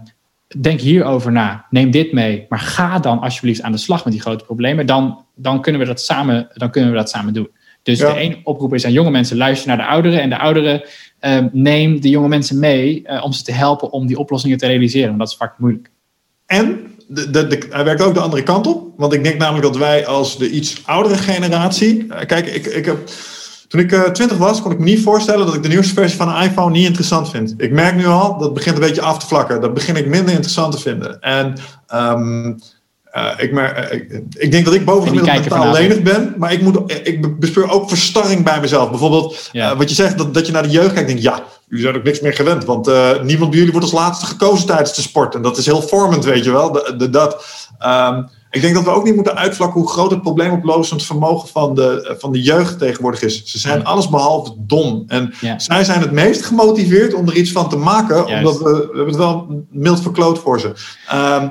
denk hierover na. Neem dit mee. Maar ga dan alsjeblieft aan de slag met die grote problemen. Dan, dan, kunnen, we dat samen, dan kunnen we dat samen doen. Dus Ja. de ene oproep is aan jonge mensen: luister naar de ouderen. En de ouderen ehm, neem de jonge mensen mee eh, om ze te helpen om die oplossingen te realiseren. Want dat is vaak moeilijk. En de, de, hij werkt ook de andere kant op. Want ik denk namelijk dat wij als de iets oudere generatie. eh, kijk, ik, ik heb, toen ik eh, 20 was, kon ik me niet voorstellen dat ik de nieuwste versie van een iPhone niet interessant vind. Ik merk nu al, dat begint een beetje af te vlakken. Dat begin ik minder interessant te vinden. En ehm, eh, ik, merk, eh, ik, ik denk dat ik bovengemiddeld mentaal lenig ben. Maar ik, moet, ik bespeur ook verstarring bij mezelf. Bijvoorbeeld, Ja. eh, wat je zegt, dat, dat je naar de jeugd kijkt. denk ja, jullie zijn ook niks meer gewend. Want niemand bij jullie wordt als laatste gekozen tijdens de sport. En dat is heel vormend, weet je wel. De, de- dat, Ehm, ik denk dat we ook niet moeten uitvlakken hoe groot het probleemoplosend vermogen van de, van de jeugd tegenwoordig is. Ze zijn allesbehalve dom. En Ja. zij zijn het meest gemotiveerd om er iets van te maken, Juist. omdat we, we hebben het wel mild verkloot voor ze. Ehm,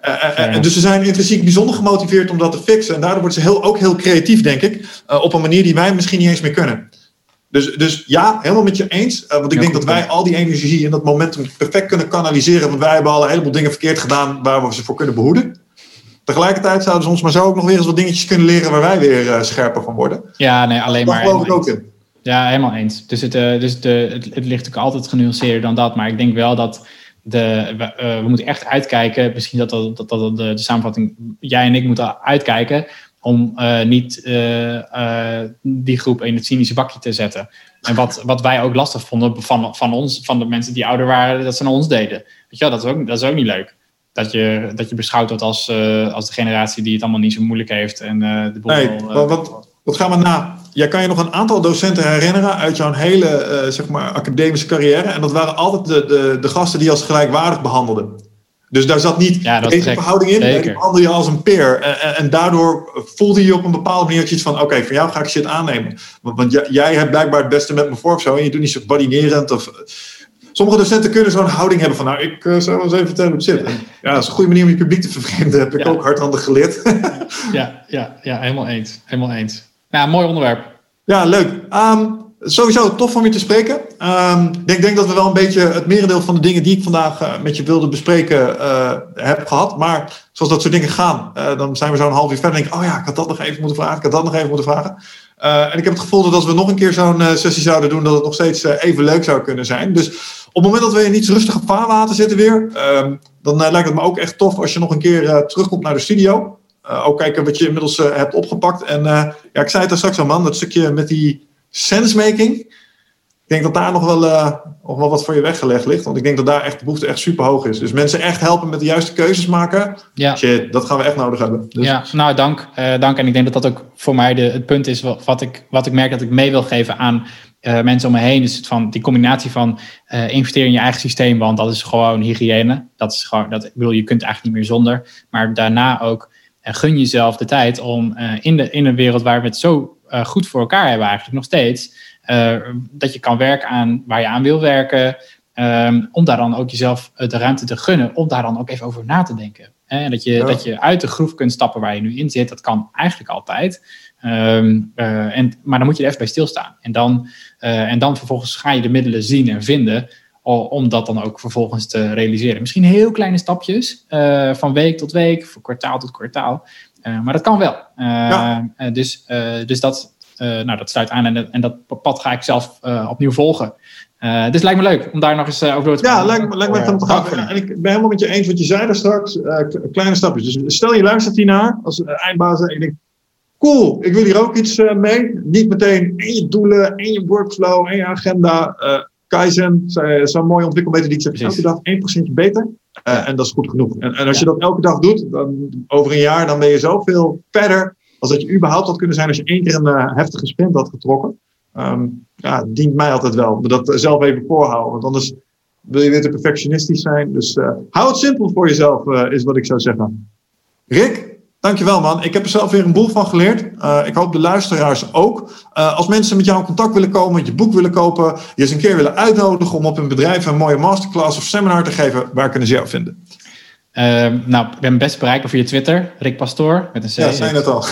eh, eh, en dus ze zijn intrinsiek bijzonder gemotiveerd om dat te fixen. En daardoor worden ze heel, ook heel creatief, denk ik. eh, op een manier die wij misschien niet eens meer kunnen. Dus, dus ja, helemaal met je eens. Eh, want ik Ja, denk goed dat wij al die energie en dat momentum perfect kunnen kanaliseren. Want wij hebben al een heleboel dingen verkeerd gedaan waar we ze voor kunnen behoeden. Tegelijkertijd zouden ze ons maar zo ook nog weer eens wat dingetjes kunnen leren waar wij weer eh, scherper van worden. Ja, nee, alleen Daar maar. geloof ik ook eens. in. Ja, helemaal eens. Dus, het, eh, dus de, het, het ligt ook altijd genuanceerder dan dat. Maar ik denk wel dat de, we, eh, we moeten echt uitkijken. Misschien dat, dat, dat, dat de, de samenvatting. Jij en ik moeten uitkijken. Om eh, niet eh, die groep in het cynische bakje te zetten. En wat, wat wij ook lastig vonden van, van ons, van de mensen die ouder waren, dat ze naar ons deden. Weet je wel, dat is ook, dat is ook niet leuk. Dat je, dat je beschouwd wordt als, als de generatie die het allemaal niet zo moeilijk heeft. En de boel Nee, wat, wat gaan we na? Jij kan je nog een aantal docenten herinneren uit jouw hele eh, zeg maar, academische carrière. En dat waren altijd de, de, de gasten die als gelijkwaardig behandelden. Dus daar zat niet Ja, deze verhouding in. Zeker. Die behandelde je als een peer. En, en, en daardoor voelde je op een bepaalde manier iets van... Oké, van jou ga ik shit aannemen. Want, want jij, jij hebt blijkbaar het beste met me voor of zo. En je doet niet zo badinerend of... sommige docenten kunnen zo'n houding hebben van, nou, ik uh, zou wel eens even vertellen hoe het zit. Ja, dat is een goede manier om je publiek te vervreemden, heb ik ook hardhandig geleerd. ja, ja, ja, helemaal eens. Helemaal eens. Ja, mooi onderwerp. Ja, leuk. Um, sowieso tof om je te spreken. Um, ik denk, dat we wel een beetje het merendeel van de dingen die ik vandaag uh, met je wilde bespreken uh, heb gehad. Maar zoals dat soort dingen gaan, uh, dan zijn we zo'n half uur verder en denk ik, oh ja, ik had dat nog even moeten vragen, ik had dat nog even moeten vragen. en ik heb het gevoel dat als we nog een keer zo'n sessie zouden doen, dat het nog steeds even leuk zou kunnen zijn. Dus op het moment dat we in iets rustige vaarwater zitten weer, um, dan lijkt het me ook echt tof als je nog een keer terugkomt naar de studio. Ook kijken wat je inmiddels hebt opgepakt. En ja, ik zei het er straks al man, dat stukje met die sensemaking. Ik denk dat daar nog wel, uh, nog wel wat voor je weggelegd ligt. Want ik denk dat daar echt de behoefte echt super hoog is. Dus mensen echt helpen met de juiste keuzes maken. Ja. Shit, dat gaan we echt nodig hebben. Dus. Ja, nou dank, uh, dank. En ik denk dat dat ook voor mij de, het punt is wat, ik, wat ik merk dat ik mee wil geven aan uh, mensen om me heen. Dus van die combinatie van investeren in je eigen systeem. Want dat is gewoon hygiëne. Dat is gewoon, dat, ik bedoel, je kunt eigenlijk niet meer zonder. Maar daarna ook gun jezelf de tijd om in, de, in een wereld waar we het zo uh, goed voor elkaar hebben eigenlijk nog steeds. Uh, dat je kan werken aan waar je aan wil werken. Um, om daar dan ook jezelf de ruimte te gunnen. Om daar dan ook even over na te denken. En dat je, ja. dat je uit de groef kunt stappen waar je nu in zit. Dat kan eigenlijk altijd. Um, uh, en, maar dan moet je er even bij stilstaan. En dan, en dan vervolgens ga je de middelen zien en vinden om dat dan ook vervolgens te realiseren. Misschien heel kleine stapjes, uh, van week tot week, van kwartaal tot kwartaal. Uh, maar dat kan wel. Uh, ja. dus, dus dat, nou, dat sluit aan en, en, dat pad ga ik zelf opnieuw volgen. dus lijkt me leuk om daar nog eens over door te gaan. Ja, lijkt me, lijkt me echt te gaan. En ik ben helemaal met je eens wat je zei daar straks. kleine stapjes. Dus stel je luistert hiernaar als eindbaas en je denkt, cool, ik wil hier ook iets mee. Niet meteen in je doelen, in je workflow, in je agenda Kaizen, zo'n mooie ontwikkelmethodiek, zegt elke dag 1% beter. Uh, en dat is goed genoeg. En, en als je dat elke dag doet, dan over een jaar, dan ben je zoveel verder als dat je überhaupt had kunnen zijn als je één keer een uh, heftige sprint had getrokken. Um, ja, dient mij altijd wel. Dat zelf even voorhouden. Want anders wil je weer te perfectionistisch zijn. Dus uh, hou het simpel voor jezelf, is wat ik zou zeggen. Rick, Dankjewel man. Ik heb er zelf weer een boel van geleerd. Uh, ik hoop de luisteraars ook. Uh, als mensen met jou in contact willen komen, je boek willen kopen, je eens een keer willen uitnodigen om op een bedrijf een mooie masterclass of seminar te geven, waar kunnen ze jou vinden? Uh, nou, ik ben best bereikbaar via Twitter, Rick Pastoor met een C. Ja, zijn het al.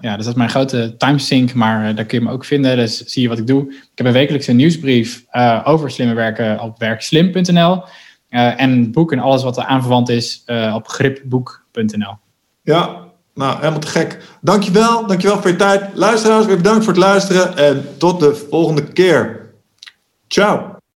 ja, dus dat is mijn grote timesync, maar uh, daar kun je me ook vinden. Dus zie je wat ik doe. Ik heb een wekelijkse nieuwsbrief over slimme werken op werkslim.nl. en een boek en alles wat er aanverwant is op gripboek.nl. Ja, nou, helemaal te gek. Dankjewel, dankjewel voor je tijd. Luisteraars, weer bedankt voor het luisteren en tot de volgende keer. Ciao.